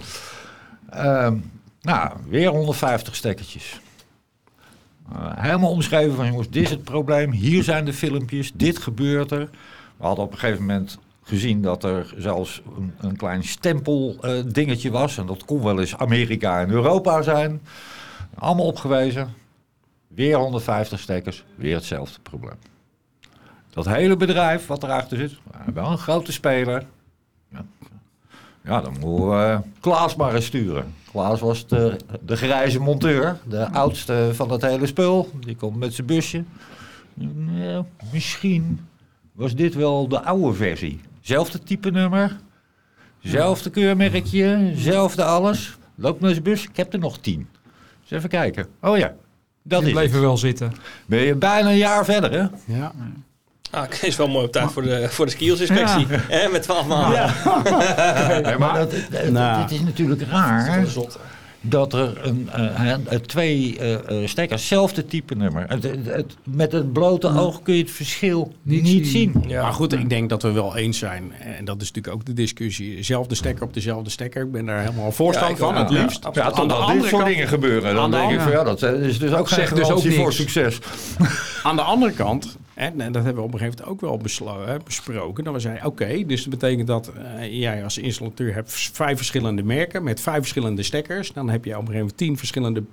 Ehm, nou, weer 150 stekkertjes. Eh, helemaal omschreven van jongens, dit is het probleem. Hier zijn de filmpjes. Dit gebeurt er. We hadden op een gegeven moment gezien dat er zelfs een, een klein stempel eh, dingetje was. En dat kon wel eens Amerika en Europa zijn. Allemaal opgewezen. Weer 150 stekkers. Weer hetzelfde probleem. Dat hele bedrijf wat erachter zit. eh, Wel een grote speler. Ja, dan moeten we eh, Klaas maar eens sturen. Klaas was de, de grijze monteur, de oudste van het hele spul. Die komt met zijn busje. Misschien was dit wel de oude versie. Zelfde type nummer, zelfde keurmerkje, zelfde alles. Loopt met zijn bus, ik heb er nog tien. Dus even kijken. Oh ja, dat Die is bleven het. wel zitten. Ben je bijna een jaar verder, hè? ja. Ah, is wel mooi op tijd voor de, voor de skillsinspectie. Hè, met 12 maanden. Nee, maar dat, Nou. is natuurlijk raar. dat er een, eh, hè, eh, twee eh, stekkers, hetzelfde type nummer. Het, het- het- met het blote oog kun je het verschil Niet niet, zien. zien. Ja. Maar goed, ik denk dat we wel eens zijn. En dat is natuurlijk ook de discussie. Zelfde stekker op dezelfde stekker. Ik ben daar helemaal voorstander Ja, van, het Ja, liefst. Ja, Aan de totdat dit andere soort kant- dingen gebeuren. Dan de denk ik van ja, dat is dus ook geen Zegt dus ook garantie voor succes. Aan de andere kant, en dat hebben we op een gegeven moment ook wel besproken. Dat we zeiden, oké, dus dat betekent dat eh, jij als installateur hebt vijf verschillende merken met vijf verschillende stekkers. Dan heb je op een gegeven moment tien verschillende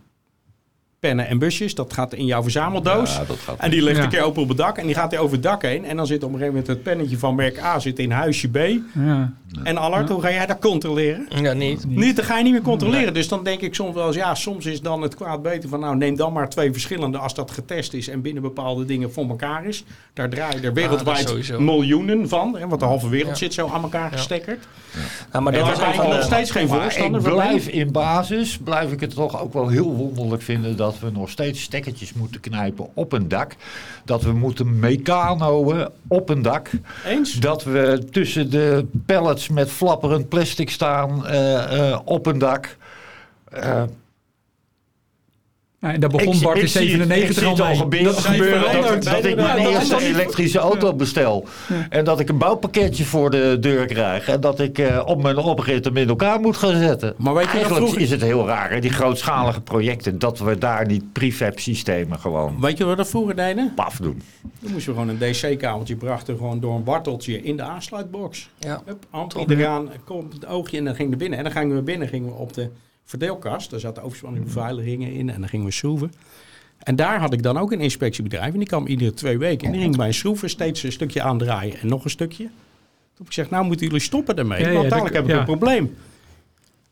pennen en busjes. Dat gaat in jouw verzameldoos. Ja, dat gaat En die ligt Ja. een keer open op het dak en die gaat hij over het dak heen. En dan zit op een gegeven moment het pennetje van merk A zit in huisje B. Ja. En Allard, hoe ga jij dat controleren? Ja, niet. Niet, dan ga je niet meer controleren. Dus dan denk ik soms wel eens, ja, soms is dan het kwaad beter van, nou, neem dan maar twee verschillende als dat getest is en binnen bepaalde dingen voor elkaar is. Daar draaien er wereldwijd sowieso. miljoenen van, hè, want de halve wereld Ja. zit zo aan elkaar gestekkerd. Ja, maar En daar ben ik nog steeds geen voorstander ik blijf in basis, blijf ik het toch ook wel heel wonderlijk vinden dat we nog steeds stekkertjes moeten knijpen op een dak. Dat we moeten mecanoën op een dak. Eens? Dat we tussen de pallets met flapperend plastic staan eh, eh, op een dak. Ja, en daar begon Bart in zie het- 97 ik zie al het al mee. gebeuren, Dat is gebeuren dat, dat ik mijn Ja, dat eerste elektrische auto bestel. En dat ik een bouwpakketje voor de deur krijg. En dat ik eh, op mijn oprit hem in elkaar moet gaan zetten. Maar weet je wat Eigenlijk vroeger- is het heel raar, hè, die grootschalige projecten, dat we daar niet prefab systemen gewoon Weet je wat we dat vroeger deden? paf doen. Dan moesten we gewoon een DC-kabeltje brachten, gewoon door een warteltje in de aansluitbox. Ja. Hup, amp eraan, komt het oogje en dan ging we binnen. En dan gingen we binnen, gingen we op de verdeelkast. Daar zaten overspanning beveiligingen in en dan gingen we schroeven. En daar had ik dan ook een inspectiebedrijf. En die kwam iedere twee weken. En die ging bij een schroeven steeds een stukje aandraaien en nog een stukje. Toen heb ik gezegd, nou moeten jullie stoppen daarmee. Ja, ja, want dadelijk heb ik ja. een probleem.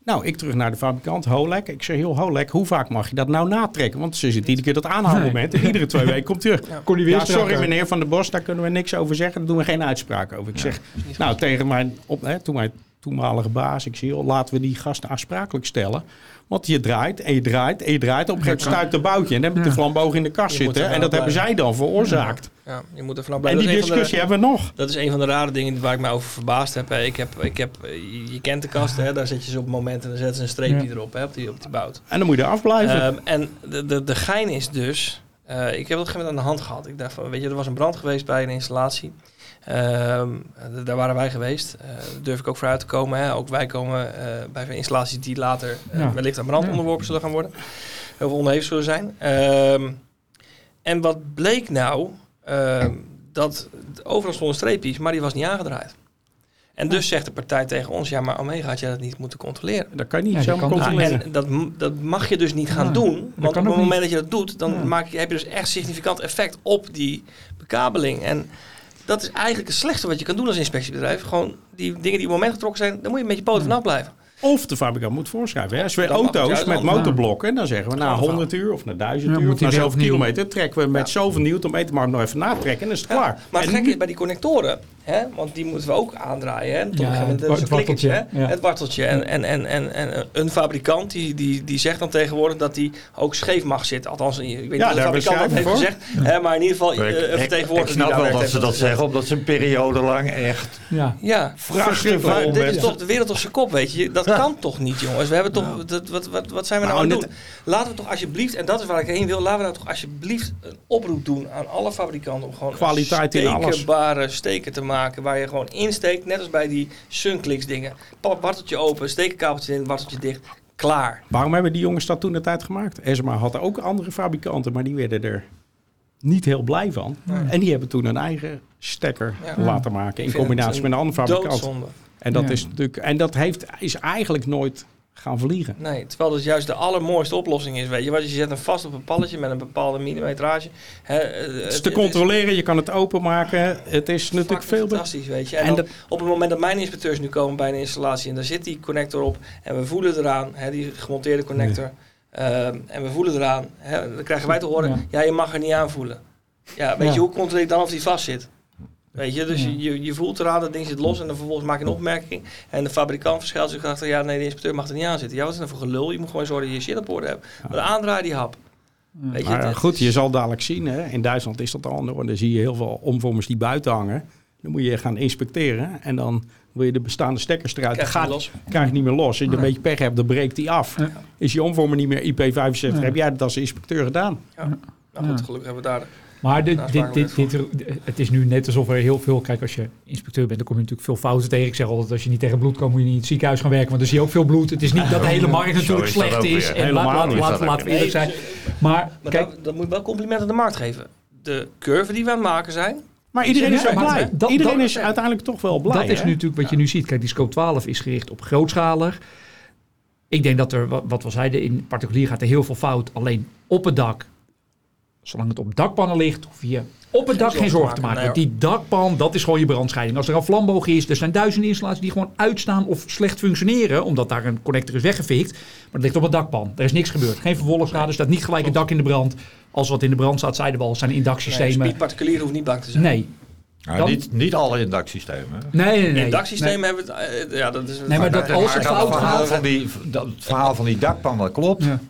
Nou, ik terug naar de fabrikant, Holek. Ik zeg, heel Holek, hoe vaak mag je dat nou natrekken? Want ze zit iedere keer dat aanhaalmoment. En iedere twee weken komt terug. Kon die weer Ja, sorry meneer Van der Bos, daar kunnen we niks over zeggen. Daar doen we geen uitspraak over. Ik zeg, nou tegen mijn, op, hè, toen mijn toenmalige baas, ik zie, joh, laten we die gasten aansprakelijk stellen. Want je draait en je draait en je draait. Op een gegeven moment stuit de boutje en dan heb je de flamboog in de kast Je zitten. En dat hebben zij dan veroorzaakt. Ja, je moet er vanaf En die Dat de- discussie hebben we nog. Dat is een van de rare dingen waar ik mij over verbaasd heb. hè. Ik heb, ik heb je- je kent de kast, hè, daar zet je ze op momenten en dan zetten ze een streepje Ja. erop, hè, op die, op die bout. En dan moet je er afblijven. Ehm, en de, de, de gein is dus, eh, ik heb het op een gegeven moment aan de hand gehad. Ik dacht van, weet je, er was een brand geweest bij een installatie. Ehm, daar waren wij geweest. Eh, durf ik ook vooruit te komen. Hè. Ook wij komen eh, bij installaties die later eh, Ja. wellicht aan brand Ja. onderworpen zullen gaan worden. Heel veel onderhevig zullen zijn. Ehm, en wat bleek nou? Ehm, dat overal stonden streepjes, maar die was niet aangedraaid. En dus zegt de partij tegen ons, ja, maar Omega had jij dat niet moeten controleren. dat kan je niet Ja, controleren. En dat, dat mag je dus niet gaan Ja, doen. Want op het moment niet. dat je dat doet, dan Ja. maak je, heb je dus echt significant effect op die bekabeling. En dat is eigenlijk het slechtste wat je kan doen als inspectiebedrijf. Gewoon die dingen die op het moment getrokken zijn, dan moet je met je poten vanaf blijven. Of de fabrikant moet voorschrijven. Hè. Als we Dat auto's ja, met motorblokken, dan zeggen we na Gewoon 100 uur of na 1000 Ja, uur of na zoveel kilometer trekken we met zoveel newton meter maar nog even natrekken en dan is het klaar. Maar het En gekke is, bij die connectoren Hè? Want die moeten we ook aandraaien. Hè? Tot Ja, een gegeven moment, het warteltje, hè? ja. Het warteltje. En, en, en, en, en een fabrikant die, die, die zegt dan tegenwoordig dat die ook scheef mag zitten. Althans, ik weet niet Ja, wat de hebben we fabrikant dat heeft gezegd. Hè? Maar in ieder geval Ik, eh, een ik, vertegenwoordiger ik die snap wel dat ze dat zeggen, omdat ze een periode lang echt Ja. Ja, vol dit is met... toch de wereld op zijn kop, weet je. Dat kan toch niet, jongens. We hebben toch, dat, wat, wat, wat zijn we nou, Nou, aan het net- doen? Laten we toch alsjeblieft, en dat is waar ik heen wil, laten we nou toch alsjeblieft een oproep doen aan alle fabrikanten om gewoon Kwaliteit in een alles. steken te maken waar je gewoon insteekt, net als bij die Sunclicks dingen. Pap, warteltje open, stekenkabeltje in, warteltje dicht, klaar. Waarom hebben die jongens dat toen de tijd gemaakt? Esma had ook andere fabrikanten, maar die werden er niet heel blij van. En die hebben toen een eigen stekker Ja. laten maken in combinatie met een andere fabrikant. Doodzonde. En dat Ja. is natuurlijk en dat heeft is eigenlijk nooit gaan vliegen. Nee, terwijl dat juist de allermooiste oplossing is, weet je. Want je zet hem vast op een palletje met een bepaalde millimetrage. Hè, eh, Het is te controleren, je kan het openmaken. Het is natuurlijk veel. fantastisch, weet je. En, En dan, dat- op het moment dat mijn inspecteurs nu komen bij een installatie en daar zit die connector op en we voelen eraan, die gemonteerde connector, ehm, en we voelen eraan, hè, dan krijgen wij te horen, Ja. ja. je mag er niet aan voelen. Ja, weet Ja. je, hoe controleer ik dan of die vast zit? Weet je, dus Ja. je, je, voelt eraan, dat ding zit los en dan vervolgens maak je een opmerking. En de fabrikant verschuilt zich achter, ja nee, de inspecteur mag er niet aan zitten. Ja, wat is dat voor gelul? Je moet gewoon zorgen dat je je shit op orde hebt. Maar aandraai die hap. Weet je, Maar het- goed, het je zal dadelijk zien. Hè? In Duitsland is dat al. hoor. Dan zie je heel veel omvormers die buiten hangen. Dan moet je gaan inspecteren. En dan wil je de bestaande stekkers eruit. Krijg je gaat, los. krijg je niet meer los. Als je een beetje pech hebt, dan breekt die af. Ja. Is je omvormer niet meer IP75, Ja. heb jij dat als inspecteur gedaan. Ja. Nou goed, Ja. gelukkig hebben we daar... Maar dit, dit, dit, het is nu net alsof er heel veel... Kijk, als je inspecteur bent, dan kom je natuurlijk veel fouten tegen. Ik zeg altijd, als je niet tegen bloed komt, moet je niet in het ziekenhuis gaan werken. Want dan zie je ook veel bloed. Het is niet dat de hele markt natuurlijk is slecht is. En laten we eerlijk zijn. Maar Maar kijk, dat, dat moet wel complimenten aan de markt geven. De curve die we aan het maken zijn, Maar iedereen is blij. dat- iedereen dat- is uiteindelijk toch wel blij. dat is hè? nu natuurlijk wat je nu ziet. Kijk, die scope 12 is gericht op grootschalig. Ik denk dat er, wa- wat we zeiden, in particulier gaat er heel veel fout. Alleen op het dak, zolang het op dakpannen ligt, hoef je op het dak geen zorgen te maken. Nee, Want die dakpan, dat is gewoon je brandscheiding. Als er een vlamboog is, er zijn duizenden installaties die gewoon uitstaan of slecht functioneren. Omdat daar een connector is weggefikt. Maar het ligt op het dakpan. Er is niks gebeurd. Geen vervolgschade, er staat niet gelijk het dak in de brand. Als wat in de brand staat, zeiden we al, zijn nee, indaksystemen. speed particulier hoeft niet bang te zijn. Nee. Nou, Dan- niet, niet alle indaksystemen. Nee, nee, nee. In nee. hebben we het... eh, ja, dat is... Nee, maar dat als het fout verhaal gaat... Van die, dat, het verhaal van die dakpan, dat klopt. Ja.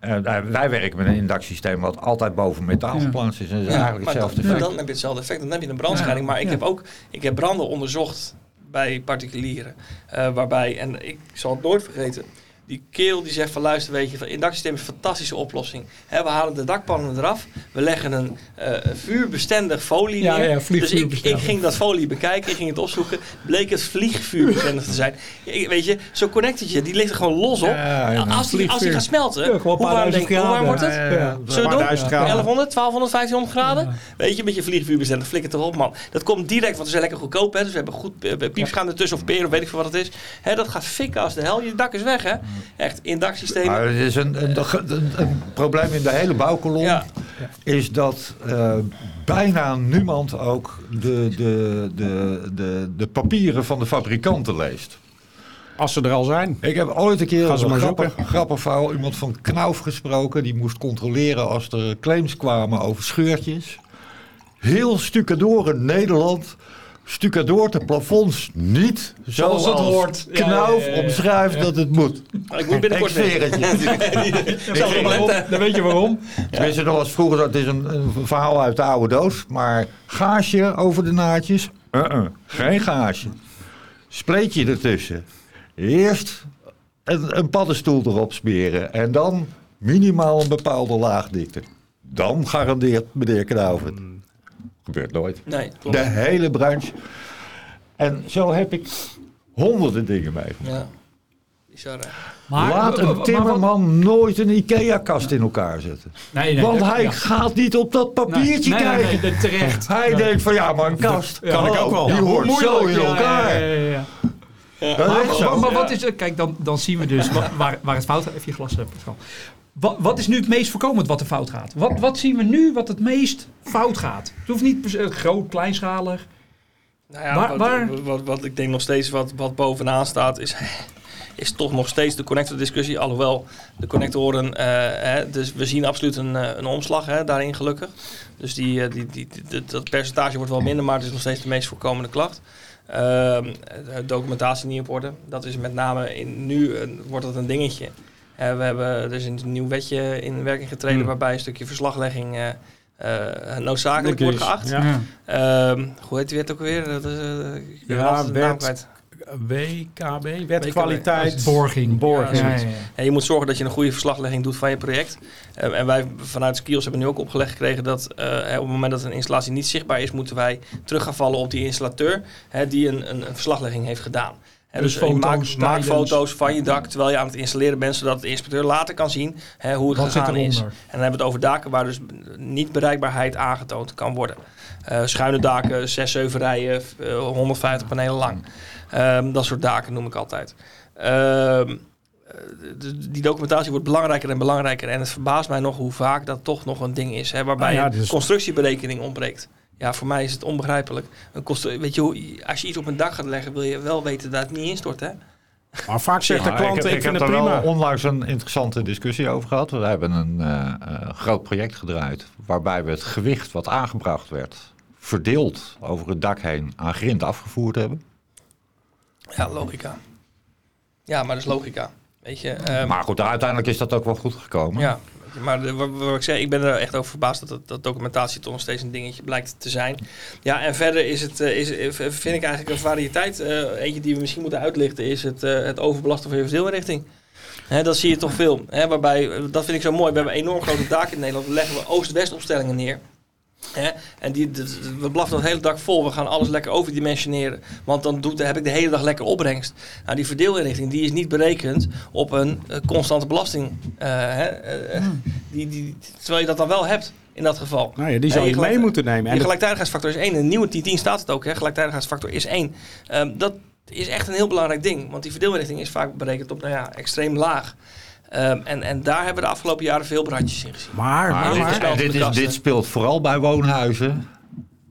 Eh, wij- wij werken met een indaksysteem wat altijd boven metaal Ja. geplaatst is. En dat is Ja, eigenlijk hetzelfde maar effect. dan heb je hetzelfde effect. Dan heb je een brandscheiding. Maar ik Ja. heb ook ik heb branden onderzocht bij particulieren. eh, waarbij, en ik zal het nooit vergeten... Die keel die zegt van luister weet je, van indaksysteem is een fantastische oplossing. Hè, we halen de dakpannen eraf. We leggen een eh, vuurbestendig folie Ja, neer. ja, dus ik, ik ging dat folie bekijken, ik ging het opzoeken. Bleek het vliegvuurbestendig te zijn. Ik- weet je, zo'n connectortje, die ligt er gewoon los op. Ja, ja. als, die, als die gaat smelten, hoe, warm denk, hoe warm wordt het? Ja, ja, ja. Ja. Zullen we Paar doen? duizend graden. 1100, 1200, 1500 graden? Weet je, met je vliegvuurbestendig, flikker toch op man. Dat komt direct, want ze zijn lekker goedkoop. Hè? Dus we hebben goed uh, piepschuim ertussen of peer of weet ik veel wat het is. Hè, dat gaat fikken als de hel. Je dak is weg hè. Echt, in daksystemen. Maar het is een, een, een, een probleem in de hele bouwkolom. Ja. Is dat eh, bijna niemand ook de, de, de, de, de papieren van de fabrikanten leest. Als ze er al zijn. Ik heb ooit een keer ze een maar grappig, grappig verhaal. Iemand van Knauf gesproken. Die moest controleren als er claims kwamen over scheurtjes. Heel stucadoren Nederland. Stucadoort de plafonds niet zoals, Zoals het hoort. Knauf ja, ja, ja. omschrijft dat het moet. Ik moet binnenkort zweer het je. Dan weet je waarom. Tenminste, nog als vroeger, het is een, een verhaal uit de oude doos. Maar gaasje over de naadjes? Uh-uh, geen gaasje. Spleetje ertussen. Eerst een, een paddenstoel erop smeren. En dan minimaal een bepaalde laagdikte. Dan garandeert meneer Knauf het. Gebeurt nooit. Nee, klopt. De hele branche. En zo heb ik honderden dingen meegemaakt. Ja. Maar, Laat een maar timmerman nooit een IKEA-kast in elkaar zetten. Nee, nee, Want dat- hij ja. gaat niet op dat papiertje Nee, kijken. nee, terecht. Hij denkt van ja, maar een kast kan dat ook wel. Die Ja, hoort moeilijk. zo in Ja, elkaar. ja, ja, ja. Dat Maar, is zo. maar, maar wat is? Kijk, dan, dan zien we dus wa- waar, waar het fout gaat. Even je glas, eh. Wat, wat is nu het meest voorkomend wat er fout gaat? Wat, wat zien we nu wat het meest fout gaat? Het hoeft niet se groot, kleinschalig. Nou ja, Waar- wat, waar- Wat, wat, ik denk nog steeds wat, wat bovenaan staat is... is toch nog steeds de connector-discussie. Alhoewel de connectoren, eh, hè, dus we zien absoluut een, eh, een omslag hè, daarin gelukkig. Dus die, eh, die, die, die- dat percentage wordt wel minder, maar het is nog steeds de meest voorkomende klacht. Ehm, documentatie niet op orde. Dat is met name in, nu eh, wordt dat een dingetje. Eh, we hebben er is een nieuw wetje in werking getreden Hmm. waarbij een stukje verslaglegging eh, eh, noodzakelijk wordt geacht. Ja. Ehm, hoe heet die wet ook weer? Dat is, ik ben Ja, altijd de naam wet- kwijt. WKB, wetkwaliteit. Borging. Borging. Ja, ja, ja. En je moet zorgen dat je een goede verslaglegging doet van je project. Eh, en wij vanuit Skills hebben nu ook opgelegd gekregen dat eh, hè, op het moment dat een installatie niet zichtbaar is, moeten wij terug gaan vallen op die installateur hè, die een, een, een verslaglegging heeft gedaan. Hè, Dus dus foto's maak foto's van je dak terwijl je aan het installeren bent, zodat de inspecteur later kan zien hoe het Wat gegaan is. En dan hebben we het over daken waar dus niet bereikbaarheid aangetoond kan worden. Eh, schuine daken, 6, 7 rijen, eh, 150 panelen lang. Ehm, dat soort daken noem ik altijd. Ehm, eh, die documentatie wordt belangrijker en belangrijker. En het verbaast mij nog hoe vaak dat toch nog een ding is. Hè, waarbij Ah ja, dus- constructieberekening ontbreekt. Ja, voor mij is het onbegrijpelijk. Een constru- weet je, hoe- als je iets op een dak gaat leggen, wil je wel weten dat het niet instort. Hè? Maar vaak zegt de klant, ik, ik, heb- ik vind heb het er prima. wel onlangs een interessante discussie over gehad. We hebben een eh, eh, groot project gedraaid waarbij we het gewicht wat aangebracht werd verdeeld over het dak heen aan grind afgevoerd hebben. Ja, logica. Ja, maar dat is logica. Weet je, ehm, maar goed, uiteindelijk is dat ook wel goed gekomen. Ja, maar wat, ik zeg, ik ben er echt over verbaasd dat, dat, documentatie toch nog steeds een dingetje blijkt te zijn. Ja, en verder is het, eh, is, eh, vind ik eigenlijk een variëteit. eh, eentje die we misschien moeten uitlichten is het, het overbelasten van je verdeelinrichting. Hè, dat zie je toch veel. Waarbij, dat vind ik zo mooi. We hebben enorm grote daken in Nederland. Dan leggen we oost-west opstellingen neer. Hè? En die, de- de- we blaffen dat hele dak vol. We gaan alles lekker overdimensioneren. Want dan doet, heb ik de hele dag lekker opbrengst. Nou, die verdeelinrichting die is niet berekend op een eh, constante belasting. eh, hè? eh, eh, die, die, terwijl je dat dan wel hebt in dat geval. Nou ja, die zou je je mee moeten nemen. En dat- gelijktijdigheidsfactor is één. In de nieuwe 1010 staat het ook. Hè? Gelijktijdigheidsfactor is één. Ehm, dat is echt een heel belangrijk ding. Want die verdeelrichting is vaak berekend op nou ja, extreem laag. Ehm, en, en daar hebben we de afgelopen jaren veel brandjes in gezien. maar, Maar maar, dit, is, dit speelt vooral bij woonhuizen.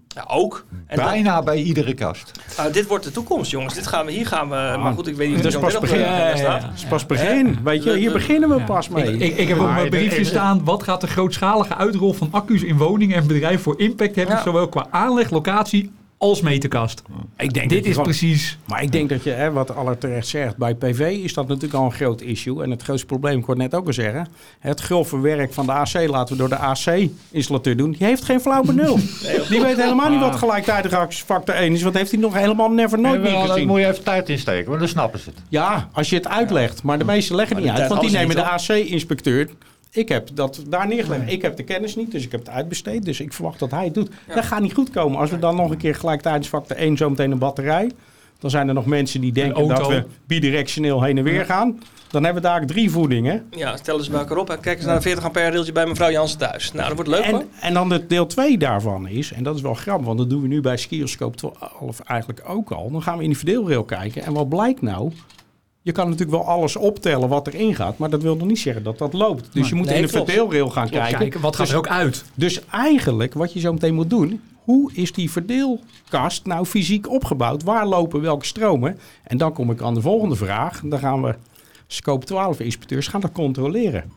Ja, ook. En dat- bijna bij iedere kast. Nou, dit wordt de toekomst, jongens. Dit gaan we, hier gaan we. maar goed, ik weet niet of de begin. Ja, ja, staat. het is pas begin. Weet je, hier beginnen we Ja. pas mee. Ik, ik, ik heb op mijn briefje staan, wat gaat de grootschalige uitrol van accu's in woningen en bedrijven voor impact hebben, Ja. zowel qua aanleg, locatie als meterkast. Ik denk Dit is gewoon- precies... Maar ik denk dat je, hè, wat Aller terecht zegt, bij PV is dat natuurlijk al een groot issue. En het grootste probleem, ik hoorde net ook al zeggen, het grove werk van de AC laten we door de AC-installateur doen. Die heeft geen flauw benul. Die weet helemaal niet wat gelijktijdigheidsfactor 1 is. Wat heeft hij nog helemaal never nooit meer gezien. moet je even tijd in steken, want dan snappen ze het. Ja, als je het uitlegt. Maar de meesten leggen Maar niet uit, want die nemen de AC-inspecteur. Ik heb dat daar neergelegd. Ik heb de kennis niet, dus ik heb het uitbesteed. Dus ik verwacht dat hij het doet. Dat gaat niet goed komen. Als we dan nog een keer gelijktijdigheidsfactor 1 zometeen een batterij. Dan zijn er nog mensen die denken dat we bidirectioneel heen en weer gaan. Dan hebben we daar drie voedingen. Ja, stel eens bij elkaar op. En kijk eens naar een 40 ampère railtje bij mevrouw Jansen thuis. Nou, dat wordt leuk hoor. En, en dan de deel 2 daarvan is, en dat is wel grappig, want dat doen we nu bij Skioscope 12 eigenlijk ook al. Dan gaan we in die verdeelrail kijken. En wat blijkt nou? Je kan natuurlijk wel alles optellen wat erin gaat, maar dat wil nog niet zeggen dat dat loopt. Dus je moet Nee, in de verdeelrail gaan kijken. Kijken, wat gaat Dus- er ook uit? Dus eigenlijk, wat je zo meteen moet doen, hoe is die verdeelkast nou fysiek opgebouwd? Waar lopen welke stromen? En dan kom ik aan de volgende vraag. Dan gaan we scope 12 inspecteurs gaan dat controleren.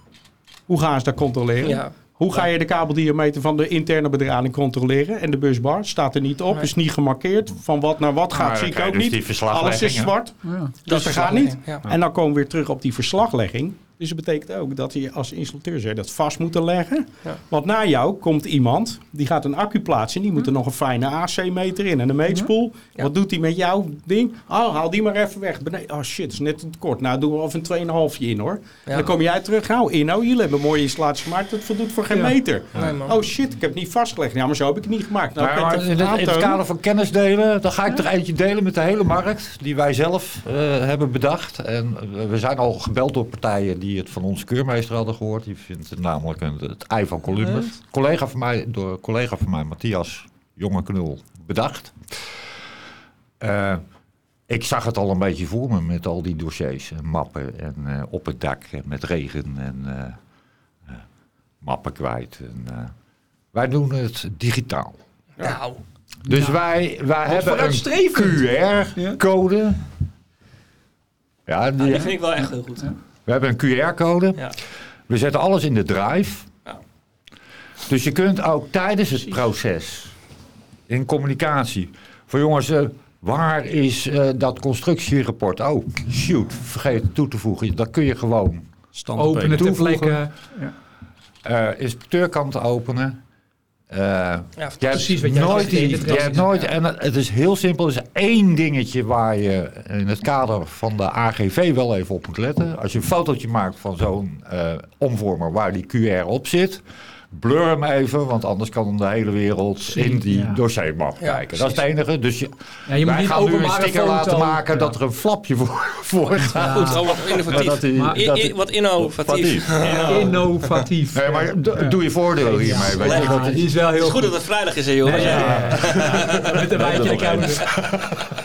Hoe gaan ze dat controleren? Ja. Hoe ga je de kabeldiameter van de interne bedrading controleren? En de busbar staat er niet op, Nee. is niet gemarkeerd. Van wat naar wat gaat, zie ik ook niet. dus die Alles is zwart. Ja. Dat Dus is dat gaat niet. Ja. En dan komen we weer terug op die verslaglegging. Dus dat betekent ook dat je als installateur zegt dat vast moet leggen. Ja. Want na jou komt iemand, die gaat een accu plaatsen. En die moet er nog een fijne AC-meter in en een meetspoel. Ja. Wat doet hij met jouw ding? Oh, haal die maar even weg. Beneden. Oh shit, is net te kort. Nou, doen we even een 2,5 in hoor. Dan kom jij terug. Nou, Inno, jullie hebben een mooie installatie gemaakt. Dat voldoet voor geen meter. Nee. Oh shit, ik heb het niet vastgelegd. Ja, maar zo heb ik het niet gemaakt. Nou, Maar, het in, het, in het aantonen. kader van kennis delen, dan ga ik er eentje delen met de hele markt die wij zelf eh, hebben bedacht. En we zijn al gebeld door partijen die het van onze keurmeester hadden gehoord. Die vindt het namelijk een, het ei van Columbus. Collega van mij, door een collega van mij, Matthias Jonge Knul, bedacht. Eh, ik zag het al een beetje voor me met al die dossiers en mappen en eh, op het dak en met regen en eh, eh, mappen kwijt. En, wij doen het digitaal. Nou, Dus wij, wij hebben een. QR-code. Ja, Ja, die- die vind ik wel echt heel goed. We hebben een QR-code. Ja. We zetten alles in de drive. Ja. Dus je kunt ook tijdens het proces in communicatie voor jongens, eh, waar is eh, dat constructierapport? Oh, shoot, vergeet het toe te voegen. Dat kun je gewoon. Stand Openen ter toevoegen. plekke. Ja. eh inspecteurkant openen. Eh, Ja, je hebt precies wat jij nooit, die- je hebt nooit, en het- het is heel simpel. Er is één dingetje waar je in het kader van de AGV wel even op moet letten. Als je een fotootje maakt van zo'n eh, omvormer waar die QR op zit, blur hem even, want anders kan de hele wereld Zien, in die ja. dossiermap Ja, kijken. Dat is het enige. Dus je, Ja, je moet wij niet gaan nu een sticker foto. laten maken Ja. dat er een flapje voor, voor staat. Goed, oh, wat innovatief. Dat die- Maar- dat die- wat innovatief. Innovatief. Nee, maar do- doe je voordeel hiermee. Weet je, dat is wel Het heel is goed dat het vrijdag is, hè, jongens. Nee, ja, ja. Met een wijntje.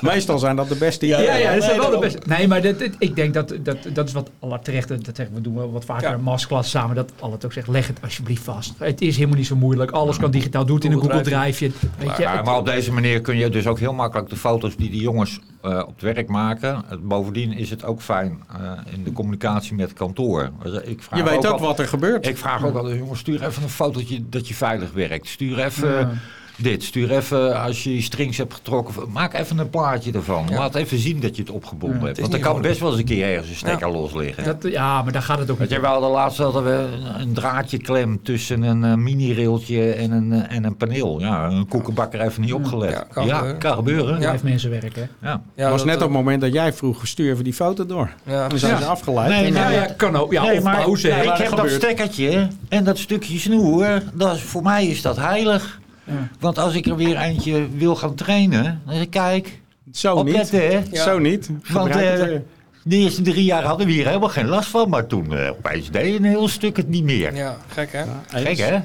Meestal zijn dat de beste Ja, Ja, ja, dat zijn nee, wel de beste. Nee, maar ik denk dat, dat dat is wat Allah terecht, dat zeggen we doen we wat vaker een masterclass samen, dat Allah het ook zegt, leg het alsjeblieft vast. Het is helemaal niet zo moeilijk, alles kan digitaal, doe het in een Google Drive. Weet je, maar op deze manier kun je dus ook heel makkelijk de foto's die die jongens eh, op het werk maken. Bovendien is het ook fijn eh, in de communicatie met kantoor. Dus ik vraag Je weet ook al- wat er gebeurt. Ik vraag ook altijd, jongens, stuur even een fotootje dat je veilig werkt. Stuur even Ja. Dit. Stuur even als je je strings hebt getrokken. Maak even een plaatje ervan. Ja. Laat even zien dat je het opgebonden Ja, hebt. Want er kan best wel eens een keer ergens een stekker los liggen. dat, ja, maar daar gaat het ook niet je wel, de laatste hadden we een- een draadje klem tussen een eh, mini-railtje en een, eh, en een paneel. Ja, een koekenbakker heeft niet opgelet. Ja, kan gebeuren. kan gebeuren. Ja. Mensen werken. Ja. Ja, Het was dat- net op het moment dat jij vroeg, stuur even die foto door. Ja, Dan zijn Ja. ze afgeleid. Nee, eh, Ja, kan ook. Ja, Nee, maar pauze. ik heb dat stekkertje en dat stukje snoer, dat is, voor mij is dat heilig. Ja. Want als ik er weer eentje wil gaan trainen, dan zeg ik, kijk, Zo niet. opletten hè. Ja. Zo niet. Want Gebruik eh, de eerste drie jaar hadden we hier helemaal geen last van, maar toen eh, opeens deed een heel stuk het niet meer. ja, gek hè? Gek hè?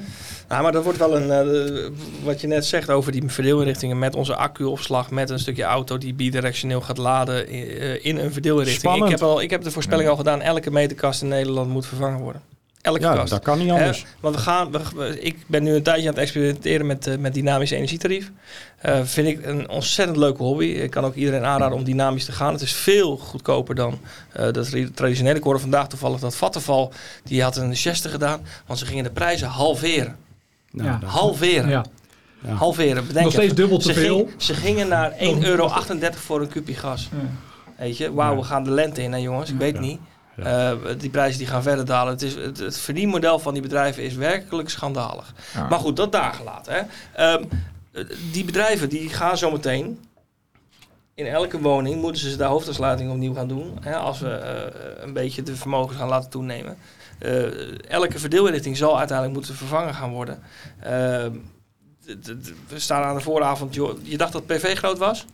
Nou, maar dat wordt wel een, eh, wat je net zegt over die verdeelrichtingen met onze accuopslag, met een stukje auto die bidirectioneel gaat laden in, in een verdeelrichting. Ik heb, al, ik heb de voorspelling al gedaan, elke meterkast in Nederland moet vervangen worden. Elke Ja, kast. dat kan niet anders. Hè, want we gaan, we- we- ik ben nu een tijdje aan het experimenteren met, eh, met dynamisch energietarief. Eh vind ik een ontzettend leuke hobby. Ik kan ook iedereen aanraden om dynamisch te gaan. Het is veel goedkoper dan eh de tra- traditionele. Ik hoorde vandaag toevallig dat Vattenval, die had een geste gedaan. Want ze gingen de prijzen halveren. Nou, Ja. dat- Halveren. Ja. Ja. Halveren. Bedenk Nog steeds dubbel te ze veel. Ging, ze gingen naar 1,38 euro voor een kubje gas. Weet je, wauw, we gaan de lente in, hè jongens. Ik weet niet. Eh, die prijzen die gaan verder dalen. Het, is, het, het verdienmodel van die bedrijven is werkelijk schandalig. Ja. Maar goed, dat daar gelaten. Hè. Ehm, eh, die bedrijven die gaan zometeen... In elke woning moeten ze de hoofdaansluiting opnieuw gaan doen. Hè, als we eh, een beetje de vermogens gaan laten toenemen. Eh, elke verdeelrichting zal uiteindelijk moeten vervangen gaan worden. Ehm, we staan aan de vooravond. Joh, je dacht dat PV groot was?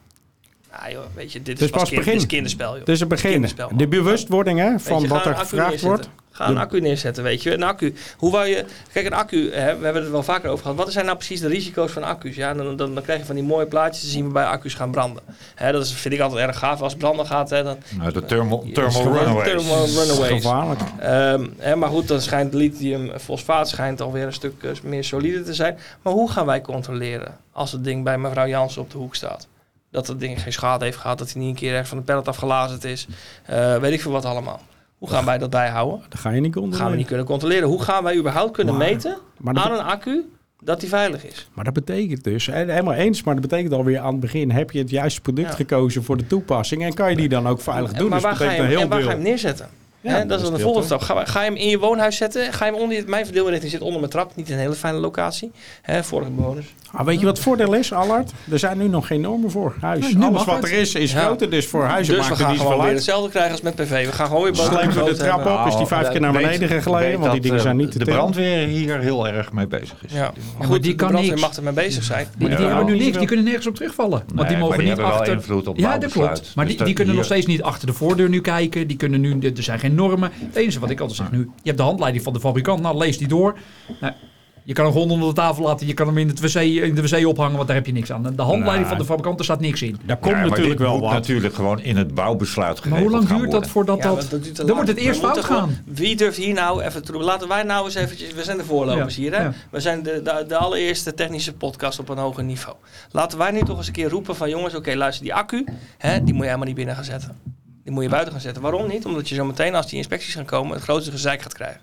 Nou joh, weet je, dit is, is pas, pas kind- begin. dit is kinderspel. Joh. Het is het begin. Kinderspel. De bewustwording hè, van je, wat er gevraagd neerzetten. wordt. Ga een De- accu neerzetten, weet je. Een accu. Hoe wou je... Kijk, een accu, hè, we hebben het wel vaker over gehad. Wat zijn nou precies de risico's van accu's? Ja, dan, dan, dan krijg je van die mooie plaatjes te zien waarbij accu's gaan branden. Hè, dat is, vind ik altijd erg gaaf. Als het branden gaat, hè, dan... Nou, de thermal, thermal gewoon runaways. thermal runaways. Gevaarlijk. Ehm, hè, maar goed, dan schijnt lithium-fosfaat schijnt alweer een stuk eh, meer solide te zijn. Maar hoe gaan wij controleren als het ding bij mevrouw Jansen op de hoek staat? Dat het ding geen schade heeft gehad, dat hij niet een keer ergens van de pallet afgelazerd is. Eh, weet ik veel wat allemaal. Hoe gaan wij dat bijhouden? Dat ga je niet controleren. gaan we niet kunnen controleren. Hoe gaan wij überhaupt kunnen Maar- meten Maar aan een accu dat die veilig is? maar dat betekent dus, hè, helemaal eens, maar dat betekent alweer aan het begin, heb je het juiste product Ja. gekozen voor de toepassing en kan je die dan ook veilig doen. maar dus waar, ga je, en waar ga je hem neerzetten? Ja, Hè, dat dat is dan de volgende stap. Ga, ga je hem in je woonhuis zetten? Ga je hem onder je, mijn verdeelrichting zit onder mijn trap. Niet een hele fijne locatie. Hè, vorige bewoners. Ah, weet je wat het voordeel is, Allard? Er zijn nu nog geen normen voor huis. Alles wat er is, is Ja. groter. Dus voor huizen Dus we maakt het gaan niet gewoon weer uit. hetzelfde krijgen als met PV. We gaan gewoon weer boven Slepen we de trap op, is die vijf keer naar beneden gegleden, want die dingen eh, zijn niet te De brandweer hier heel erg mee bezig is. Ja, maar goed, die de kan brandweer niks. mag ermee bezig zijn. Die, die Ja, hebben nu niet niks, die kunnen nergens op terugvallen. Want die maar mogen die niet hebben wel achter... invloed op ja, dat klopt. Maar Dus die, die kunnen nog steeds niet achter de voordeur nu kijken. Die kunnen nu, er zijn geen normen. Het enige wat ik altijd zeg nu, je hebt de handleiding van de fabrikant. Nou, lees die door. Nou, je kan hem gewoon onder de tafel laten. Je kan hem in, het wc, in de wc ophangen, want daar heb je niks aan. De handleiding Nee. van de fabrikant, daar staat niks in. Daar komt Ja, natuurlijk wel moet wat. natuurlijk gewoon in het bouwbesluit geregeld Maar hoe lang duurt dat voordat Ja, dat... dan wordt het eerst fout gewoon- gaan. Wie durft hier nou even te roepen? Laten wij nou eens eventjes... We zijn de voorlopers Ja, hier, hè? ja. We zijn de, de, de allereerste technische podcast op een hoger niveau. Laten wij nu toch eens een keer roepen van... Jongens, oké, luister, die accu... Hè, die moet je helemaal niet binnen gaan zetten. Die moet je buiten gaan zetten. Waarom niet? Omdat je zo meteen, als die inspecties gaan komen, het grootste gezeik gaat krijgen.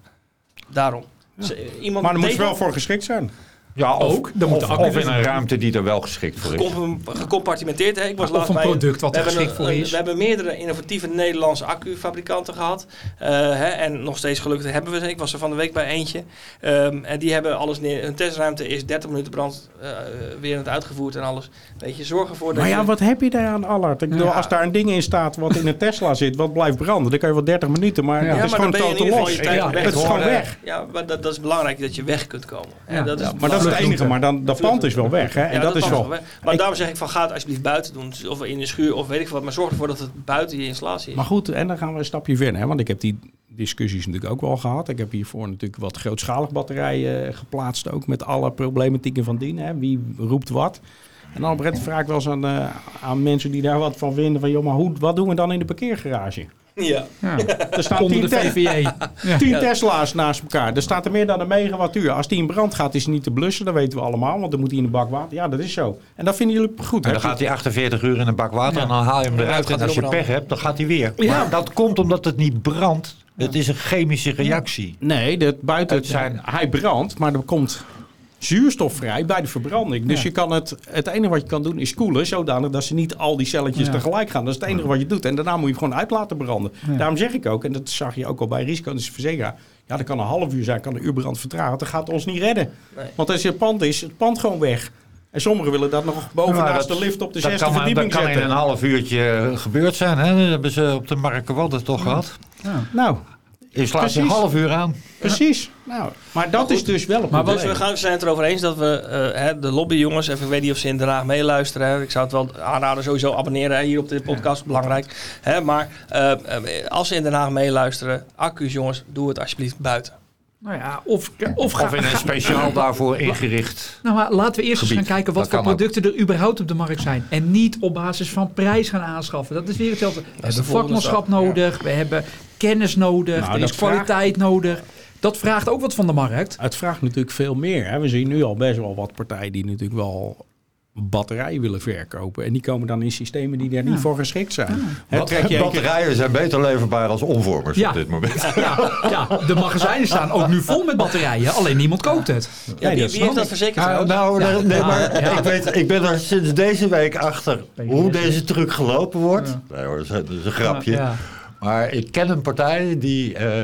Daarom. Dus, iemand Maar daar moet wel voor geschikt zijn. Ja, of, Ook, dan moet de of, of in een ruimte die er wel geschikt voor is. Gecom- gecompartimenteerd. Hè? Ik was Of laatst een bij product wat we er hebben geschikt voor een- is. We hebben meerdere innovatieve Nederlandse accufabrikanten gehad. Eh, hè, en nog steeds gelukkig hebben we ze. Ik was er van de week bij eentje. Ehm, en die hebben alles neer. Hun testruimte is 30 minuten brand eh, weer het uitgevoerd en alles. Weet je, zorg ervoor dat Maar ja, je... wat heb je daar aan Allard? Ik bedoel, Ja. als daar een ding in staat wat in een Tesla zit, wat blijft branden, dan kan je wel 30 minuten, maar Ja, het is maar gewoon totaal los. het is gewoon weg. Ja, maar dat, dat is belangrijk dat je weg kunt komen. En Ja. dat is Ja, maar dat is het enige, maar dan, dat pand is wel weg. Hè? En Ja, dat, is wel... weg. Maar Ik- daarom zeg ik van ga het alsjeblieft buiten doen. Of in de schuur of weet ik wat. Maar zorg ervoor dat het buiten je installatie is. Maar goed, en dan gaan we een stapje verder. Hè? Want ik heb die discussies natuurlijk ook wel gehad. Ik heb hiervoor natuurlijk wat grootschalig batterijen eh, geplaatst. Ook met alle problematieken van dien. Hè? Wie roept wat. En dan op een gegeven moment vraag ik wel eens aan, eh, aan mensen die daar wat van vinden. Van, joh, maar hoe, wat doen we dan in de parkeergarage? Ja. Ja. Er staan Onder tien, de te- VVE. Ja. 10 Tesla's naast elkaar. Er staat er meer dan een megawattuur. Als die in brand gaat, is hij niet te blussen. Dat weten we allemaal. Want dan moet hij in een bak water. Ja, dat is zo. En dat vinden jullie goed. En hè? dan gaat hij 48 uur in een bak water Ja. en dan haal je hem eruit. En als je pech hebt, dan gaat hij weer. Ja. Maar dat komt omdat het niet brandt. Het is een chemische reactie. Nee, dat buiten Het zijn- hij brandt, maar er komt zuurstof vrij bij de verbranding. Dus Ja. je kan het, het enige wat je kan doen is koelen, zodanig dat ze niet al die celletjes Ja. tegelijk gaan. Dat is het enige wat je doet. En daarna moet je hem gewoon uit laten branden. Ja. Daarom zeg ik ook, en dat zag je ook al bij risico, dus verzekeraar. Ja, dat kan een half uur zijn, kan een uur brand vertragen. Dat gaat ons niet redden. Nee. Want als je het pand is, het pand gewoon weg. En sommigen willen dat nog bovenaast Nou, de lift op de zesde verdieping dat kan in zetten. een half uurtje gebeurd zijn. Hè? Dat hebben ze op de Markenwadden toch gehad. Ja. Nou, Je slaat je een half uur aan. precies. Nou, maar dat is dus wel een Maar probleem. We, zijn het erover eens dat we eh, hè, de lobbyjongens, even ik weet niet of ze in Den Haag meeluisteren. Hè. Ik zou het wel aanraden, sowieso abonneren hè, hier op de podcast, belangrijk. Hè, maar eh, eh, als ze in Den Haag meeluisteren, accu's jongens, doe het alsjeblieft buiten. Nou ja, of, of, ga, Of in een speciaal daarvoor ingericht. Nou, maar laten we eerst eens gaan kijken wat voor ook. producten er überhaupt op de markt zijn. En niet op basis van prijs gaan aanschaffen. Dat is weer hetzelfde. We hebben vakmanschap nodig. We hebben kennis nodig. Nou, er is kwaliteit nodig. Dat vraagt ook wat van de markt. Het vraagt natuurlijk veel meer. Hè. We zien nu al best wel wat partijen die natuurlijk wel batterijen willen verkopen. En die komen dan in systemen die daar niet voor geschikt zijn. Hè, Wat- trek je één keer- batterijen zijn beter leverbaar als omvormers Ja. op dit moment. Ja, ja, de magazijnen staan ook nu vol met batterijen. Alleen niemand koopt het. Ja, wie, dat wie heeft dat verzekerd trouwens? nou, Ja. nee, maar ja. Ik, weet, ik ben er sinds deze week achter hoe deze truc gelopen wordt. Ja. Nee hoor, dat is, een grapje. Ja. Maar ik ken een partij die eh,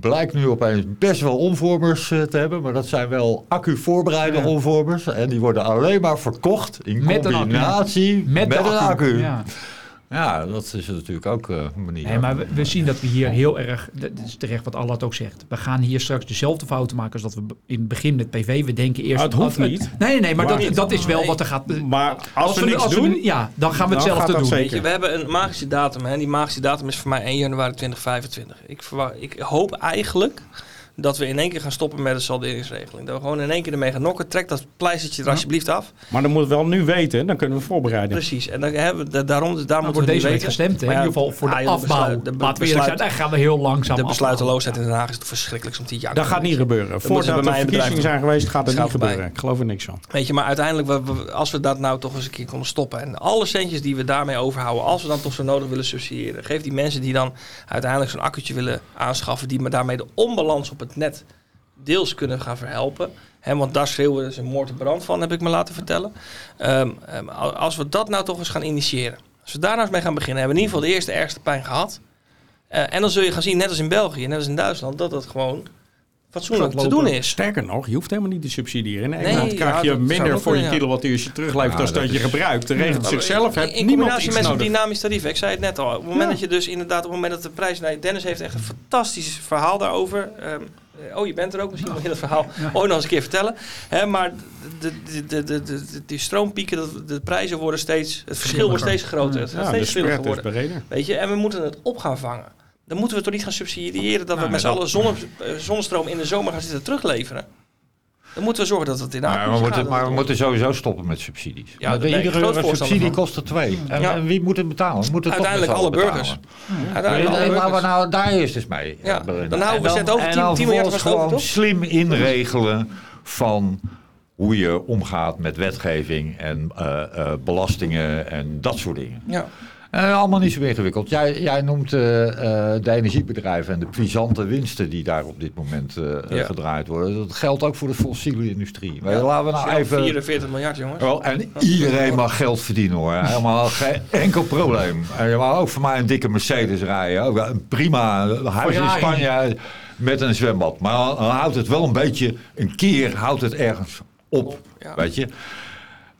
blijkt nu opeens best wel omvormers eh, te hebben. Maar dat zijn wel accu-voorbereide Ja. omvormers. En die worden alleen maar verkocht in Met een combinatie met, een accu. Ja. Ja, dat is natuurlijk ook eh, een manier. Nee, maar we, we zien dat we hier heel erg, dat is terecht wat Allah ook zegt. We gaan hier straks dezelfde fouten maken als dat we in het begin met PV. We denken eerst... Ah, het hoeft niet. Nee, nee, nee, maar Maar- dat, dat is wel Nee. wat er gaat... Maar als, we niks doen, ja, dan gaan we dan hetzelfde doen. zeker. Weet je, we hebben een magische datum. Hè? Die magische datum is voor mij 1 januari 2025. Ik, verwacht, ik hoop eigenlijk dat we in één keer gaan stoppen met de salderingsregeling. Dat we gewoon in één keer ermee gaan nokken. Trek dat pleistertje er Ja. alsjeblieft af. maar dan moeten we wel nu weten, dan kunnen we voorbereiden. Precies. En dan hebben we, da- daarom, daar Nou, moeten we deze nu week weten. gestemd, hè? Maar in ieder geval voor de ah, joh, afbouw. besluit- de be- Laten we eerlijk besluit- zijn, daar gaan we heel langzaam De besluiteloosheid in Den Haag is het verschrikkelijk om tien jaar. Dat gaat niet gebeuren. Voordat we bij de mij in het verkiezingen bedrijf zijn geweest, gaat het niet gebeuren. Ik geloof er niks van. Weet je, maar uiteindelijk, als we dat nou toch eens een keer konden stoppen. En alle centjes die we daarmee overhouden, als we dan toch zo nodig willen subsidiëren. Geef die mensen die dan uiteindelijk zo'n accu'tje willen aanschaffen. Die maar daarmee de onbalans op het net deels kunnen gaan verhelpen. Want daar schreeuwen ze moord en brand van, heb ik me laten vertellen. Ehm, ehm, al- als we dat nou toch eens gaan initiëren. Als we daar nou eens mee gaan beginnen, hebben we in ieder geval de eerste ergste pijn gehad. Eh, en dan zul je gaan zien, net als in België, net als in Duitsland, dat dat gewoon fatsoenlijk te doen is. Sterker nog, je hoeft helemaal niet te subsidiëren. Nee, Nee, dan krijg ja, je minder voor je ja. kilowattuur als je teruglevert Ja, als dat dat je is- gebruikt. De regelt zichzelf. In- Hebt in niemand combinatie iets met zo'n dynamisch tarief. Ik zei het net al. Op het moment Ja. dat je dus inderdaad, op het moment dat de prijs... Nou, Dennis heeft echt een fantastisch verhaal daarover. Ehm, eh, oh, je bent er ook. Misschien moet je dat verhaal ooit nog eens een keer vertellen. Hè, maar de, de, de, de, de, de- die stroompieken, dat- de prijzen worden steeds... Het verschil wordt steeds groter. Het gaat Ja, de steeds veel spread is worden. breder. Weet je, en we moeten het op gaan vangen. Dan moeten we toch niet gaan subsidiëren dat we Nou, met z'n allen zonne, eh, zonnestroom in de zomer gaan zitten terugleveren. Dan moeten we zorgen dat het in de Maar, we moeten, maar we moeten sowieso stoppen met subsidies. Ja, ik iedere subsidie van. kost er twee. En, Ja. en wie moet het betalen? We moeten het toch Uiteindelijk alle burgers. Uiteindelijk alle laten we burgers. nou daar eerst eens mee Ja, eh, dan houden we En het over en 10 dan 10 miljard over, gewoon toch? slim inregelen van hoe je omgaat met wetgeving en eh, eh, belastingen en dat soort dingen. Ja. Eh, allemaal niet zo ingewikkeld. Jij, jij noemt eh, eh, de energiebedrijven en de puissante winsten die daar op dit moment Ja. gedraaid worden. Dat geldt ook voor de fossiele industrie. Ja, laten we nou even... 44 miljard, jongens. En iedereen mag geld verdienen hoor. Helemaal geen enkel probleem. En je mag ook voor mij een dikke Mercedes rijden. Ook een prima huis in. Spanje met een zwembad. Maar dan houdt het wel een beetje, een keer houdt het ergens op. Ja. Weet je?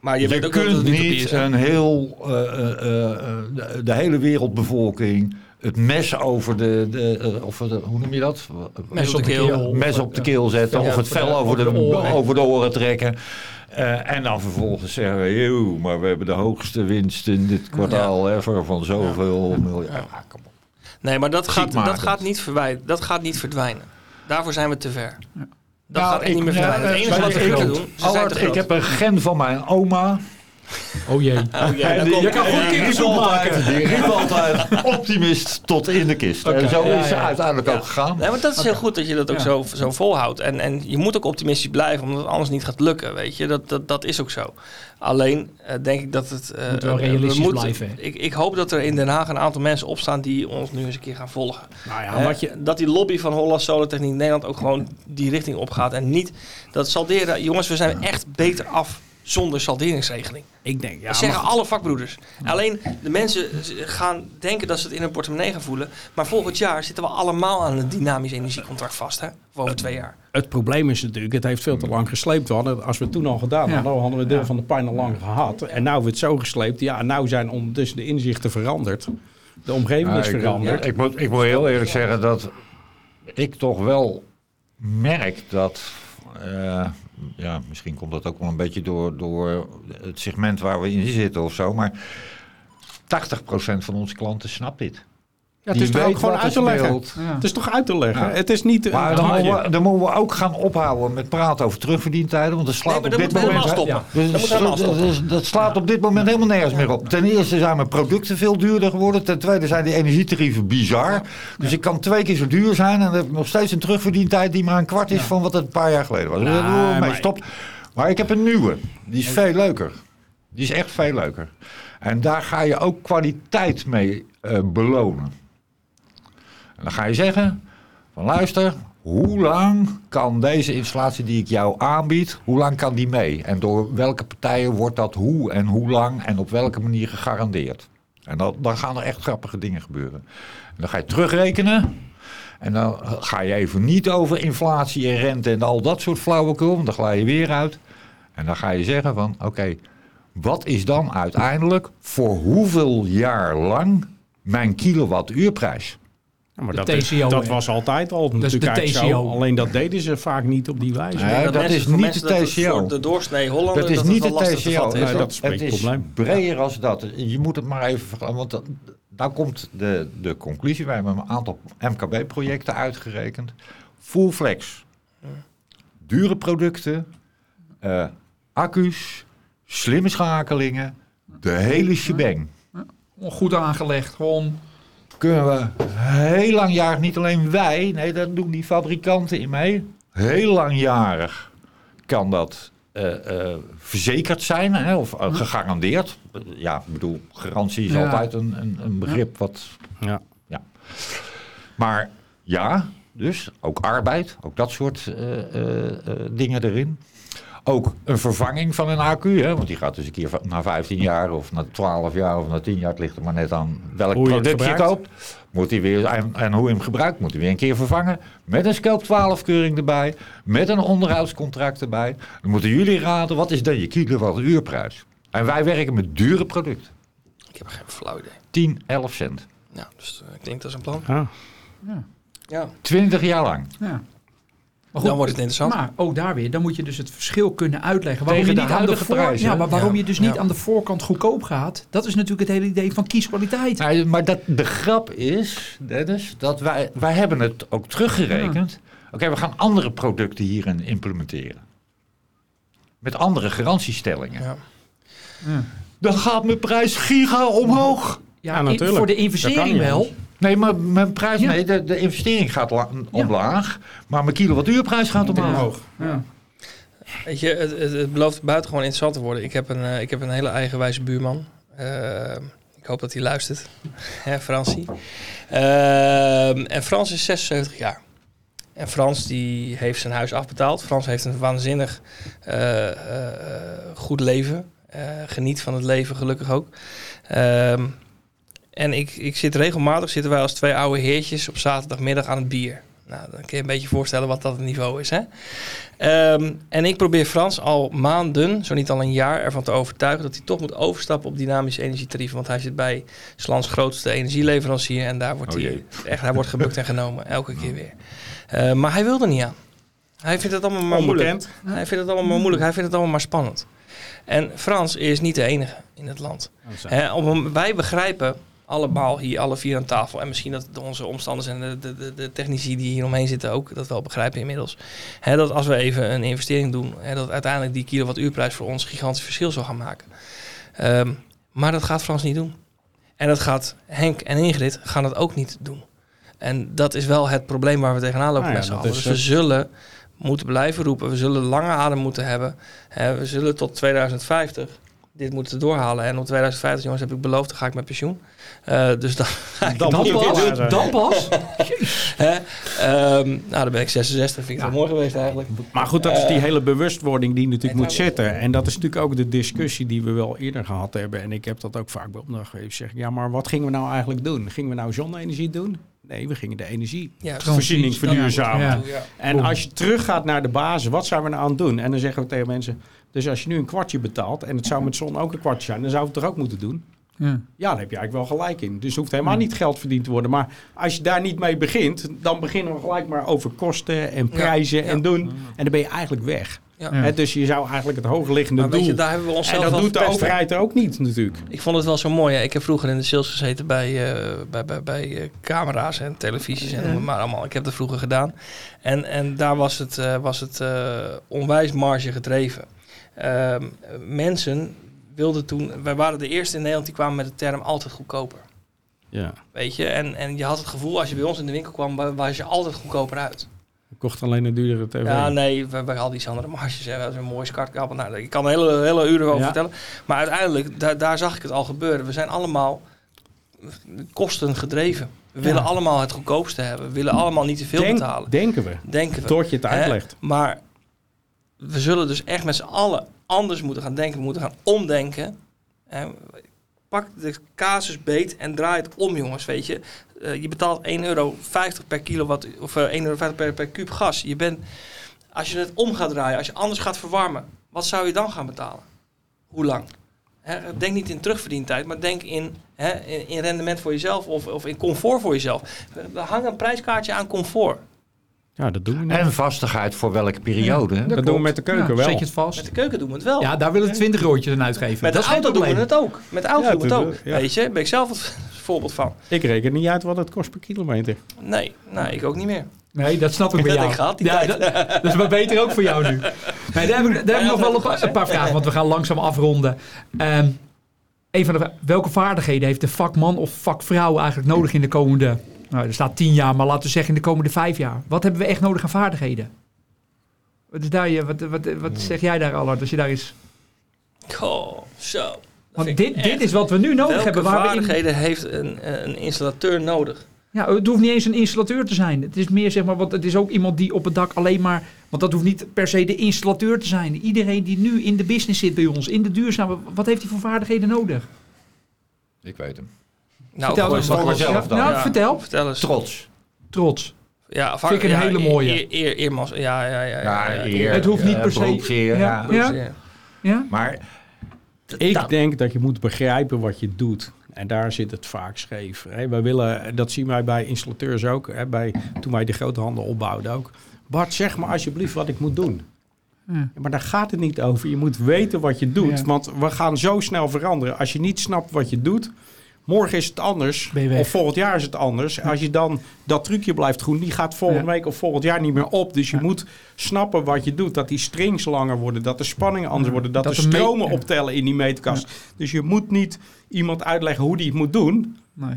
Maar je, Je, weet ook dat kunt het utopie niet een heel, eh, eh, eh, de, de hele wereldbevolking het mes over de, de of de, hoe noem je dat? Mes op de keel. Mes op de keel zetten Ja, of het vel over de, over de oren. over de oren trekken. Eh, en dan vervolgens zeggen we, "Joe, maar we hebben de hoogste winst in dit kwartaal ever van zoveel miljard. Ja, kom op. Nee, maar dat gaat, Ziekmakend. dat, gaat niet verwij- dat gaat niet verdwijnen. Daarvoor zijn we te ver. Dat Nou, gaat echt ik- niet meer verdwijnen. Het enige wat ik- kunnen doen, ze te ik heb een gen van mijn oma. Oh jee. Oh, ja, En je kan goed ja, kippensoep maken. Die riep altijd optimist tot in de kist. En zo Ja, is ze ja. uiteindelijk Ja. ook gegaan. Nee, maar dat is heel goed dat je dat ook Ja. zo, zo volhoudt. En, en je moet ook optimistisch blijven, omdat het anders niet gaat lukken. Weet je, dat, dat, dat is ook zo. Alleen eh, denk ik dat het. eh, Moet wel eh, we realistisch moeten- blijven? Ik, ik hoop dat er in Den Haag een aantal mensen opstaan die ons nu eens een keer gaan volgen. Nou ja, wat je, Dat die lobby van Holland Solartechniek Nederland ook gewoon die richting opgaat. En niet dat salderen. Jongens, we zijn echt beter af zonder salderingsregeling. ik denk, ja, dat zeggen alle vakbroeders. Alleen de mensen gaan denken dat ze het in hun portemonnee gaan voelen. Maar volgend jaar zitten we allemaal aan een dynamisch energiecontract vast. Hè? Of over twee jaar. Het probleem is natuurlijk, het heeft veel te lang gesleept. We hadden, als we het toen al gedaan Ja. hadden, hadden we deel Ja. van de pijn al lang gehad. En nu hebben we het zo gesleept. Ja, en nou zijn ondertussen de inzichten veranderd. De omgeving is veranderd. ja, Ik, moet, ik moet heel eerlijk zeggen dat ik toch wel merk dat. eh, ja, misschien komt dat ook wel een beetje door, door het segment waar we in zitten of zo. Maar 80% van onze klanten snapt dit. Ja, het is toch ook gewoon uit te leggen. Ja. Het is toch uit te leggen. Ja. Het is niet Maar een dan moeten, we, dan moeten we ook gaan ophouden met praten over terugverdientijden. Want dat slaat Nee, maar op dit moment... helemaal stoppen. Dus dat, stoppen. dat- dat slaat op dit moment helemaal nergens meer op. Ten eerste zijn mijn producten veel duurder geworden. Ten tweede zijn die energietarieven bizar. Dus ik kan twee keer zo duur zijn. En dan heb ik nog steeds een terugverdientijd die maar een kwart is van wat het een paar jaar geleden was. Nee, Nee, maar- maar... Stop. Maar ik heb een nieuwe. Die is veel leuker. Die is echt veel leuker. En daar ga je ook kwaliteit mee eh, belonen. Dan ga je zeggen, van luister, hoe lang kan deze installatie die ik jou aanbied, hoe lang kan die mee? En door welke partijen wordt dat hoe en hoe lang en op welke manier gegarandeerd? En dan, dan gaan er echt grappige dingen gebeuren. En dan ga je terugrekenen. En dan ga je even niet over inflatie en rente en al dat soort flauwekul, want dan gla je weer uit. En dan ga je zeggen van, oké, wat is dan uiteindelijk voor hoeveel jaar lang mijn kilowattuurprijs? Ja, maar De dat, is- dat was altijd al is natuurlijk de zo. Alleen dat deden ze vaak niet op die wijze. Nee, dat is niet de dat TCO. Voor de doorsnee Hollander Dat is dat niet de te TCO. Nee, dat is het is probleem. breder als dat. Je moet het maar even. Want dat, daar komt de, de conclusie. Wij hebben een aantal MKB-projecten uitgerekend. Full flex. Dure producten. eh, accu's. Slimme schakelingen. De hele shebang. Goed aangelegd, gewoon. Kunnen we heel langjarig, niet alleen wij. Nee, dat doen die fabrikanten in mee. Heel langjarig kan dat eh, eh, verzekerd zijn. Hè, of eh, gegarandeerd. Ja, ik bedoel, garantie is Ja. altijd een, een, een begrip wat Ja. maar ja, dus ook arbeid, ook dat soort dingen erin. Ook een vervanging van een accu, hè, want die gaat dus een keer na 15 jaar of na 12 jaar of na 10 jaar, het ligt er maar net aan welk Hoe je product je gebruikt. koopt. Moet hij weer, en, en hoe je hem gebruikt, moet hij weer een keer vervangen. Met een scope 12 keuring erbij, met een onderhoudscontract erbij. Dan moeten jullie raden, wat is dan je kilowattuurprijs? En wij werken met dure producten. Ik heb geen flauw idee. 10, 11 cent. Ja, dus uh, klinkt als een plan. Ah. Ja. 20 jaar lang. Ja. Maar Dan wordt het interessant. Maar ook daar weer, dan moet je dus het verschil kunnen uitleggen. Waarom Tegen je de niet aan de voor, prijs, ja, maar waarom Ja. je dus niet Ja. aan de voorkant goedkoop gaat, dat is natuurlijk het hele idee van kieskwaliteit. Maar dat, de grap is, Dennis, dat wij, wij hebben het ook teruggerekend. Oké, we gaan andere producten hierin implementeren. Met andere garantiestellingen. Ja. Ja. Dan gaat mijn prijs giga omhoog. Ja, Ja, in- natuurlijk. voor de investering niet wel. Nee, maar mijn prijs, nee, de, de investering gaat la- omlaag. Maar mijn kilowattuurprijs gaat omhoog. Ja. Weet je, het, het, het belooft buitengewoon interessant te worden. Ik heb een, eh, ik heb een hele eigenwijze buurman. Eh, ik hoop dat hij luistert. Hè, Fransie. Ehm, en Frans is 76 jaar. En Frans die heeft zijn huis afbetaald. Frans heeft een waanzinnig eh, eh, goed leven. Eh, geniet van het leven, gelukkig ook. Ehm, en ik, ik zit regelmatig, zitten wij als twee oude heertjes op zaterdagmiddag aan het bier. Nou, dan kun je een beetje voorstellen wat dat het niveau is. Hè? Ehm, en ik probeer Frans al maanden, zo niet al een jaar, ervan te overtuigen dat hij toch moet overstappen op dynamische energietarieven. Want hij zit bij Slans grootste energieleverancier en daar wordt Oh hij echt, hij wordt gebukt en genomen, elke keer weer. Uh, maar hij wil er niet aan. Hij vindt het allemaal maar moeilijk. Onbekend. Hij vindt het allemaal maar moeilijk. Hij vindt het allemaal maar spannend. En Frans is niet de enige in het land. Hè, om, wij begrijpen allemaal hier, alle vier aan tafel. En misschien dat onze omstanders en de, de, de, technici die hier omheen zitten ook dat wel begrijpen inmiddels. Hè, dat als we even een investering doen, hè, dat uiteindelijk die kilowattuurprijs voor ons gigantisch verschil zal gaan maken. Um, maar dat gaat Frans niet doen. En dat gaat Henk en Ingrid gaan dat ook niet doen. En dat is wel het probleem waar we tegenaan lopen Nou met z'n allen. Dus we zullen moeten blijven roepen. We zullen lange adem moeten hebben. Hè, we zullen tot 2050 dit moeten doorhalen. En op 2050, jongens, heb ik beloofd, dan ga ik met pensioen. Uh, dus dan ga ik Dan het Dan het pas? Dan pas? Hè? Ehm, nou, dan ben ik 66. Vind ik Ja. wel mooi geweest eigenlijk. Maar goed, dat is die Eh, hele bewustwording die natuurlijk het moet zitten. En dat is natuurlijk ook de discussie die we wel eerder gehad hebben. En ik heb dat ook vaak bij opdracht gegeven. Zeg ik, ja, maar wat gingen we nou eigenlijk doen? Gingen we nou zonne-energie doen? Nee, we gingen de energievoorziening Ja, verduurzamen. Ja. Ja. En als je teruggaat naar de basis, wat zijn we nou aan het doen? En dan zeggen we tegen mensen, dus als je nu een kwartje betaalt... en het zou met zon ook een kwartje zijn, dan zou het toch ook moeten doen? Ja. Ja, daar heb je eigenlijk wel gelijk in. Dus er hoeft helemaal niet geld verdiend te worden. Maar als je daar niet mee begint, dan beginnen we gelijk maar over kosten en prijzen ja. en doen. En dan ben je eigenlijk weg. Ja. Ja. Hè, dus je zou eigenlijk het weet doel... je, daar hebben we en onszelf dat wel doet de overheid ook niet natuurlijk. Ik vond het wel zo mooi. Hè? Ik heb vroeger in de sales gezeten bij, eh, bij, bij, bij eh, camera's en televisies en noem het maar allemaal. Ik heb dat vroeger gedaan. En, en daar was het, eh, was het eh, onwijs marge gedreven. Ehm, mensen wilden toen... Wij waren de eerste in Nederland die kwamen met de term altijd goedkoper. Ja. Weet je? En, en je had het gevoel, als je bij ons in de winkel kwam, wa- was je altijd goedkoper uit. Ik kocht alleen een duurdere tv. Ja, nee, we, we hadden iets andere marges. Hè. Dat is een mooi skartkabel. Nou, ik kan er hele, hele uren over Ja. vertellen. Maar uiteindelijk, daar, daar zag ik het al gebeuren. We zijn allemaal kosten gedreven. We Ja. willen allemaal het goedkoopste hebben. We willen allemaal niet te veel Denk- betalen. Denken we. Denken we. Tot je het Hè? uitlegt. Maar we zullen dus echt met z'n allen anders moeten gaan denken. Moeten gaan omdenken. Hè. Pak de casus beet en draai het om, jongens. Weet je, Eh, je betaalt 1,50 euro per kilowatt of eh, 1,50 euro per, per kuub gas. Je bent, als je het om gaat draaien, als je anders gaat verwarmen, wat zou je dan gaan betalen? Hoe lang? Denk niet in terugverdientijd, maar denk in, in rendement voor jezelf of, of in comfort voor jezelf. We hangen een prijskaartje aan comfort. Ja, dat doen we niet. En vastigheid voor welke periode. dat doen we met de keuken Ja, wel. Zet je het Met vast? de keuken doen we het wel. Ja, daar willen we 20 eurotjes aan uitgeven. Met dat de auto doen we het ook. Met de auto Ja, doen we het ook. ja. Weet je, daar ben ik zelf het voorbeeld van. Ik reken niet uit wat het kost per kilometer. Nee, nee, ik ook niet meer. Nee, dat snap ik bij Dat jou. heb ik gehad, die ja, tijd. dat, dat is maar beter ook voor jou nu. Nee, daar heb ik, daar heb ik nog wel een paar, een paar vragen, want we gaan langzaam afronden. Ehm een van de, welke vaardigheden heeft de vakman of vakvrouw eigenlijk nodig in de komende... Nou, er staat tien jaar, maar laten we zeggen in de komende vijf jaar. Wat hebben we echt nodig aan vaardigheden? Wat, is daar je, wat, wat, wat zeg jij daar, Allard, als je daar is... Goh, zo. Want dit, dit is wat we nu nodig Welke hebben. Waar we in, vaardigheden heeft een, een installateur nodig? Ja, het hoeft niet eens een installateur te zijn. Het is meer zeg maar, want het is ook iemand die op het dak alleen maar. Want dat hoeft niet per se de installateur te zijn. Iedereen die nu in de business zit bij ons, in de duurzame, wat heeft hij voor vaardigheden nodig? Ik weet hem. Nou, vertel eens wat mezelf dan. Nou, vertel. Vertel eens. Trots. Trots. Ja, Vind ik een hele eer- mooie. Eer, ja, ja, ja. Ja, ja, eer, Het hoeft niet eh, per se- Ja. ja. Ja. ja. Ja? Maar Ik dat- denk dat je moet begrijpen wat je doet. En daar zit het vaak scheef. Hè. Wij willen, dat zien wij bij installateurs ook. Hè, bij, toen wij de grote handel opbouwden ook. Bart, zeg maar alsjeblieft wat ik moet doen. Ja. Ja, maar daar gaat het niet over. Je moet weten wat je doet. Ja. Want we gaan zo snel veranderen. Als je niet snapt wat je doet. Morgen is het anders. Of volgend jaar is het anders. Als je dan dat trucje blijft groen. Die gaat volgende Ja. week of volgend jaar niet meer op. Dus je Ja. moet snappen wat je doet. Dat die strings langer worden. Dat de spanningen anders worden. Dat, Dat de de me- stromen optellen in die meetkast. Dus je moet niet iemand uitleggen hoe die het moet doen. Nee.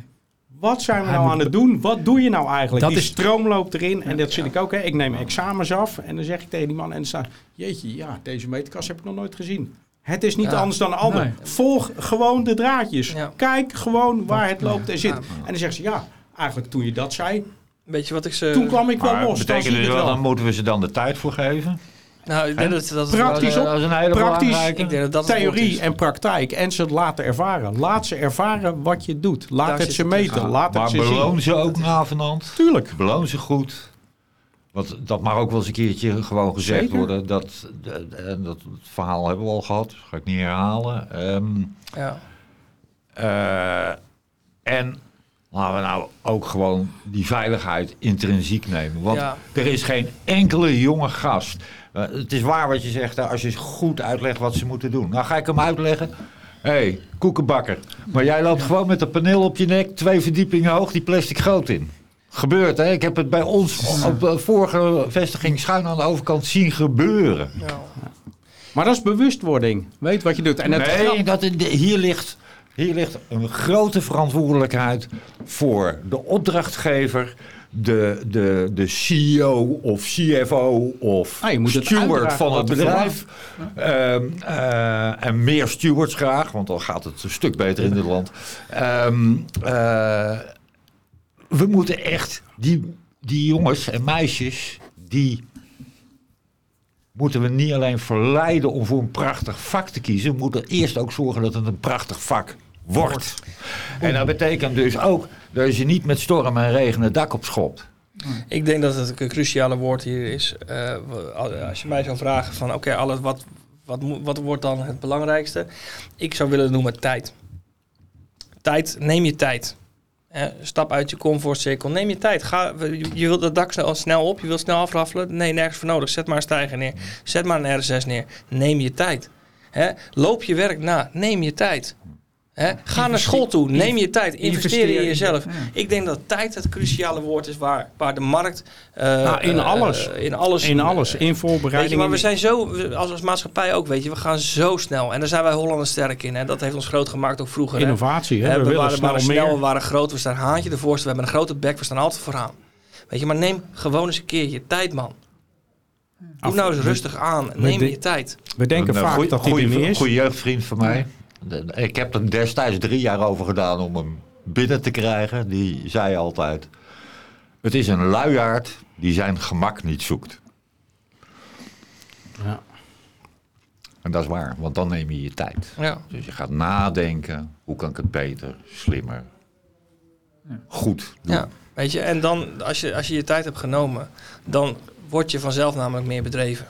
Wat zijn we Hij nou aan het doen? Wat doe je nou eigenlijk? Dat die is- stroom loopt erin. En dat zit ik ook. Hè. Ik neem examens af. En dan zeg ik tegen die man. En dan staat. Jeetje, ja, deze meterkast heb ik nog nooit gezien. Het is niet Ja. anders dan ander. Nee. Volg gewoon de draadjes. Ja. Kijk gewoon waar het loopt en zit. En dan zegt ze, ja, eigenlijk toen je dat zei, Weet je wat ik ze... toen kwam ik wel los. Dan betekent dus het wel, dan moeten we ze dan de tijd voor geven? Nou, ik denk dat, dat het Praktisch op. Een hele Praktisch. belangrijke. Ik denk dat dat het Theorie is. en praktijk. En ze het laten ervaren. Laat ze ervaren wat je doet. Laat Daar het ze het meten. Ja, Laat het maar ze beloon zien. ze ook navenant. Tuurlijk. Beloon ze goed. Want dat mag ook wel eens een keertje gewoon gezegd Zeker. worden. Dat, de- de- en dat verhaal hebben we al gehad. Ga ik niet herhalen. Ehm, Ja. eh, en laten we nou ook gewoon die veiligheid intrinsiek nemen. Want Ja. er is geen enkele jonge gast. Eh, het is waar wat je zegt, als je goed uitlegt wat ze moeten doen. Nou ga ik hem uitleggen. Hé, hey, koekenbakker. Maar jij loopt gewoon met een paneel op je nek, twee verdiepingen hoog, die plastic goot in. Gebeurt, hè? Ik heb het bij ons op de vorige vestiging schuin aan de overkant zien gebeuren. Ja. Maar dat is bewustwording. Weet wat je doet. En het nee, dat, hier, ligt, hier ligt een grote verantwoordelijkheid voor de opdrachtgever, de, de, de CEO of CFO of Ah, je moet het steward van het bedrijf. Ehm, eh, en meer stewards graag, want dan gaat het een stuk beter in dit land. Ehm, eh, we moeten echt die, die jongens en meisjes die moeten we niet alleen verleiden om voor een prachtig vak te kiezen. We moeten eerst ook zorgen dat het een prachtig vak wordt. En dat betekent dus ook dat je niet met storm en regen het dak op schopt. Ik denk dat het een cruciale woord hier is. Eh, als je mij zou vragen van oké, alles wat, wat, wat wordt dan het belangrijkste? Ik zou willen noemen tijd. Tijd, neem je tijd. Hè, stap uit je comfortcirkel, neem je tijd. Ga, je wilt het dak snel, snel op, je wilt snel afraffelen. Nee, nergens voor nodig. Zet maar een stijger neer. Zet maar een R6 neer. Neem je tijd. Hè, loop je werk na, neem je tijd. Hè, ga naar school toe, neem je tijd. Investeer in jezelf. Ja. Ik denk dat tijd het cruciale woord is waar, waar de markt... eh, Nou, in eh, alles. in alles. in alles. In Weet je, voorbereiding. maar we in- zijn zo, als, als maatschappij ook, weet je, we gaan zo snel. En daar zijn wij Hollanders sterk in. Hè. Dat heeft ons groot gemaakt ook vroeger. hè. Innovatie. Hè? Hè, We, waren, snel waren snel, we waren groot, we staan haantje de voorste, we hebben een grote bek, we staan altijd vooraan. Weet je, maar neem gewoon eens een keer je tijd, man. Doe nou eens rustig aan. Neem je tijd. We denken Een, eh, vaak goeie- dat die goeie jeugdvriend van mij. Ik heb er destijds drie jaar over gedaan om hem binnen te krijgen. Die zei altijd: Het is een luiaard die zijn gemak niet zoekt. Ja. En dat is waar, want dan neem je je tijd. Ja. Dus je gaat nadenken: hoe kan ik het beter, slimmer, goed doen? ja. Weet je, en dan, als je, als je je tijd hebt genomen, dan word je vanzelf namelijk meer bedreven.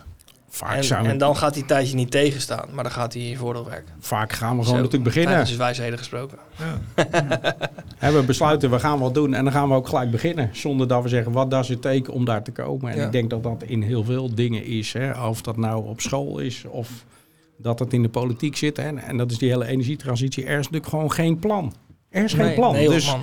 Vaak, En, zijn we, en dan gaat die tijd je niet tegenstaan, maar dan gaat hij in je voordeel werken. vaak gaan we Zo, gewoon natuurlijk beginnen. Tijdens wijsheden gesproken. Hè, we besluiten, we gaan wat doen en dan gaan we ook gelijk beginnen. Zonder dat we zeggen, wat does it take om daar te komen? En Ja. ik denk dat dat in heel veel dingen is. Hè? Of dat nou op school is of dat het in de politiek zit. Hè? En dat is die hele energietransitie. Er is natuurlijk gewoon geen plan. Er is geen Nee, plan. nee, dus man.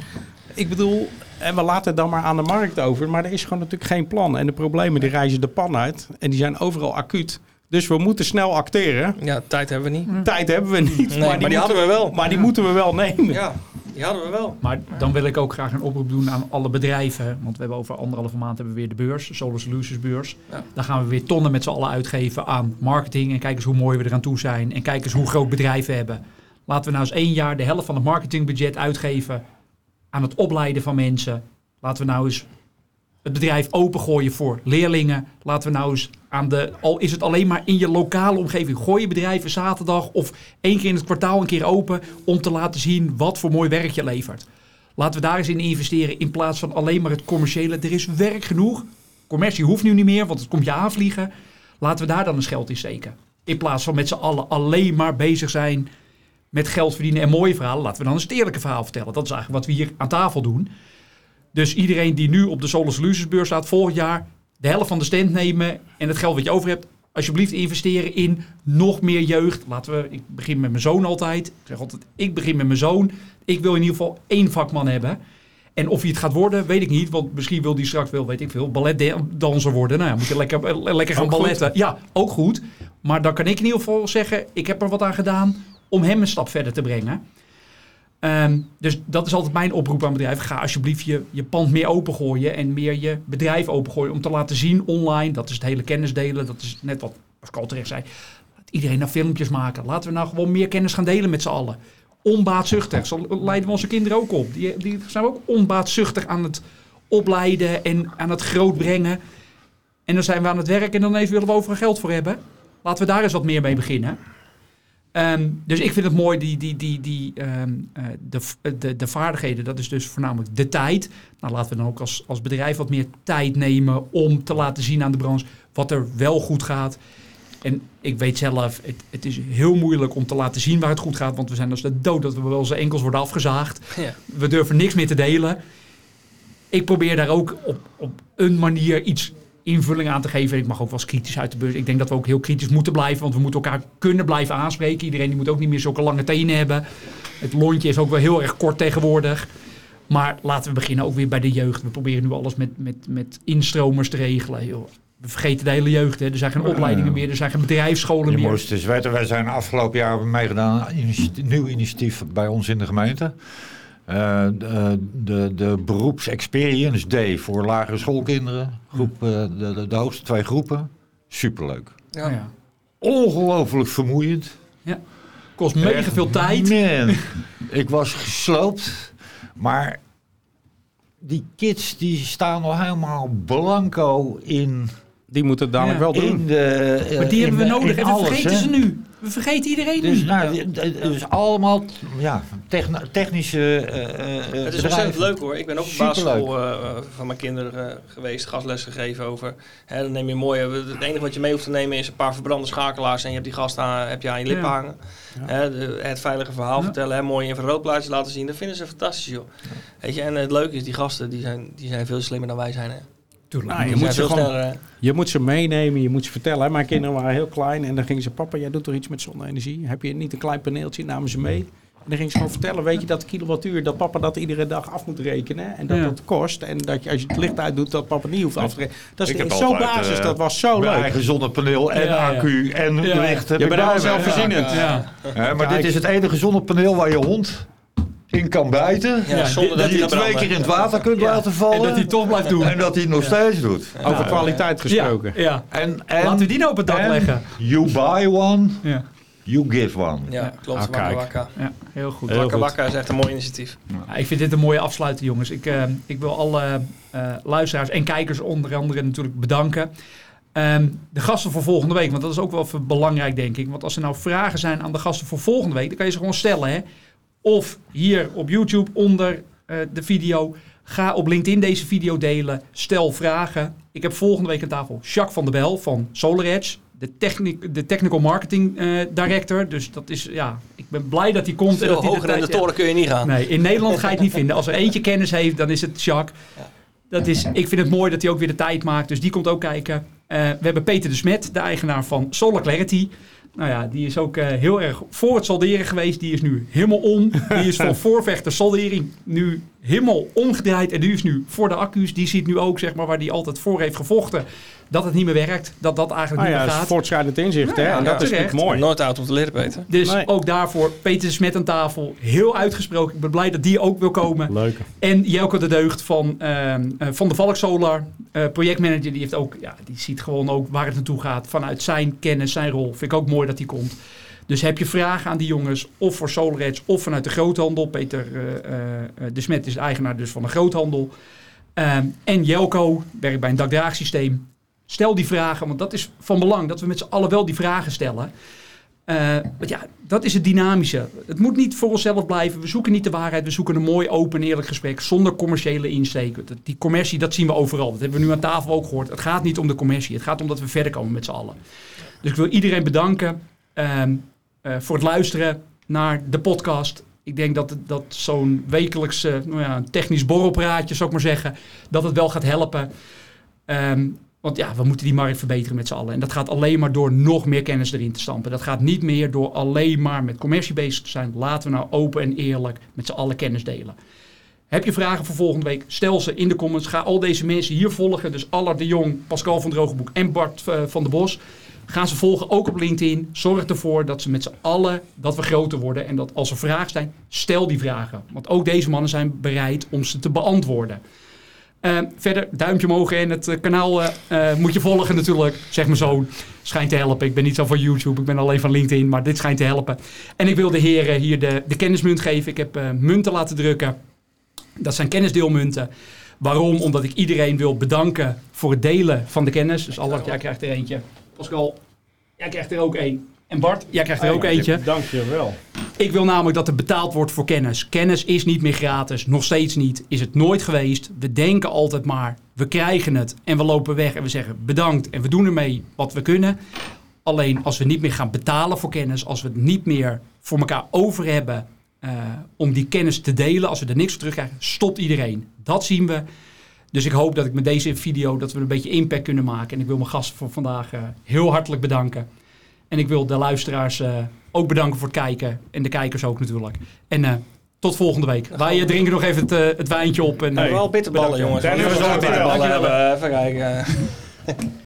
ik bedoel, en we laten het dan maar aan de markt over. Maar er is gewoon natuurlijk geen plan. En de problemen die reizen de pan uit. En die zijn overal acuut. Dus we moeten snel acteren. Ja, tijd hebben we niet. Tijd hebben we niet. Nee, maar die moeten- hadden we wel. Maar die moeten we wel nemen. Ja, die hadden we wel. Maar dan wil ik ook graag een oproep doen aan alle bedrijven. Want we hebben over anderhalve maand hebben we weer de beurs, de Solar Solutions beurs. Ja. Dan gaan we weer tonnen met z'n allen uitgeven aan marketing. En kijk eens hoe mooi we eraan toe zijn. En kijk eens hoe groot bedrijven hebben. Laten we nou eens één jaar de helft van het marketingbudget uitgeven aan het opleiden van mensen. Laten we nou eens het bedrijf opengooien voor leerlingen. Laten we nou eens aan de, al is het alleen maar in je lokale omgeving, gooi je bedrijven zaterdag of één keer in het kwartaal een keer open om te laten zien wat voor mooi werk je levert. Laten we daar eens in investeren in plaats van alleen maar het commerciële. Er is werk genoeg. Commercie hoeft nu niet meer, want het komt je aanvliegen. Laten we daar dan eens geld in steken. In plaats van met z'n allen alleen maar bezig zijn met geld verdienen en mooie verhalen. Laten we dan eens het eerlijke verhaal vertellen. Dat is eigenlijk wat we hier aan tafel doen. Dus iedereen die nu op de Solar Solutions beurs staat, volgend jaar de helft van de stand nemen en het geld wat je over hebt, alsjeblieft investeren in nog meer jeugd. Laten we, ik begin met mijn zoon altijd. Ik zeg altijd, ik begin met mijn zoon. Ik wil in ieder geval één vakman hebben. En of hij het gaat worden, weet ik niet. Want misschien wil hij straks wel, weet ik veel, balletdanser worden. Nou ja, moet je lekker, lekker gaan goed. balletten. Ja, ook goed. Maar dan kan ik in ieder geval zeggen, ik heb er wat aan gedaan om hem een stap verder te brengen. Ehm, dus dat is altijd mijn oproep aan bedrijven. Ga alsjeblieft je, je pand meer opengooien en meer je bedrijf opengooien. Om te laten zien online, dat is het hele kennis delen. Dat is net wat Pascal terecht zei. Laat iedereen naar filmpjes maken. Laten we nou gewoon meer kennis gaan delen met z'n allen. Onbaatzuchtig, zo leiden we onze kinderen ook op. Die, die zijn ook onbaatzuchtig aan het opleiden en aan het grootbrengen. En dan zijn we aan het werk en dan even willen we overal geld voor hebben. Laten we daar eens wat meer mee beginnen. Ehm, dus ik vind het mooi, die, die, die, die, ehm, eh, de, de, de vaardigheden, dat is dus voornamelijk de tijd. Nou, laten we dan ook als, als bedrijf wat meer tijd nemen om te laten zien aan de branche wat er wel goed gaat. En ik weet zelf, het, het is heel moeilijk om te laten zien waar het goed gaat, want we zijn als de dood dat we wel onze enkels worden afgezaagd. Ja. We durven niks meer te delen. Ik probeer daar ook op, op een manier iets invulling aan te geven. Ik mag ook wel eens kritisch uit de bus. Ik denk dat we ook heel kritisch moeten blijven, want we moeten elkaar kunnen blijven aanspreken. Iedereen die moet ook niet meer zulke lange tenen hebben. Het lontje is ook wel heel erg kort tegenwoordig. Maar laten we beginnen ook weer bij de jeugd. We proberen nu alles met, met, met instromers te regelen. Joh. We vergeten de hele jeugd. Hè. Er zijn geen opleidingen meer, er zijn geen bedrijfsscholen Je meer. moest dus weten, wij zijn afgelopen jaar meegedaan aan een nieuw initiatief bij ons in de gemeente. Eh, de, de, de beroeps-experience day voor lagere schoolkinderen. Groep, eh, de, de, de hoogste twee groepen. Superleuk. Ja. Ja. Ongelooflijk vermoeiend. Kost mega Echt, veel tijd. Man, ik was gesloopt. Maar die kids die staan al helemaal blanco in, Die moeten het dadelijk Ja. wel doen. de eh, Maar die in hebben we nodig en we alles, vergeten hè. ze nu. We vergeten iedereen Dus, nu. nou, dus allemaal ja, techn- technische eh, eh, Het is ontzettend leuk hoor. Ik ben ook op basisschool eh, van mijn kinderen eh, geweest, gastles gegeven over. Hè, dan neem je mooi. Het enige wat je mee hoeft te nemen is een paar verbrande schakelaars en je hebt die gast aan, heb je aan je lippen Ja. hangen. Hè, de- het veilige verhaal Ja. vertellen, hè, mooie infraroodplaatjes laten zien. Dat vinden ze fantastisch joh. Weet je, en het leuke is, die gasten die zijn, die zijn veel slimmer dan wij zijn. Hè. Tuurlijk. Nou, je moet ze gewoon sneller. Je moet ze meenemen, je moet ze vertellen. Mijn kinderen waren heel klein en dan gingen ze... Papa, jij doet toch iets met zonne-energie? Heb je niet een klein paneeltje? Namen ze mee. En dan gingen ze gewoon vertellen, weet je dat de kilowattuur... dat papa dat iedere dag af moet rekenen. En dat Ja. dat kost. En dat je als je het licht uit doet, dat papa niet hoeft af te rekenen. Dat is heb zo basis, eh, dat was zo Mijn leuk. eigen zonnepaneel en Ja, ja. accu en Ja. licht. Heb Je ik bent me. zelfvoorzienend. Ja. Hè, maar Kijk. dit is het enige zonnepaneel waar je hond in kan bijten. Ja, Ja, zonder dat dat je hij twee keer in het water kunt Ja. laten vallen. En dat hij toch blijft doen. En dat hij het nog steeds doet. Over kwaliteit gesproken. Ja, ja. En, en, Laten we die nou op het dak en leggen. You buy one, Ja, you give one. Ja, klopt. Ah, Wakka kijk. Wakka. ja heel goed. Wakka is echt een mooi initiatief. Ja, ik vind dit een mooie afsluiting, jongens. Ik, eh, ik wil alle eh, luisteraars en kijkers onder andere natuurlijk bedanken. Ehm, de gasten voor volgende week, want dat is ook wel even belangrijk, denk ik. Want als er nou vragen zijn aan de gasten voor volgende week, dan kan je ze gewoon stellen. Hè? Of hier op YouTube onder eh, de video. Ga op LinkedIn deze video delen. Stel vragen. Ik heb volgende week aan tafel Jacques van der Bel van Solar Edge. De, technic, de Technical Marketing eh, Director. Dus dat is, ja, ik ben blij dat hij komt. en dat hoger in de toren kun je niet gaan. Nee, in Nederland ga je het niet vinden. Als er eentje kennis heeft, dan is het Jacques. Ja. Dat is, ik vind het mooi dat hij ook weer de tijd maakt. Dus die komt ook kijken. Eh, we hebben Peter de Smet, de eigenaar van Solar Clarity. Nou ja, die is ook eh, heel erg voor het solderen geweest. Die is nu helemaal om. Die is van voorvechter soldering nu helemaal omgedraaid. En die is nu voor de accu's. Die ziet nu ook, zeg maar, waar die altijd voor heeft gevochten. Dat het niet meer werkt. Dat dat eigenlijk Ah niet ja, meer dat is gaat. voortschrijdend inzicht. hè? Ja, En dat is terecht. natuurlijk mooi. Nooit oud om te leren, Peter. Dus Nee. ook daarvoor Peter de Smet aan tafel. Heel uitgesproken. Ik ben blij dat die ook wil komen. Leuk. En Jelko de Deugd van, ehm, eh, van de Valk Solar, eh, projectmanager, die heeft ook, ja, die ziet gewoon ook waar het naartoe gaat vanuit zijn kennis, zijn rol. Vind ik ook mooi dat hij komt. Dus heb je vragen aan die jongens, of voor SolarEdge, of vanuit de groothandel. Peter eh, de Smet is de eigenaar dus van de groothandel. Ehm, en Jelko werkt bij een dakdraagsysteem. Stel die vragen, want dat is van belang dat we met z'n allen wel die vragen stellen. Eh, want ja, dat is het dynamische. Het moet niet voor onszelf blijven. We zoeken niet de waarheid. We zoeken een mooi, open, eerlijk gesprek zonder commerciële insteek. Die commercie, dat zien we overal. Dat hebben we nu aan tafel ook gehoord. Het gaat niet om de commercie. Het gaat om dat we verder komen met z'n allen. Dus ik wil iedereen bedanken ehm, eh, voor het luisteren naar de podcast. Ik denk dat, dat zo'n wekelijks eh, nou ja, technisch borrelpraatje, zou ik maar zeggen, dat het wel gaat helpen. Ehm, want ja, we moeten die markt verbeteren met z'n allen. En dat gaat alleen maar door nog meer kennis erin te stampen. Dat gaat niet meer door alleen maar met commercie bezig te zijn. Laten we nou open en eerlijk met z'n allen kennis delen. Heb je vragen voor volgende week? Stel ze in de comments. Ga al deze mensen hier volgen. Dus Allard de Jong, Pascal van Drogenboek en Bart eh, van der Bos. Ga ze volgen, ook op LinkedIn. Zorg ervoor dat ze met z'n allen, dat we groter worden. En dat als er vragen zijn, stel die vragen. Want ook deze mannen zijn bereid om ze te beantwoorden. Eh, verder, duimpje omhoog en het eh, kanaal eh, moet je volgen natuurlijk. Zeg mijn zoon. Schijnt te helpen. Ik ben niet zo van YouTube, ik ben alleen van LinkedIn, maar dit schijnt te helpen. En ik wil de heren hier de, de kennismunt geven. Ik heb munten laten drukken. Dat zijn kennisdeelmunten. Waarom? Omdat ik iedereen wil bedanken voor het delen van de kennis. Dus Allard, jij krijgt er eentje. Pascal, jij krijgt er ook één. En Bart, jij krijgt er ook eentje. Dank je wel. Ik wil namelijk dat er betaald wordt voor kennis. Kennis is niet meer gratis, nog steeds niet. Is het nooit geweest. We denken altijd maar, we krijgen het en we lopen weg en we zeggen bedankt en we doen ermee wat we kunnen. Alleen als we niet meer gaan betalen voor kennis, als we het niet meer voor elkaar over hebben eh, om die kennis te delen, als we er niks voor terugkrijgen, stopt iedereen. Dat zien we. Dus ik hoop dat ik met deze video dat we een beetje impact kunnen maken. En ik wil mijn gast voor vandaag eh, heel hartelijk bedanken. En ik wil de luisteraars eh, ook bedanken voor het kijken. En de kijkers ook natuurlijk. En eh, tot volgende week. Wij eh, drinken nog even het, het wijntje op. En, We hebben wel bitterballen, jongens. Daar hebben we wel zo bitterballen. Even kijken.